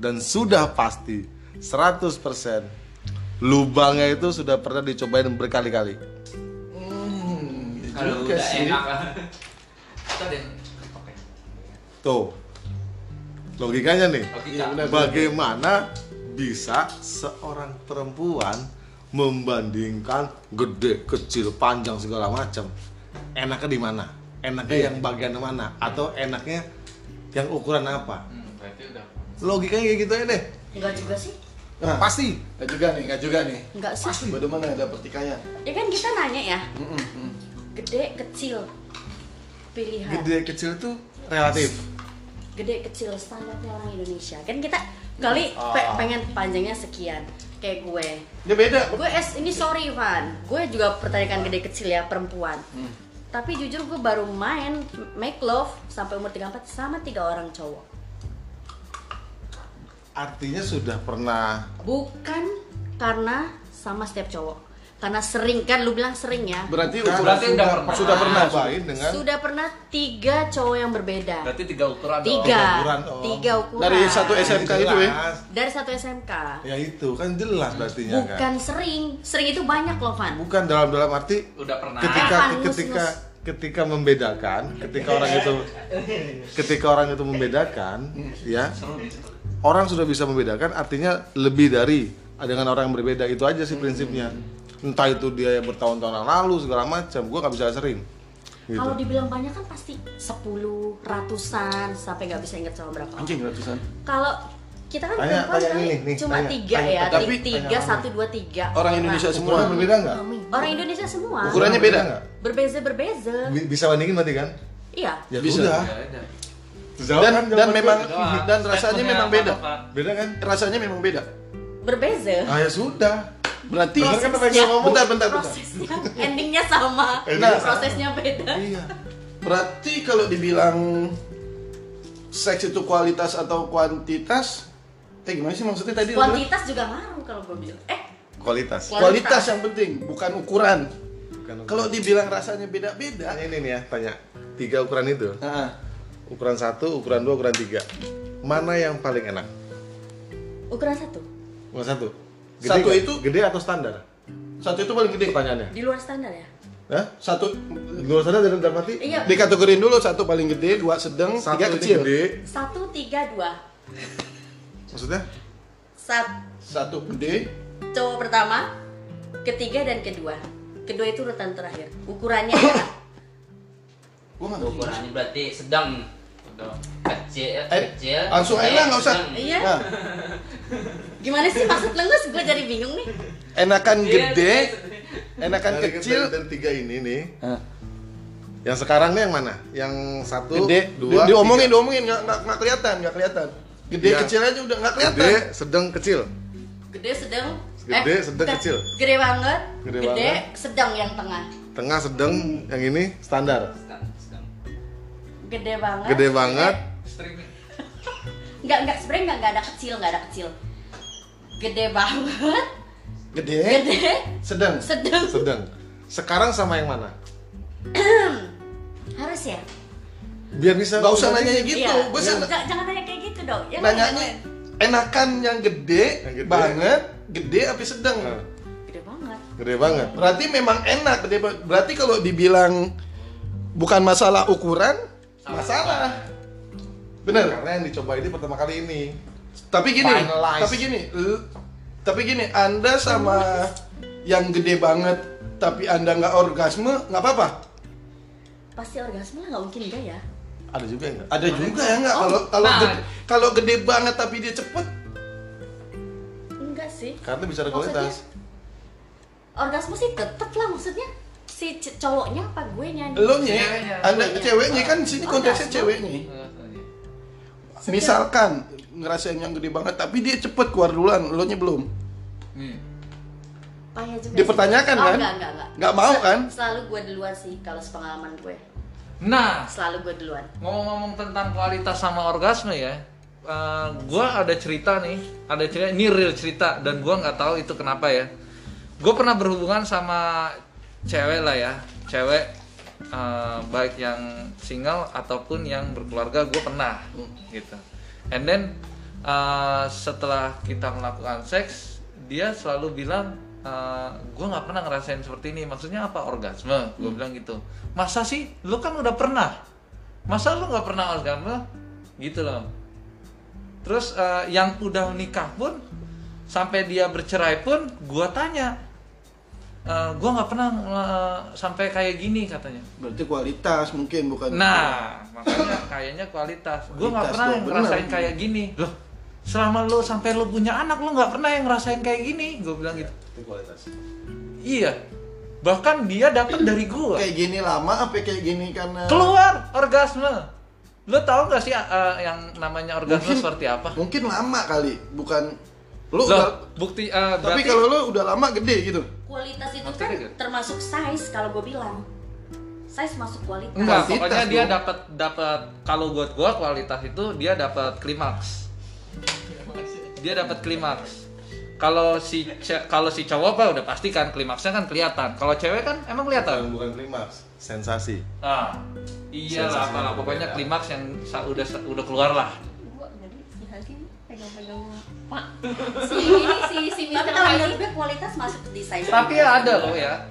dan sudah pasti 100% lubangnya itu sudah pernah dicobain berkali-kali. Kalau udah enak lah. Kita deh. Oke. Tuh. Logikanya nih. Logika. Bagaimana bisa seorang perempuan membandingkan gede, kecil, panjang segala macam? Enaknya di mana? Enaknya yang bagian mana? Atau enaknya yang ukuran apa? Hmm, berarti udah. Logikanya kayak gitu aja deh. Enggak juga sih. Nah, Pasti. Gak juga nih, gak juga nih. Enggak sih. Bagaimana ada pertikaian? Ya kan kita nanya ya. Gede, kecil. Pilihan. Gede, kecil tuh relatif. Gede, kecil standarnya orang Indonesia. Kan kita kali pe- pengen panjangnya sekian. Kayak gue. Dia beda. Gue es ini sorry Van. Gue juga pertanyakan gede kecil ya perempuan. Tapi jujur gue baru main make love sampai umur 34 sama tiga orang cowok. Artinya sudah pernah Bukan karena sama setiap cowok. Karena sering kan lu bilang sering ya. Berarti Kan ukuran Berarti sudah, udah pernah. sudah pernah. Cobain dengan Sudah pernah tiga cowok yang berbeda. Berarti tiga ukuran dong. Tiga. ukuran, oh. Tiga ukuran. Dari satu SMK itu ya. Jelas. Dari satu SMK. Ya itu kan jelas berartinya kan. Bukan sering. Sering itu banyak loh Van. Bukan dalam dalam arti Udah pernah. ketika ketika nus. ketika membedakan ketika orang itu ketika orang itu membedakan ya orang sudah bisa membedakan artinya lebih dari dengan orang yang berbeda itu aja sih prinsipnya entah itu dia yang bertahun-tahun lalu segala macam gua nggak bisa sering gitu. Kalau dibilang banyak kan pasti 10, ratusan, sampai nggak bisa ingat sama berapa. Anjing ratusan. Kalau kita kan Tanya- perempuan tanya kali ini, nih, cuma tanya. tiga Tanya, ya, tapi- Ti- tiga, satu, dua, tiga. Orang Indonesia Nah, semua. Berbeda nggak Orang Indonesia semua. Ukurannya beda. nggak Berbeza berbeza. Bi- bisa bandingin berarti kan Iya. ya Bisa. udah Dan kan, dan memang. Doang. dan rasanya memang beda. Beda kan Rasanya memang beda. Berbeza. ah ya sudah Berarti kan Prosesnya. bentar bentar bentar. Prosesnya, endingnya sama. Endingnya sama. prosesnya beda. iya Berarti kalau dibilang seks itu kualitas atau kuantitas, eh gimana sih maksudnya tadi? Kuantitas juga ngaruh kalau gue bilang. Eh, kualitas Kualitas yang penting, bukan ukuran. Bukan Kalau dibilang rasanya beda-beda, ini nih ya, tanya tiga ukuran itu. nah, Ukuran satu, ukuran dua, ukuran tiga. Mana yang paling enak? ukuran satu. Ukuran satu. Satu nggak? itu- gede atau standar? satu itu paling gede. Pertanyaannya. Di luar standar ya? Hah? Satu Luar standar dalam dalam arti? Iya. dikategorin dulu satu paling gede, dua sedang, Satu tiga kecil. gede. Satu, tiga, dua. Maksudnya? Sat, Satu gede, cowok pertama, ketiga dan kedua. Kedua itu urutan terakhir. Ukurannya adalah gua nggak tahu. Ukurannya berarti sedang. Kecil, Eh, kecil. langsung aja gede, lah, nggak usah. Iya. Nah, Gimana sih maksud lengus? Gue jadi bingung nih. enakan Iya, gede, enakan Dari, kecil, dari tiga ini nih. Hah. Yang sekarang nih yang mana? Yang satu, gede, dua, Di- diomongin, tiga. diomongin, nggak nggak nggak kelihatan, nggak kelihatan. Gede Iya. kecil aja udah nggak kelihatan. Gede, sedang, kecil. Gede, sedang. Gede, sedang, bentar. kecil. Gede banget. Gede Gede, banget. sedang yang tengah. Tengah, sedang, yang ini standar. Gede banget. Gede banget. Streaming. *laughs* Enggak, enggak sebenarnya enggak, enggak ada kecil, enggak ada kecil. Gede banget. Gede, Gede, sedang. sedang. Sedang. Sekarang sama yang mana? *clears throat* Harus ya? Biar bisa Nggak usah nanya gitu, Iya. sih Jangan, jangan tanya kayak gitu dong. Ya, nanyanya enakan yang gede, Yang gede. banget, gede tapi sedang. Nah, Gede banget. gede banget. Berarti memang enak, gede berarti kalau dibilang bukan masalah ukuran, masalah. Bener. Karena yang dicoba ini pertama kali ini. Tapi gini, Finalize. tapi gini, tapi gini, Anda sama yang gede banget tapi Anda nggak orgasme, nggak apa-apa. Pasti orgasme lah, nggak mungkin enggak ya. Ada juga enggak? Ada juga ya nggak? Oh, Kalau kalau nah. gede, kalau gede banget tapi dia cepet, Enggak sih. Karena bicara kualitas. Orgasme sih tetep lah maksudnya si cowoknya apa gue nyanyi. lo nya, Ceweknya. Anda Ceweknya. ceweknya kan di sini konteksnya Orgasme. ceweknya. Misalkan ngerasain yang gede banget tapi dia cepet keluar duluan, lo nya belum. Payah juga. Dipertanyakan sih. oh, kan? Enggak, enggak, enggak. Nggak mau kan? Selalu gue duluan sih kalau sepengalaman gue. Nah, Selalu gue duluan. ngomong-ngomong tentang kualitas sama orgasme ya, eh, gua ada cerita nih, ada cerita, ini real cerita dan gua nggak tahu itu kenapa ya. Gue pernah berhubungan sama cewek lah ya, cewek eh, baik yang single ataupun yang berkeluarga, gue pernah gitu. And then eh, setelah kita melakukan seks, dia selalu bilang, gue nggak pernah ngerasain seperti ini. Maksudnya apa orgasme? Gue bilang gitu. Masa sih? Lu kan udah pernah. Masa lu nggak pernah orgasme? Gitu loh. Terus eh, yang udah nikah pun sampai dia bercerai pun gua tanya "Eh, gua nggak pernah eh, sampai kayak gini katanya. Berarti kualitas mungkin bukan. Nah, makanya kayaknya kualitas. Gua nggak Kualitas pernah dong, ngerasain bener. kayak gini. Loh, selama lu sampai lu punya anak lu nggak pernah yang ngerasain kayak gini. Gue bilang gitu. Itu kualitas. Iya. Bahkan dia dapat dari gua. kayak gini lama apa kayak gini karena Keluar orgasme. Lu tahu gak sih eh, yang namanya orgasme Mungkin- seperti apa? mungkin lama kali, bukan lu Loh, udah- bukti tapi berarti kalau lu udah lama gede gitu. Kualitas itu Maksudnya kan gitu? termasuk size kalau gue bilang. Size masuk kualitas. Enggak, Kuantitas pokoknya dia dapat dapat kalau buat gua kualitas itu dia dapat klimaks. Dia dapat klimaks. Kalau si kalau si cowok apa udah pasti kan klimaksnya kan kelihatan. Kalau cewek kan emang Bukan, kelihatan. bukan klimaks, sensasi. Ah. Iya lah, pokoknya klimaks yang sa- udah udah keluar lah. Gua ngeri si Halki pegang-pegang pak si ini si si Tapi Mr. kalau menurut gue kualitas masuk di size. Tapi ya ada loh ya.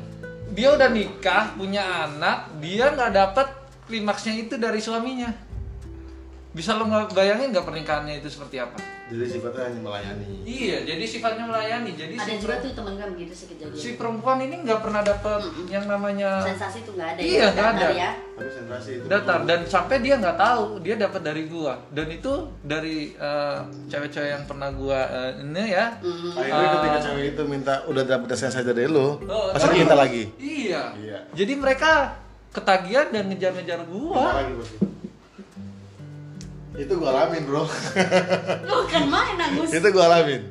Dia udah nikah, punya anak, dia nggak dapat klimaksnya itu dari suaminya. Bisa lo nggak bayangin nggak pernikahannya itu seperti apa? Jadi sifatnya hanya melayani. Iya, jadi sifatnya melayani. Jadi Ada si, juga tuh temen gue begitu sih kejadian. si perempuan ini nggak pernah dapat yang namanya Sensasi tuh nggak ada Iya, ya. nggak datar ada. ya. Tapi sensasi itu. datar dan sampai dia nggak tahu dia dapat dari gua dan itu dari eh, cewek-cewek yang pernah gua eh, ini ya. Hmm. Akhirnya Ah. ketika cewek itu minta udah dapet sensasi dari lu, Oh, pasti minta lagi. Iya. Iya. Jadi mereka ketagihan dan ngejar-ngejar Minta gua. lagi pasti. Itu gua alamin, Bro. *laughs* Lu kan main Agus. itu gua alamin.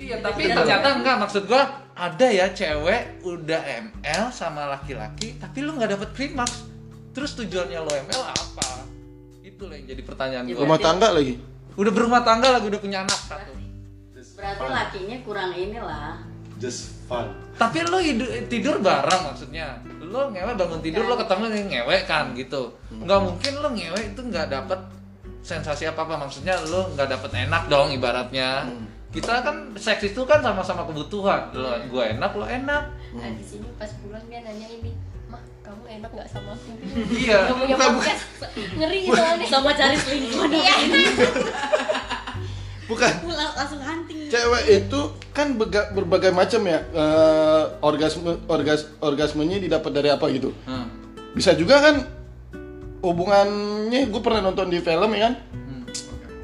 Iya, tapi ternyata enggak maksud gua ada ya cewek udah ML sama laki-laki tapi lu nggak dapet klimaks. Terus tujuannya lo ML apa? Itu lah yang jadi pertanyaan Ya, gua. Rumah tangga lagi. Udah berumah tangga lagi udah punya anak satu. Berarti lakinya kurang inilah. Just fun. Tapi lo tidur bareng maksudnya. Lo ngewe bangun tidur lo ketemu nih ngewe kan gitu. Nggak mungkin lo ngewe itu nggak dapet sensasi apa apa maksudnya lo nggak dapet enak dong ibaratnya. Kita kan seks itu kan sama-sama kebutuhan. Lo gua enak lo enak. nah di sini pas pulang dia nanya ini mah kamu enak nggak sama aku Iya. Gak punya podcast ngeri soalnya Sama cari selingkuh Iya. Bukan. Pulang langsung hunting. Cewek itu kan bega- berbagai macam ya eh, orgasme orgas orgasmenya didapat dari apa gitu. Hmm. Bisa juga kan hubungannya gue pernah nonton di film ya kan. Hmm.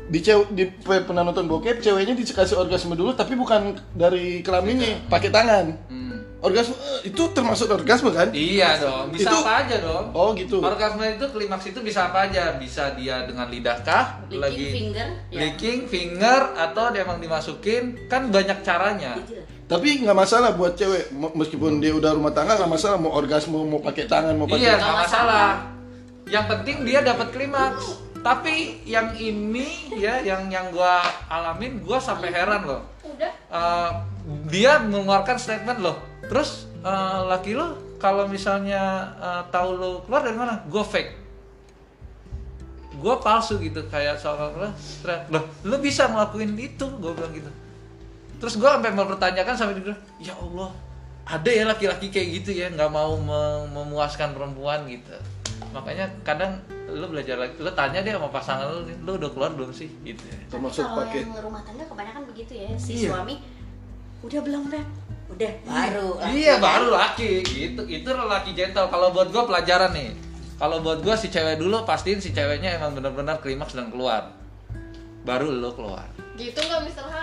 Di cewek di pernah nonton bokep ceweknya dikasih orgasme dulu tapi bukan dari kelaminnya, pakai tangan. Hmm. Orgasme eh, itu termasuk orgasme kan? Iya dong, bisa Itu- apa aja dong. Oh gitu. Orgasme itu klimaks itu bisa apa aja? Bisa dia dengan lidah kah? Licking lagi finger, ya. licking finger atau dia emang dimasukin kan banyak caranya. Tapi nggak masalah buat cewek meskipun dia udah rumah tangga nggak masalah mau orgasme mau pakai tangan mau pakai Iya, nggak masalah. Yang penting dia dapat klimaks. Tapi yang ini ya, yang yang gua alamin, gua sampai heran loh. udah Eh, dia mengeluarkan statement loh. Terus eh, laki lo kalau misalnya eh, tahu lo keluar dari mana? Gue fake. Gue palsu gitu kayak seolah olah loh, lo bisa ngelakuin itu, gue bilang gitu. Terus gue sampai mempertanyakan sampai dia bilang, ya Allah, ada ya laki-laki kayak gitu ya, nggak mau me- memuaskan perempuan gitu. Makanya kadang lu belajar lagi lu tanya deh sama pasangan lu lu udah keluar belum sih gitu ya. Tapi Termasuk kalau pakai yang rumah tangga kebanyakan begitu ya si Iya. suami udah belum beb udah baru laki. Iya baru laki gitu itu laki gentle kalau buat gua pelajaran nih kalau buat gua si cewek dulu pastiin si ceweknya emang benar-benar klimaks dan keluar baru lo keluar Gitu nggak Mr. H?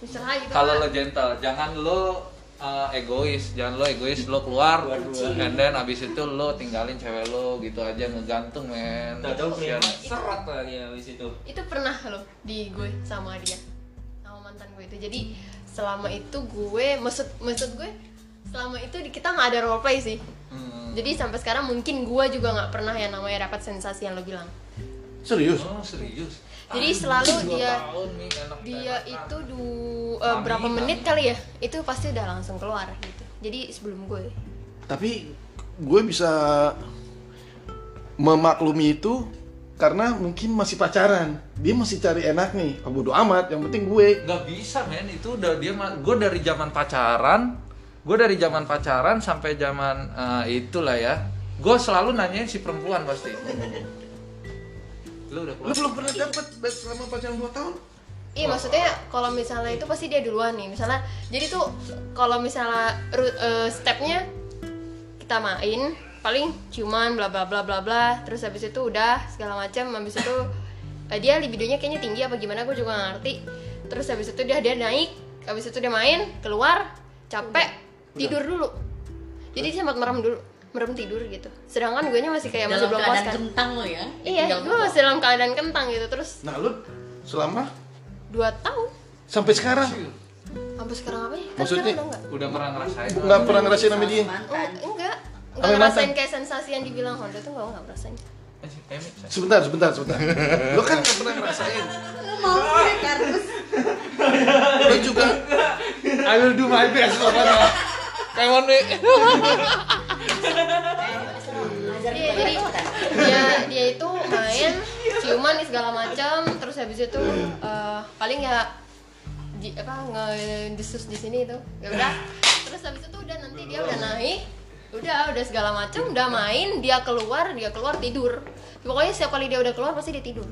Mr. H gitu kalau lo gentle jangan lo uh, egois jangan lo egois lo keluar. And then abis itu lo tinggalin cewek lo gitu aja ngegantung men. Tahu serat lagi habis itu. itu pernah loh di gue sama dia sama mantan gue itu. Jadi selama itu gue maksud maksud gue selama itu di- kita nggak ada role play sih. Hmm. jadi sampai sekarang mungkin gue juga nggak pernah yang namanya dapat sensasi yang lo bilang. Serius? oh serius jadi selalu dia tahun, Mi, enak dia enak. itu du Mami, berapa menit kali ya itu pasti udah langsung keluar gitu jadi sebelum gue Tapi gue bisa memaklumi itu karena mungkin masih pacaran. Dia masih cari enak nih. Oh, bodo amat, yang penting gue. nggak bisa men itu udah dia gue dari zaman pacaran gue dari zaman pacaran sampai zaman eh, itulah ya gue selalu nanyain si perempuan pasti lu udah Lu keluar belum pernah dapet selama pacaran 2 tahun? Iya maksudnya kalau misalnya itu pasti dia duluan nih. Misalnya jadi tuh kalau misalnya eh, stepnya kita main paling ciuman bla bla bla bla bla. Terus habis itu udah segala macam. Habis itu eh, dia libidonya kayaknya tinggi apa gimana gue juga nggak ngerti. Terus habis itu dia dia naik habis itu dia main keluar capek tidur dulu. Jadi dia sempat merem dulu merem tidur gitu. Sedangkan gue nya masih kayak masih dalam belum puas keadaan kan. kentang lo ya iya gue masih dalam keadaan kentang gitu terus Nah, lu selama dua tahun. Sampai sekarang? Sampai sekarang apa ya? Kan Maksudnya- sekarang udah enggak udah pernah ngerasain? Nggak pernah ngerasain sama dia. Oh, enggak enggak ngerasain mantan? kayak sensasi yang dibilang Honda tuh enggak enggak ngerasain. Saya- Sebentar, sebentar, sebentar. Lu kan nggak pernah ngerasain. mau gue kardus Lu juga I will do my best pokoknya kayak one week ngajar Iya, jadi dia dia itu main ciuman nih segala macam terus habis itu eh, paling ya di, apa ngedesus di sini itu. Ya udah terus habis itu udah nanti dia udah naik udah udah segala macam udah main dia keluar dia keluar tidur. Pokoknya setiap kali dia udah keluar pasti dia tidur.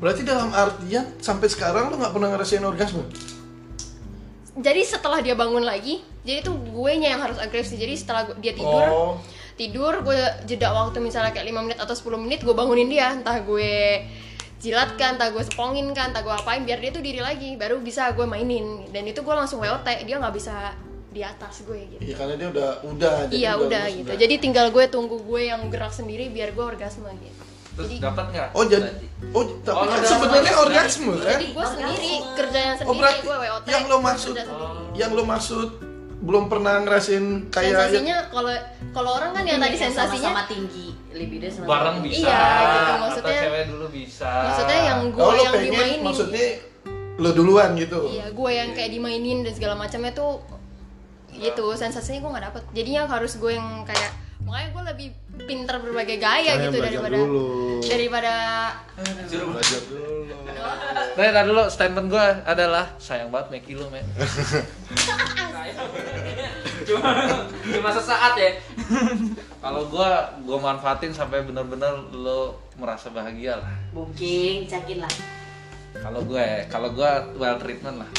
Berarti dalam artian sampai sekarang lu nggak pernah ngerasain orgasme. jadi setelah dia bangun lagi jadi tuh gue nya yang harus agresif jadi setelah gue- dia tidur Oh. tidur gue jeda waktu misalnya kayak 5 menit atau 10 menit gue bangunin dia entah gue jilatkan, entah gue sepongin kan, entah gue apain biar dia tuh diri lagi baru bisa gue mainin dan itu gue langsung WOT dia nggak bisa di atas gue gitu Iya karena dia udah udah. jadi iya udah lu gitu sudah. jadi tinggal gue tunggu gue yang gerak sendiri biar gue orgasme gitu terus jadi dapat nggak Oh jadi oh tapi Oh, kan udah sebenarnya orgasme. orgasme kan? jadi gue sendiri kerjaan Oh sendiri berarti gue WOT yang lo maksud kerja yang lo maksud belum pernah ngerasain kayak sensasinya kalau kalau orang kan yang tadi sensasinya sama tinggi libido sama bareng bisa. Iya, gitu, atau maksudnya- cewek dulu bisa. maksudnya yang gue oh, yang pengen dimainin. maksudnya lo duluan gitu. Iya, gue yang kayak dimainin dan segala macamnya tuh gitu sensasinya gue nggak dapet. Jadinya harus gue yang kayak makanya gue lebih pinter berbagai gaya Saya gitu belajar daripada dulu. daripada Belajar dulu. Nah, tadi dulu statement gue adalah sayang banget Meki lu, men. cuma cuma sesaat ya Kalau gue, gue manfaatin sampai bener-bener lo merasa bahagia lah. booking cakin lah Kalau gue, kalau gue well treatment lah.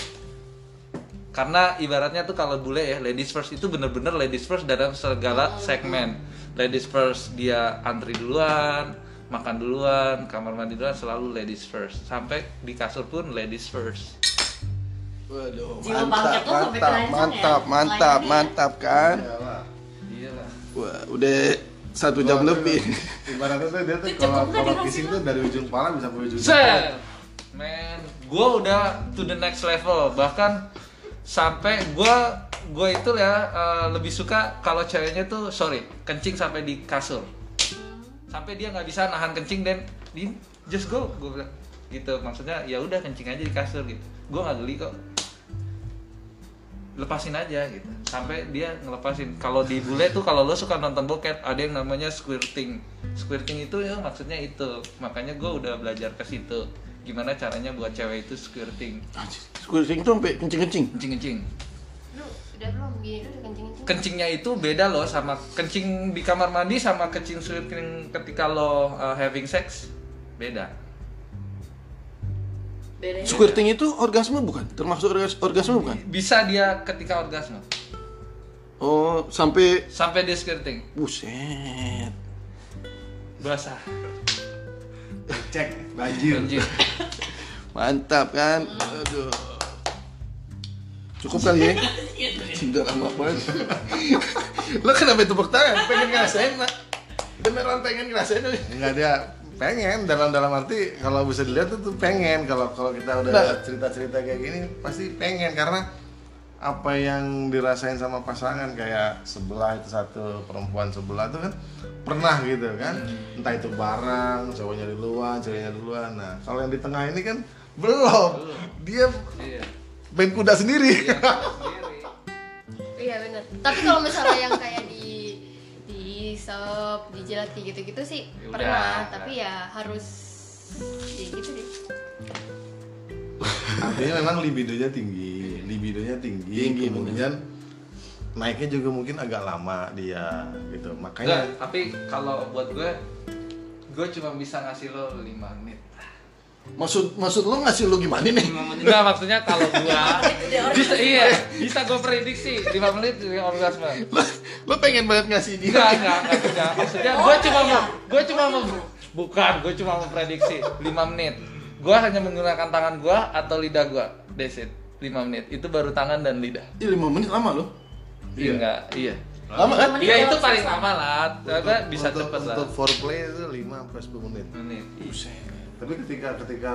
Karena ibaratnya tuh kalau bule ya, ladies first itu bener-bener ladies first dalam segala segmen. Ladies first dia antri duluan, makan duluan, kamar mandi duluan selalu ladies first. Sampai di kasur pun ladies first. Waduh, Jiwa mantap, mantap, ya? mantap, mantap, mantap kan? Iya lah. Wah, udah satu jam lebih. Ibaratnya tuh dia tuh kalau kalau kissing tuh dari ujung kepala bisa sampai ujung. Man, gue udah to the next level. Bahkan sampai gue gue itu ya eh, lebih suka kalau ceweknya tuh sorry kencing sampai di kasur. Sampai dia nggak bisa nahan kencing dan di just go gue bilang. Gitu maksudnya ya udah kencing aja di kasur gitu. Gue nggak geli kok. Lepasin aja gitu. Sampai dia ngelepasin. Kalau di bule tuh kalau lo suka nonton bokep ada yang namanya squirting. Squirting itu ya maksudnya itu. Makanya gue udah belajar ke situ gimana caranya buat cewek itu squirting Squirting tuh sampai kencing-kencing. kencing kencing udah belum? Gini dulu kencing kencing kencingnya itu beda loh sama kencing di kamar mandi sama kencing squirting ketika lo uh, having sex. Beda. Bedanya Squirting itu orgasme bukan? Termasuk orgas- orgasme bukan? bisa dia ketika orgasme. Oh, sampai sampai dia squirting buset. basah Cek banjir. Anjir. *laughs* Mantap kan? Aduh. Cukup kali ya? Tidak lama banget. Lo kenapa tepuk tangan? Pengen ngerasain, Nak? Beneran pengen ngerasain? Enggak dia pengen dalam dalam arti kalau bisa dilihat tuh, tuh pengen kalau kalau kita udah Nah. cerita-cerita kayak gini pasti pengen karena apa yang dirasain sama pasangan kayak sebelah itu satu perempuan sebelah tuh kan pernah gitu kan. Entah itu barang cowoknya duluan ceweknya duluan nah kalau yang di tengah ini kan belum. Dia iya. main kuda sendiri. Iya bener. Tapi kalau misalnya yang kayak di di sop dijilat kayak gitu gitu sih Ya udah. pernah. tapi ya harus ya gitu deh. Artinya memang libidonya tinggi libidonya tinggi, Tinggi, kemudian naiknya juga mungkin agak lama dia gitu makanya tapi kalau buat gue gue cuma bisa ngasih lo 5 menit Maksud maksud lo ngasih lo gimana nih? Enggak maksudnya kalau gua *laughs* bisa iya bisa gue prediksi 5 menit dengan orgasme. Lo, lo pengen banget ngasih dia? Enggak enggak enggak. Maksudnya gue cuma mau gue cuma mau bukan gue cuma mau prediksi 5 menit. Gue hanya menggunakan tangan gue atau lidah gue. That's it. 5 menit. Itu baru tangan dan lidah. Ih, lima menit lama lo. Iya enggak, iya. Lama kan? Iya itu paling lama lah. Tapi bisa untuk, cepet lah. untuk foreplay itu 5 sampai 10 menit Menit. tapi ketika ketika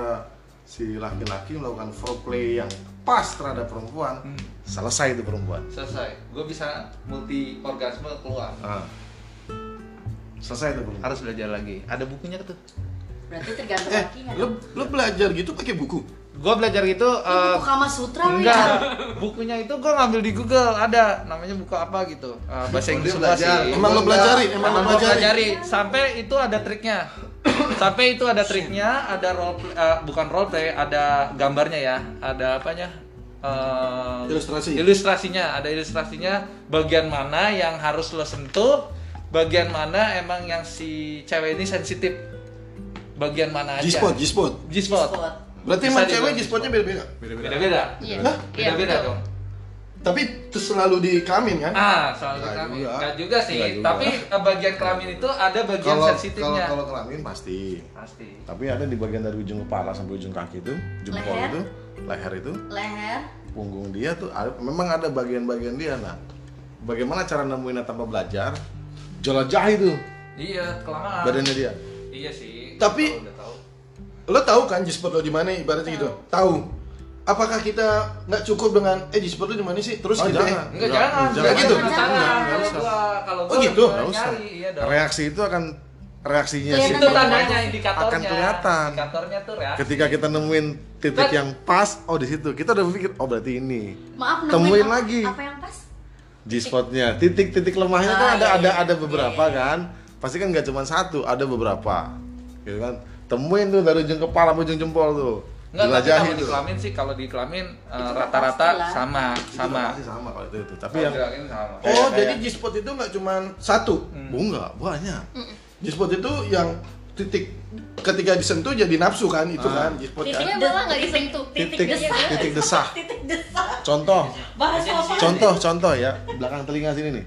si laki-laki melakukan foreplay yang pas terhadap perempuan Hmm. selesai itu perempuan Selesai. Gue bisa multi orgasme keluar. Ah. selesai itu perempuan Harus belajar lagi. Ada bukunya tuh. berarti tergantung Eh, lakinya. lo lo belajar gitu pakai buku? Gue belajar gitu. Eh, buku Kama Sutra. Enggak, bukunya itu gue ngambil di Google ada namanya buku apa gitu Eh, bahasa Inggris semua belajar. sih. Emang lo pelajari? Emang lo Emang pelajari sampai itu ada triknya. sampai itu ada triknya, ada role play- eh, bukan role play, ada gambarnya ya, ada apanya? Eh, Ilustrasi. Ilustrasinya, ada ilustrasinya bagian mana yang harus lo sentuh, bagian mana emang yang si cewek ini sensitif. Bagian mana aja? G-spot, G-spot. G-spot. Berarti emang cewek G-spotnya beda-beda. Beda-beda. iya Hah? iya Beda-beda betul. dong. Tapi itu selalu di kelamin kan? Ah, soal Nggak kelamin. juga. Enggak juga sih, Nggak juga. tapi eh, bagian kelamin itu ada bagian kalau kalau sensitifnya. kalau kelamin pasti Pasti. tapi ada di bagian dari ujung kepala sampai ujung kaki itu jempol Leher. itu leher itu leher punggung dia tuh ada- memang ada bagian-bagian dia nah bagaimana cara nemuinnya tanpa belajar jelajah itu Iya, kelamaan. badannya dia Iya sih. Tapi- kalau. Lo tahu kan G-spot lo di mana ibaratnya gitu? Tahu. Apakah kita nggak cukup dengan eh G-spot lo di mana sih? Terus Oh, gitu jangan. Enggak, Nggak, jangan. jangan gitu? Jangan. Jangan. Kalau gua kalau Oh, gitu? nyari, iya dong. reaksi itu akan reaksinya Kelihatan si Itu tandanya indikatornya. akan kelihatan. Indikatornya tuh reaksi. ketika kita nemuin titik Kan- yang pas oh di situ kita udah berpikir oh berarti ini maaf nemuin Temuin apa, lagi. apa yang pas G-spotnya titik-titik lemahnya kan Ah, ada iya, ada iya. ada beberapa kan pasti kan nggak cuma satu ada beberapa gitu kan temuin tuh dari ujung kepala sampai ujung jempol tuh. Enggak, tapi kalau di tuh. kelamin sih kalau di kelamin eh, Itu rata-rata lah. sama, Itu sama. sama kalau itu, itu. tapi yang kelamin sama. Oh, Kayak- jadi kayak- G-spot itu nggak cuma satu. oh, enggak banyak. G-spot itu yang titik ketika disentuh jadi nafsu kan itu kan G-spot kan. titiknya malah nggak disentuh? titik titik desah. Titik desah. Titik desah. Contoh. Bahas apa? Contoh contoh ya belakang telinga sini nih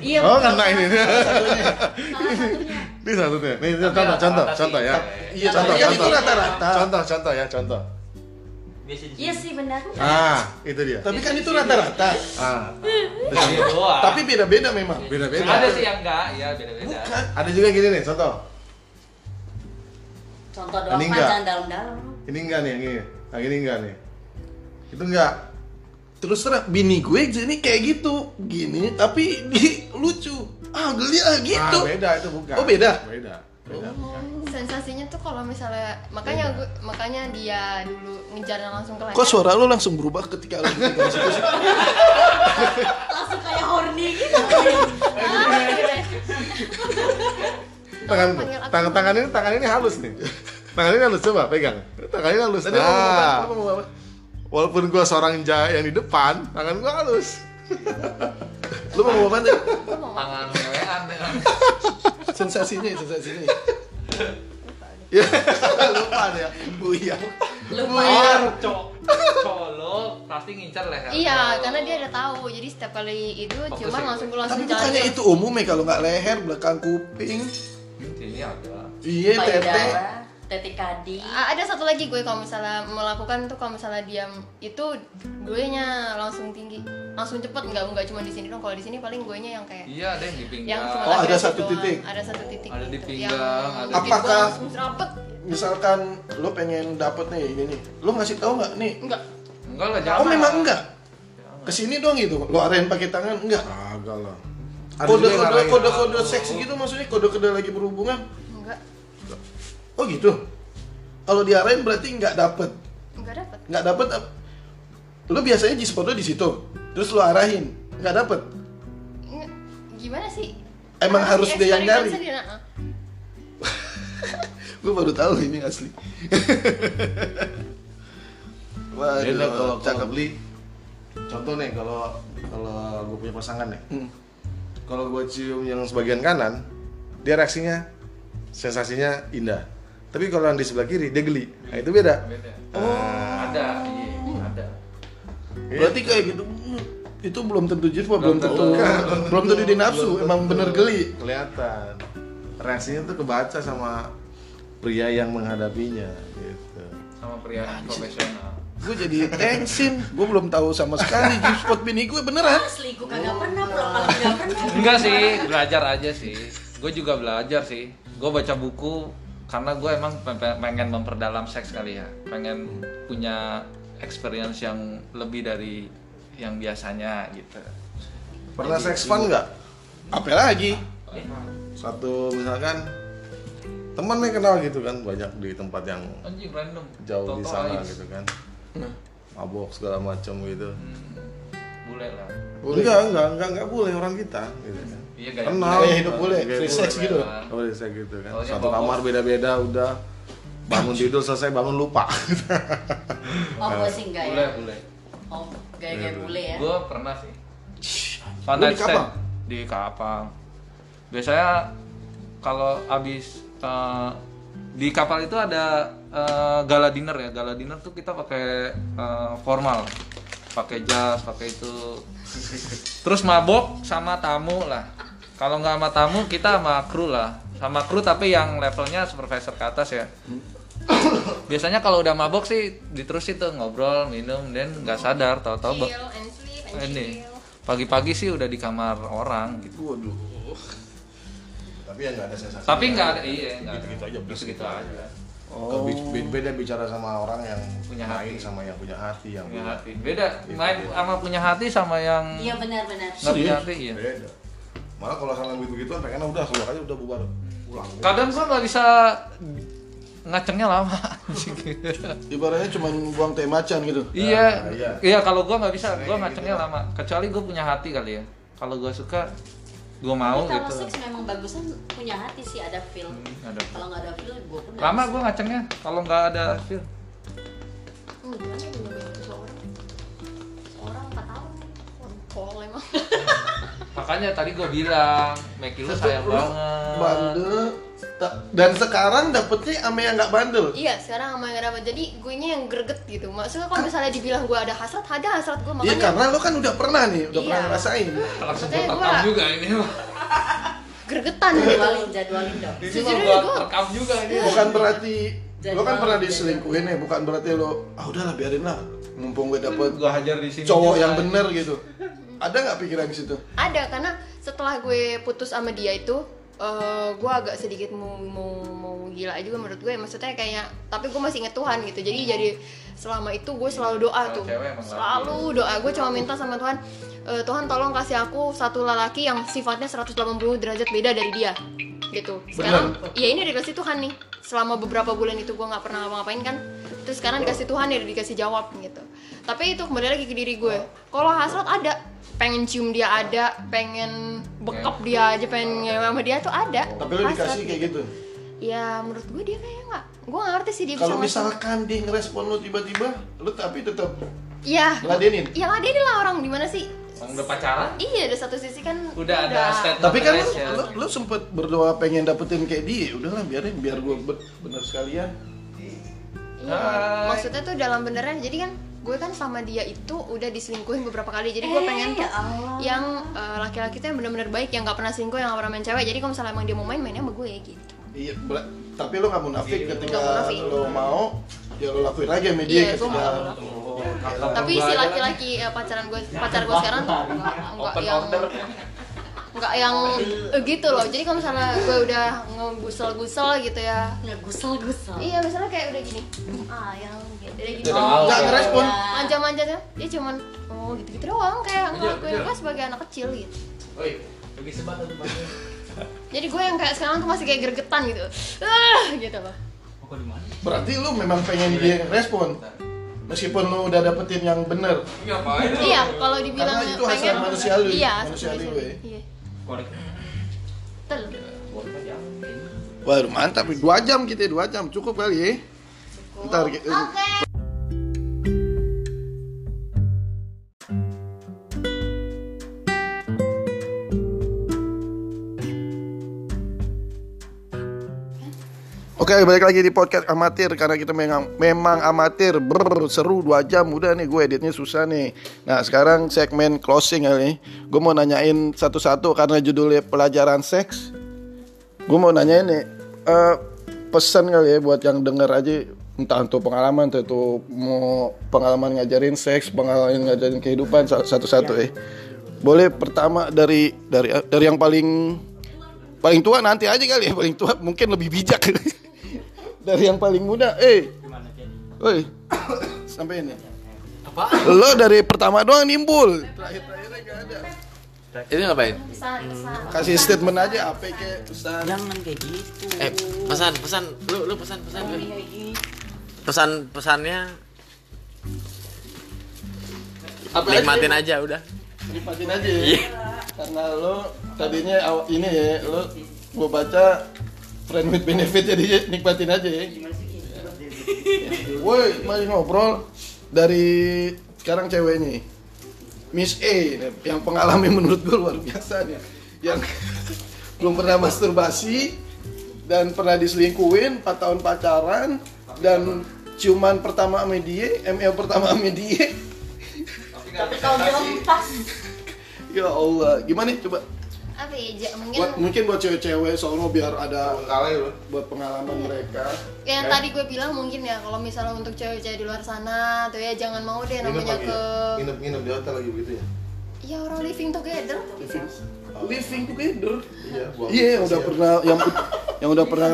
iya oh kena ini. Ini satunya. nih ini contoh contoh contoh ya. Iya, contoh contoh. itu rata-rata. contoh contoh ya contoh. Iya sih benar. Ah itu dia. Tapi kan itu rata-rata. ah. Iya doang. Tapi beda-beda memang. beda beda ada sih yang enggak, ya beda-beda. Bukan. ada juga gini nih contoh. Contoh doang panjang dalam-dalam. Ini enggak nih yang ini. Yang ini enggak nih. Itu enggak Terus terang bini gue jadi kayak gitu, gini tapi di lucu. Ah, geli ah gitu. ah beda itu bukan. Oh, beda? beda beda sensasinya tuh kalau misalnya makanya gue makanya dia dulu ngejarnya langsung ke leher Kok suara lo langsung berubah ketika sih? *laughs* langsung kayak horny gitu. *laughs* Tangan panggil aku. tangan tangan ini tangan ini halus nih. Tangan ini halus coba pegang. Tangan ini halus. Nah? Walaupun gua seorang ja yang di depan tangan gua halus Lu mau ngomong apa nih? Tangan ngewean dengan Sensasinya, sensasinya. Ya, *laughs* lupa ya. Buyar. lupa cowok lo pasti ngincar leher Iya, karena dia udah tahu. Jadi setiap kali itu Fokus ya. langsung gue langsung Tapi bukannya itu umum ya kalau nggak leher, belakang kuping. sini ada Iya, tete. Kadi A- ada satu lagi gue kalau misalnya melakukan tuh kalau misalnya diam itu gue nya langsung tinggi langsung cepet nggak nggak cuma di sini dong kalau di sini paling gue nya yang kayak iya ada yang di pinggang yang Oh, ada satu doang. titik. ada satu titik Ada di gitu. pinggang, ada Apakah- Misalkan lo pengen dapet nih ini nih, lo ngasih tahu nggak nih? enggak enggak lah jangan Oh memang enggak. Ke sini dong gitu, lo arahin pakai tangan enggak? Agak lah. Ada Kode juga yang kode ngarahin. kode kode seks gitu maksudnya kode kode lagi berhubungan? Oh gitu. Kalau diarahin berarti nggak dapet, enggak dapet nggak dapet. ap- Lo biasanya di spot lo di situ, terus lo arahin, nggak dapet. Nggak. gimana sih Emang harus dia yang nyari? *laughs* Gue baru tahu ini asli. *laughs* Waduh, Beda kalau cakep. kalau beli contoh nih kalau kalau gue punya pasangan nih Hmm. kalau gue cium yang sebagian kanan dia reaksinya sensasinya indah tapi kalau yang di sebelah kiri dia geli. Nah, itu beda. Beda. Oh. ada iya ada. Berarti kayak gitu. Itu belum tentu jiwa, belum Belum tentu tentu. *laughs* belum tentu di nafsu, Belum emang tentu. bener geli. kelihatan. Reaksinya tuh kebaca sama pria yang menghadapinya gitu. Sama pria profesional. Gue jadi tensin, gue belum tahu sama sekali di spot bini gue beneran. asli gue kagak pernah pulang malam nggak pernah. Enggak sih belajar aja sih. Gue juga belajar sih. Gue baca buku karena gue emang pe- pe- pengen memperdalam seks kali ya. Pengen punya experience yang lebih dari yang biasanya gitu. Pernah seks fun nggak? Apa lagi? satu misalkan teman nih kenal gitu kan banyak di tempat yang anjing random. jauh di sana Ais. gitu kan. Mabok segala macam gitu. Hmm, boleh lah. Enggak enggak enggak enggak boleh orang kita gitu kan iya gaya kenal. Kayak hidup boleh, free sex gitu. Oh, bisa gitu kan. Soalnya Satu kamar beda-beda udah. Bangun tidur selesai bangun lupa. *laughs* oh gue sih enggak boleh ya? Boleh oh gaya-gaya bule ya. Gue pernah sih. Lu One di night stand Kapang? di kapal. Biasanya kalau abis eh, di kapal itu ada eh, gala dinner ya. Gala dinner tuh kita pakai eh, formal pakai jas pakai itu. Terus mabok sama tamu lah. Kalau nggak sama tamu kita sama kru lah. Sama kru tapi yang levelnya supervisor ke atas ya. Biasanya kalau udah mabok sih diterusin tuh ngobrol minum dan nggak sadar tahu-tahu ini pagi-pagi sih udah di kamar orang gitu. Waduh. Tapi ya nggak ada sensasi. tapi nggak ada iya nggak ada. Gitu-gitu aja, gitu gitu aja Oh. Be- beda bicara sama orang yang Punya main hati. sama yang punya hati yang punya punya hati beda main sama punya hati sama yang iya benar-benar nggak punya hati iya beda. Malah kalau sama yang begitu-gituan pengennya udah keluar aja udah bubar. Pulang. kadang gua nggak bisa ngacengnya lama *laughs* Ibaratnya cuma buang teh macan gitu. iya Nah, iya. iya kalau gua nggak bisa gua Kayak ngacengnya gitu. lama kecuali gua punya hati kali ya kalau gua suka gua mau Tapi kalau gitu. Seks memang bagusnya punya hati sih ada feel. Hmm, ada. kalau nggak ada feel gue pun lama gua ngacengnya kalau nggak ada feel. Hmm, gimana ya nyobain seseorang orang empat tahun. Pol emang *laughs* makanya tadi gua bilang Meki lu sayang Lu banget Bandel. Dan sekarang dapetnya sama yang nggak bandel. Iya, sekarang sama yang gak dapet. Jadi gue nya yang greget gitu. Maksudnya kalau misalnya dibilang gue ada hasrat, ada hasrat gue Iya makanya. karena lo kan udah pernah nih, udah Iya. pernah ngerasain. langsung rekam juga ini *laughs* gregetan gitu. jadwalin jadwalin dong Sejujurnya gua gua- rekam juga ini Bukan berarti lo kan pernah diselingkuhin ya, bukan berarti lo ah udahlah biarin lah. Mumpung gue dapet gua hajar di sini cowok yang bener gitu. Ada nggak pikiran ke situ? Ada karena setelah gue putus sama dia itu eh gue agak sedikit mau mau mau gila juga menurut gue. Maksudnya kayak tapi gue masih inget Tuhan gitu. Jadi jadi selama itu gue selalu doa tuh. selalu doa. Gue cuma minta sama Tuhan "Eh, Tuhan tolong kasih aku satu lelaki yang sifatnya 180 derajat beda dari dia gitu. Sekarang ya ini dikasih Tuhan nih. Selama beberapa bulan itu gue nggak pernah ngapa-ngapain kan. Terus sekarang dikasih Tuhan ya dikasih jawab gitu. Tapi itu kembali lagi ke diri gue. Kalau hasrat ada pengen cium dia ada pengen bekap dia aja pengen ngewe sama dia tuh ada Tapi Hasrat dikasih kayak gitu. ya menurut gue dia kayak nggak gue nggak ngerti sih dia Kalau misalkan dia ngerespon lo tiba-tiba, lo tapi tetap Iya. ladenin. Ya lah dia lah orang di mana sih udah pacaran iya ada satu sisi kan udah ada statement Tapi kan lu, lu, lu sempet berdoa pengen dapetin kayak dia, udahlah biarin biar gue bener sekalian. Iya, maksudnya tuh dalam beneran jadi kan gue kan sama dia itu udah diselingkuhin beberapa kali. Jadi gue pengen tuh yang eh, laki-laki tuh yang bener-bener baik yang nggak pernah selingkuh yang nggak pernah main cewek. Jadi kalau misalnya emang dia mau main mainnya sama gue gitu. Iya, tapi lu gak munafik ketika Nggak munafik. lu mau, ya lu lakuin aja sama dia Iya, ketika mau. tapi si laki-laki eh, pacaran gue pacar gue sekarang tuh nggak nggak yang nggak yang gitu loh. Jadi kalau misalnya gue udah ngegusel-gusel gitu ya. Nggak gusel gusel iya misalnya kayak udah gini. Ah yang gitu udah gini. Oh, Nggak iya, ngerespon. iya. manja-manja tuh dia cuman oh gitu-gitu doang. Kayak ngelakuin gue sebagai anak kecil gitu. *laughs* Jadi gue yang kayak sekarang tuh masih kayak gregetan gitu. Ah gitu loh. Berarti lu memang pengen dia respon. Meskipun lu udah dapetin yang bener. iya kalau dibilang Karena itu pengen manusiawi, iya manusiawi gue. iya Betul. Waduh mantap, dua jam kita dua jam. Cukup kali ya. Ntar ki- Oke balik lagi di podcast amatir karena kita memang memang amatir Brr, seru dua jam udah nih gue editnya susah nih. Nah sekarang segmen closing kali. Gue mau nanyain satu-satu karena judulnya pelajaran seks. Gue mau nanyain nih eh, pesan kali ya buat yang denger aja entah untuk pengalaman entah itu mau pengalaman ngajarin seks, pengalaman ngajarin kehidupan sa- satu-satu ya. Boleh pertama dari dari dari yang paling paling tua nanti aja kali ya paling tua mungkin lebih bijak *laughs* dari yang paling muda eh Woi *coughs* sampai ini Apa? lo dari pertama doang nimbul terakhir-terakhirnya gak ada Itu ngapain? kasih statement aja apa kayak pesan Jangan kayak gitu. Eh, pesan, pesan. Lu lu pesan, pesan. Lu. Pesan pesannya apa nikmatin aja udah. nikmatin aja ya. karena lo tadinya ini ya lo gua baca friend with benefit jadi nikmatin aja ya. Woi mari ngobrol dari sekarang ceweknya. Miss A yang pengalaman menurut gue luar biasa nih. Yang *laughs* belum pernah masturbasi dan pernah diselingkuhin 4 tahun pacaran dan ciuman pertama sama dia ML pertama sama dia. Tapi kalau belum pas. Ya Allah, gimana nih? Coba? Apa ya Ja, mungkin Buat mungkin buat cewek-cewek soalnya biar ada buat pengalaman mereka. yang tadi gue bilang mungkin ya kalau misalnya untuk cewek-cewek di luar sana tuh ya jangan mau deh namanya ke nginep-nginep di hotel lagi begitu ya? Ya orang living together. Living, living together. iya Iya, yang udah pernah yang *laughs* yang udah pernah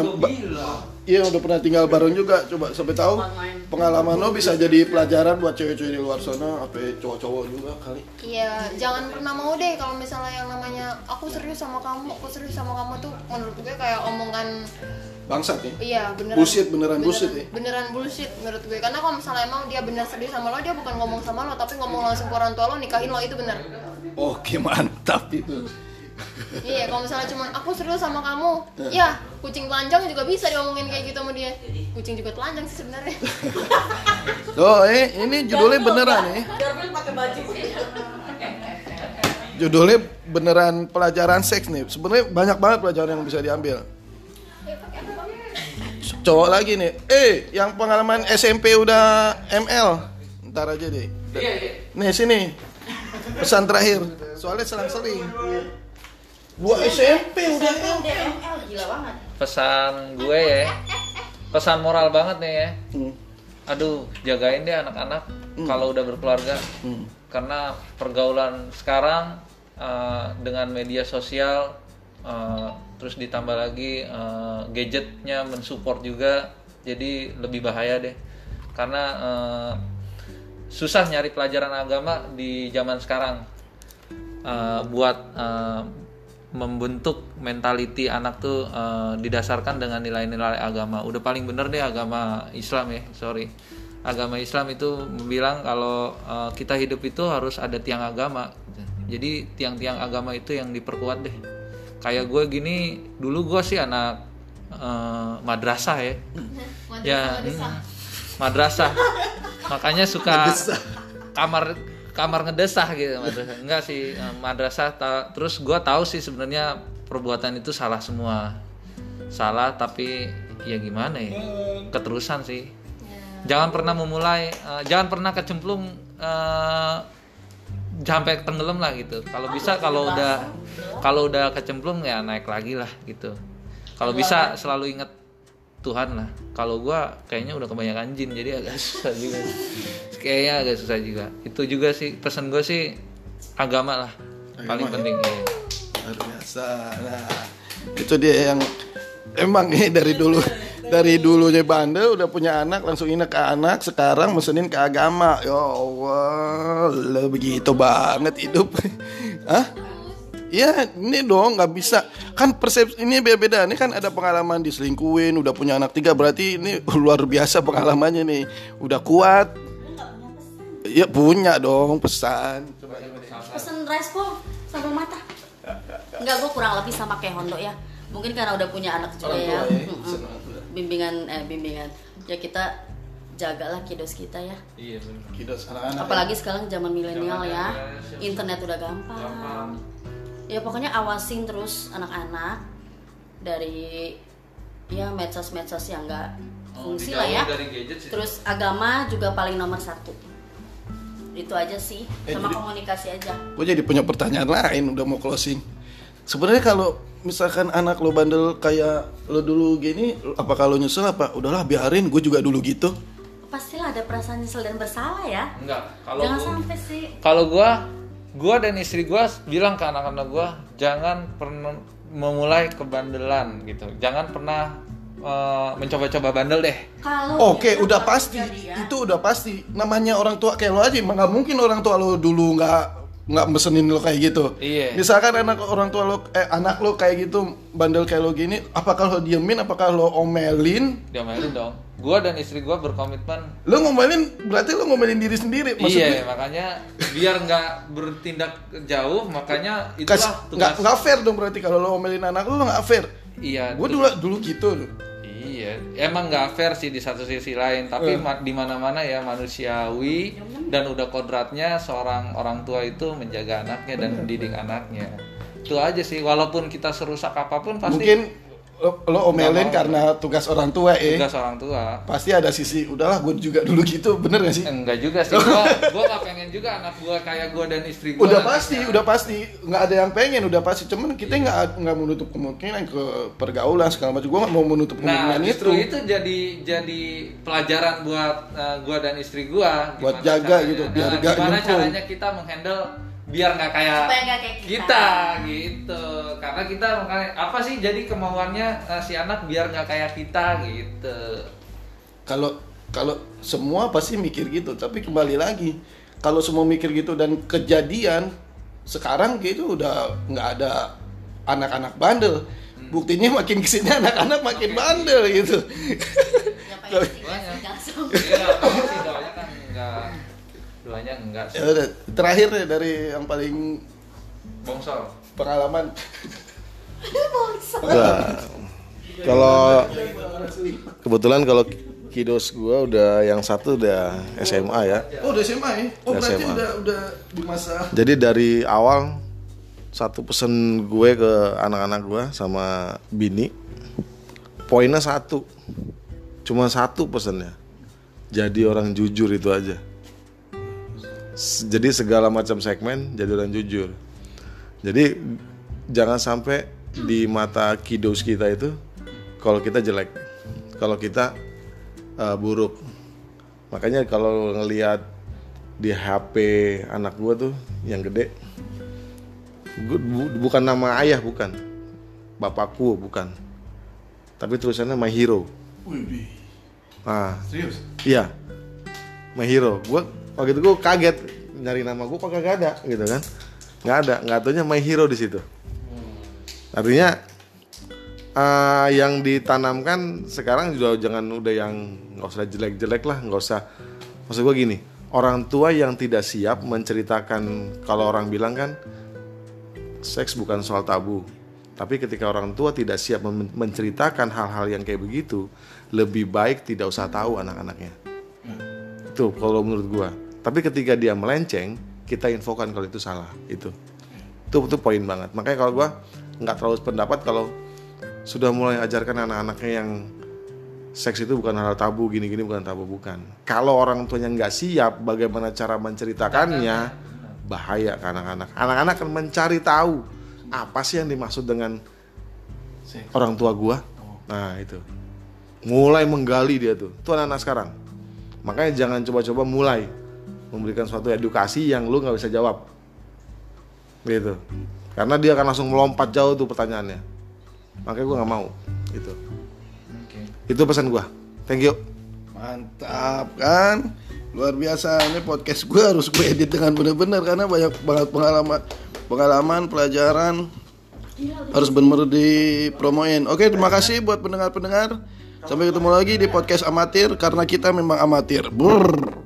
Iya, yang udah pernah tinggal bareng juga. Coba sampai tahu pengalaman lo bisa jadi pelajaran buat cewek-cewek di luar sana, apa cowok-cowok juga kali. Iya, jangan pernah mau deh kalau misalnya yang namanya aku serius sama kamu, aku serius sama kamu tuh menurut gue kayak omongan Bangsat nih. iya beneran Bullshit, beneran bullshit ya? Beneran bullshit menurut gue. Karena kalau misalnya emang dia bener serius sama lo, dia bukan ngomong sama lo, tapi ngomong langsung ke orang tua lo nikahin lo itu bener. Oke, mantap itu. Iya, kalau misalnya cuma aku serius sama kamu, ya kucing telanjang juga bisa diomongin kayak gitu sama dia. Kucing juga telanjang sih sebenarnya. *laughs* Oh, eh ini judulnya beneran ya. Garfield pakai baju Judulnya beneran pelajaran seks nih. Sebenarnya banyak banget pelajaran yang bisa diambil. Cowok lagi nih. Eh, yang pengalaman SMP udah ML. Ntar aja deh. Nih sini. Pesan terakhir. Soalnya selang-seling. Gua SMP udah ML. DML gila banget. Pesan gue ya. Pesan moral banget nih ya. Hmm. aduh jagain deh anak-anak kalau udah berkeluarga. Hmm. karena pergaulan sekarang eh, dengan media sosial eh, terus ditambah lagi eh, gadgetnya mensupport juga jadi lebih bahaya deh. Karena eh, susah nyari pelajaran agama di zaman sekarang. Eh, buat eh, membentuk mentality anak tuh eh, didasarkan dengan nilai-nilai agama. Udah paling bener deh agama Islam ya, sorry. Agama Islam itu bilang kalau eh, kita hidup itu harus ada tiang agama. Jadi tiang-tiang agama itu yang diperkuat deh. Kayak gue gini, dulu gue sih anak eh, madrasah ya. ya, mm, madrasah. Makanya suka kamar kamar ngedesah gitu madrasah. Enggak sih eh, madrasah ta- terus gua tahu sih sebenarnya perbuatan itu salah semua. Salah tapi ya gimana ya? Keterusan sih. Jangan pernah memulai eh, jangan pernah kecemplung eh, sampai tenggelam lah gitu. Kalau bisa kalau udah kalau udah kecemplung ya naik lagi lah gitu. Kalau bisa selalu ingat Tuhan lah. Kalau gua kayaknya udah kebanyakan jin jadi agak susah juga. Kayaknya agak susah juga. Itu juga sih pesan gue sih agama lah. Paling Agama ya? penting iya. luar biasa. Nah itu dia yang emang nih dari dulu dari dulunya bandel udah punya anak langsung inek ke anak sekarang mesenin ke agama. Ya Allah begitu banget hidup. Hah? Ya ini dong nggak bisa. Kan persepsi ini beda-beda. Ini kan ada pengalaman diselingkuhin udah punya anak tiga berarti ini *laughs* luar biasa pengalamannya nih. Udah kuat. Ya punya dong pesan. Pesen rice bowl sambal mata. Enggak gue kurang lebih sama kayak Hondo ya. Mungkin karena udah punya anak juga ya. ya, bimbingan eh bimbingan. Ya kita jagalah kiddos kita ya. Iya benar. Kidos anak-anak apalagi sekarang zaman milenial ya. internet udah gampang ya pokoknya awasin terus anak-anak dari ya medsos-medsos yang enggak fungsi lah ya. Dijauhin dari gadget sih. terus agama juga paling nomor satu. Itu aja sih. Eh, sama jadi- komunikasi aja. gue jadi punya pertanyaan lain udah mau closing. Sebenarnya kalau misalkan anak lo bandel kayak lo dulu gini apa kalau nyesel apa? Udahlah biarin. Gue juga dulu gitu. Pastilah ada perasaan nyesel dan bersalah ya. Enggak kalau jangan gua- sampai sih. kalau gua gua dan istri gua bilang ke anak-anak gua jangan pernah memulai kebandelan gitu. Jangan pernah eh, mencoba-coba bandel deh. Kalau oke udah pasti. ya. itu udah pasti. Namanya orang tua kayak lo aja emang nggak mungkin orang tua lo dulu nggak nggak mesenin lo kayak gitu. Iya. misalkan anak orang tua lo eh anak lo kayak gitu bandel kayak lo gini apakah lo diemin apakah lo omelin? Diomelin dong. Gua dan istri gua berkomitmen. Lo ngomelin berarti lo ngomelin diri sendiri maksud iya gue, makanya biar nggak bertindak jauh makanya itulah nggak tugas. nggak fair dong berarti kalau lo ngomelin anak lo nggak fair. Iya gue dulu dulu gitu Iya, emang nggak fair sih di satu sisi lain, tapi ma- di mana-mana ya manusiawi dan udah kodratnya seorang orang tua itu menjaga anaknya dan mendidik anaknya. Itu aja sih, walaupun kita serusak apa pun pasti mungkin lo, lo omelin karena tugas orang tua eh. Tugas orang tua. pasti ada sisi udahlah gue juga dulu gitu. Bener gak sih? Enggak juga sih, gua *laughs* gua nggak pengen juga anak gua kayak gua dan istri gua. udah pasti udah pasti. Nggak ada yang pengen udah pasti. Cuman kita nggak nggak menutup kemungkinan ke pergaulan segala macam. Gue nggak mau menutup Nah, kemungkinan itu justru itu. jadi jadi pelajaran buat uh, gua dan istri gua. Buat jaga caranya- gitu, biar nah, Gimana caranya kita menghandle biar nggak kayak kayak kita. kita gitu. Karena kita makanya apa sih jadi kemauannya uh, si anak biar nggak kayak kita gitu. kalau kalau semua pasti mikir gitu. Tapi kembali lagi kalau semua mikir gitu dan kejadian sekarang gitu udah nggak ada anak-anak bandel. Buktinya makin ke sini *laughs* anak-anak makin bandel gitu. *laughs* Ngapain *laughs* doanya enggak sih. Ya udah, terakhir deh dari yang paling Bongsor. pengalaman *laughs* Nah, kalau kebetulan kalau kiddos gua udah yang satu udah SMA ya. oh udah SMA ya oh Udah berarti SMA. udah udah di masa Jadi dari awal satu pesen gue ke anak-anak gue sama bini poinnya satu cuma satu pesennya jadi orang jujur itu aja jadi segala macam segmen jadi orang jujur. Jadi jangan sampai di mata kiddos kita itu kalau kita jelek kalau kita eh, buruk. Makanya kalau ngelihat di HP anak gua tuh yang gede gua- bu- bukan nama ayah bukan. Bapakku bukan. Tapi tulisannya my hero. Wih, ah. Serius? Iya. My hero. Gua waktu itu gua kaget nyari nama gua kok kagak ada gitu kan. Nggak ada nggak taunya my hero di situ. Artinya eh, yang ditanamkan sekarang juga jangan udah yang nggak usah jelek-jelek lah nggak usah. Maksud gua gini orang tua yang tidak siap menceritakan kalau orang bilang kan seks bukan soal tabu. Tapi ketika orang tua tidak siap men- menceritakan hal-hal yang kayak begitu lebih baik tidak usah tahu anak-anaknya. Itu kalau menurut gua tapi ketika dia melenceng kita infokan kalau itu salah itu. Itu itu poin banget. Makanya kalau gua nggak terlalu pendapat kalau sudah mulai ajarkan anak-anaknya yang seks itu bukan hal tabu gini-gini bukan tabu bukan. Kalau orang tuanya nggak siap bagaimana cara menceritakannya bahaya ke anak-anak. Anak-anak akan mencari tahu apa sih yang dimaksud dengan orang tua gua. Nah itu. Mulai menggali dia tuh. Itu anak-anak sekarang. Makanya jangan coba-coba mulai memberikan suatu edukasi yang lu nggak bisa jawab gitu karena dia akan langsung melompat jauh tuh pertanyaannya makanya gua nggak mau gitu itu pesan gua thank you Mantap kan? Luar biasa ini podcast gue harus gue edit dengan benar-benar karena banyak banget pengalaman pengalaman pelajaran harus benar-benar dipromoin. Oke, terima kasih buat pendengar-pendengar. Sampai ketemu lagi di podcast amatir karena kita memang amatir. Brrr.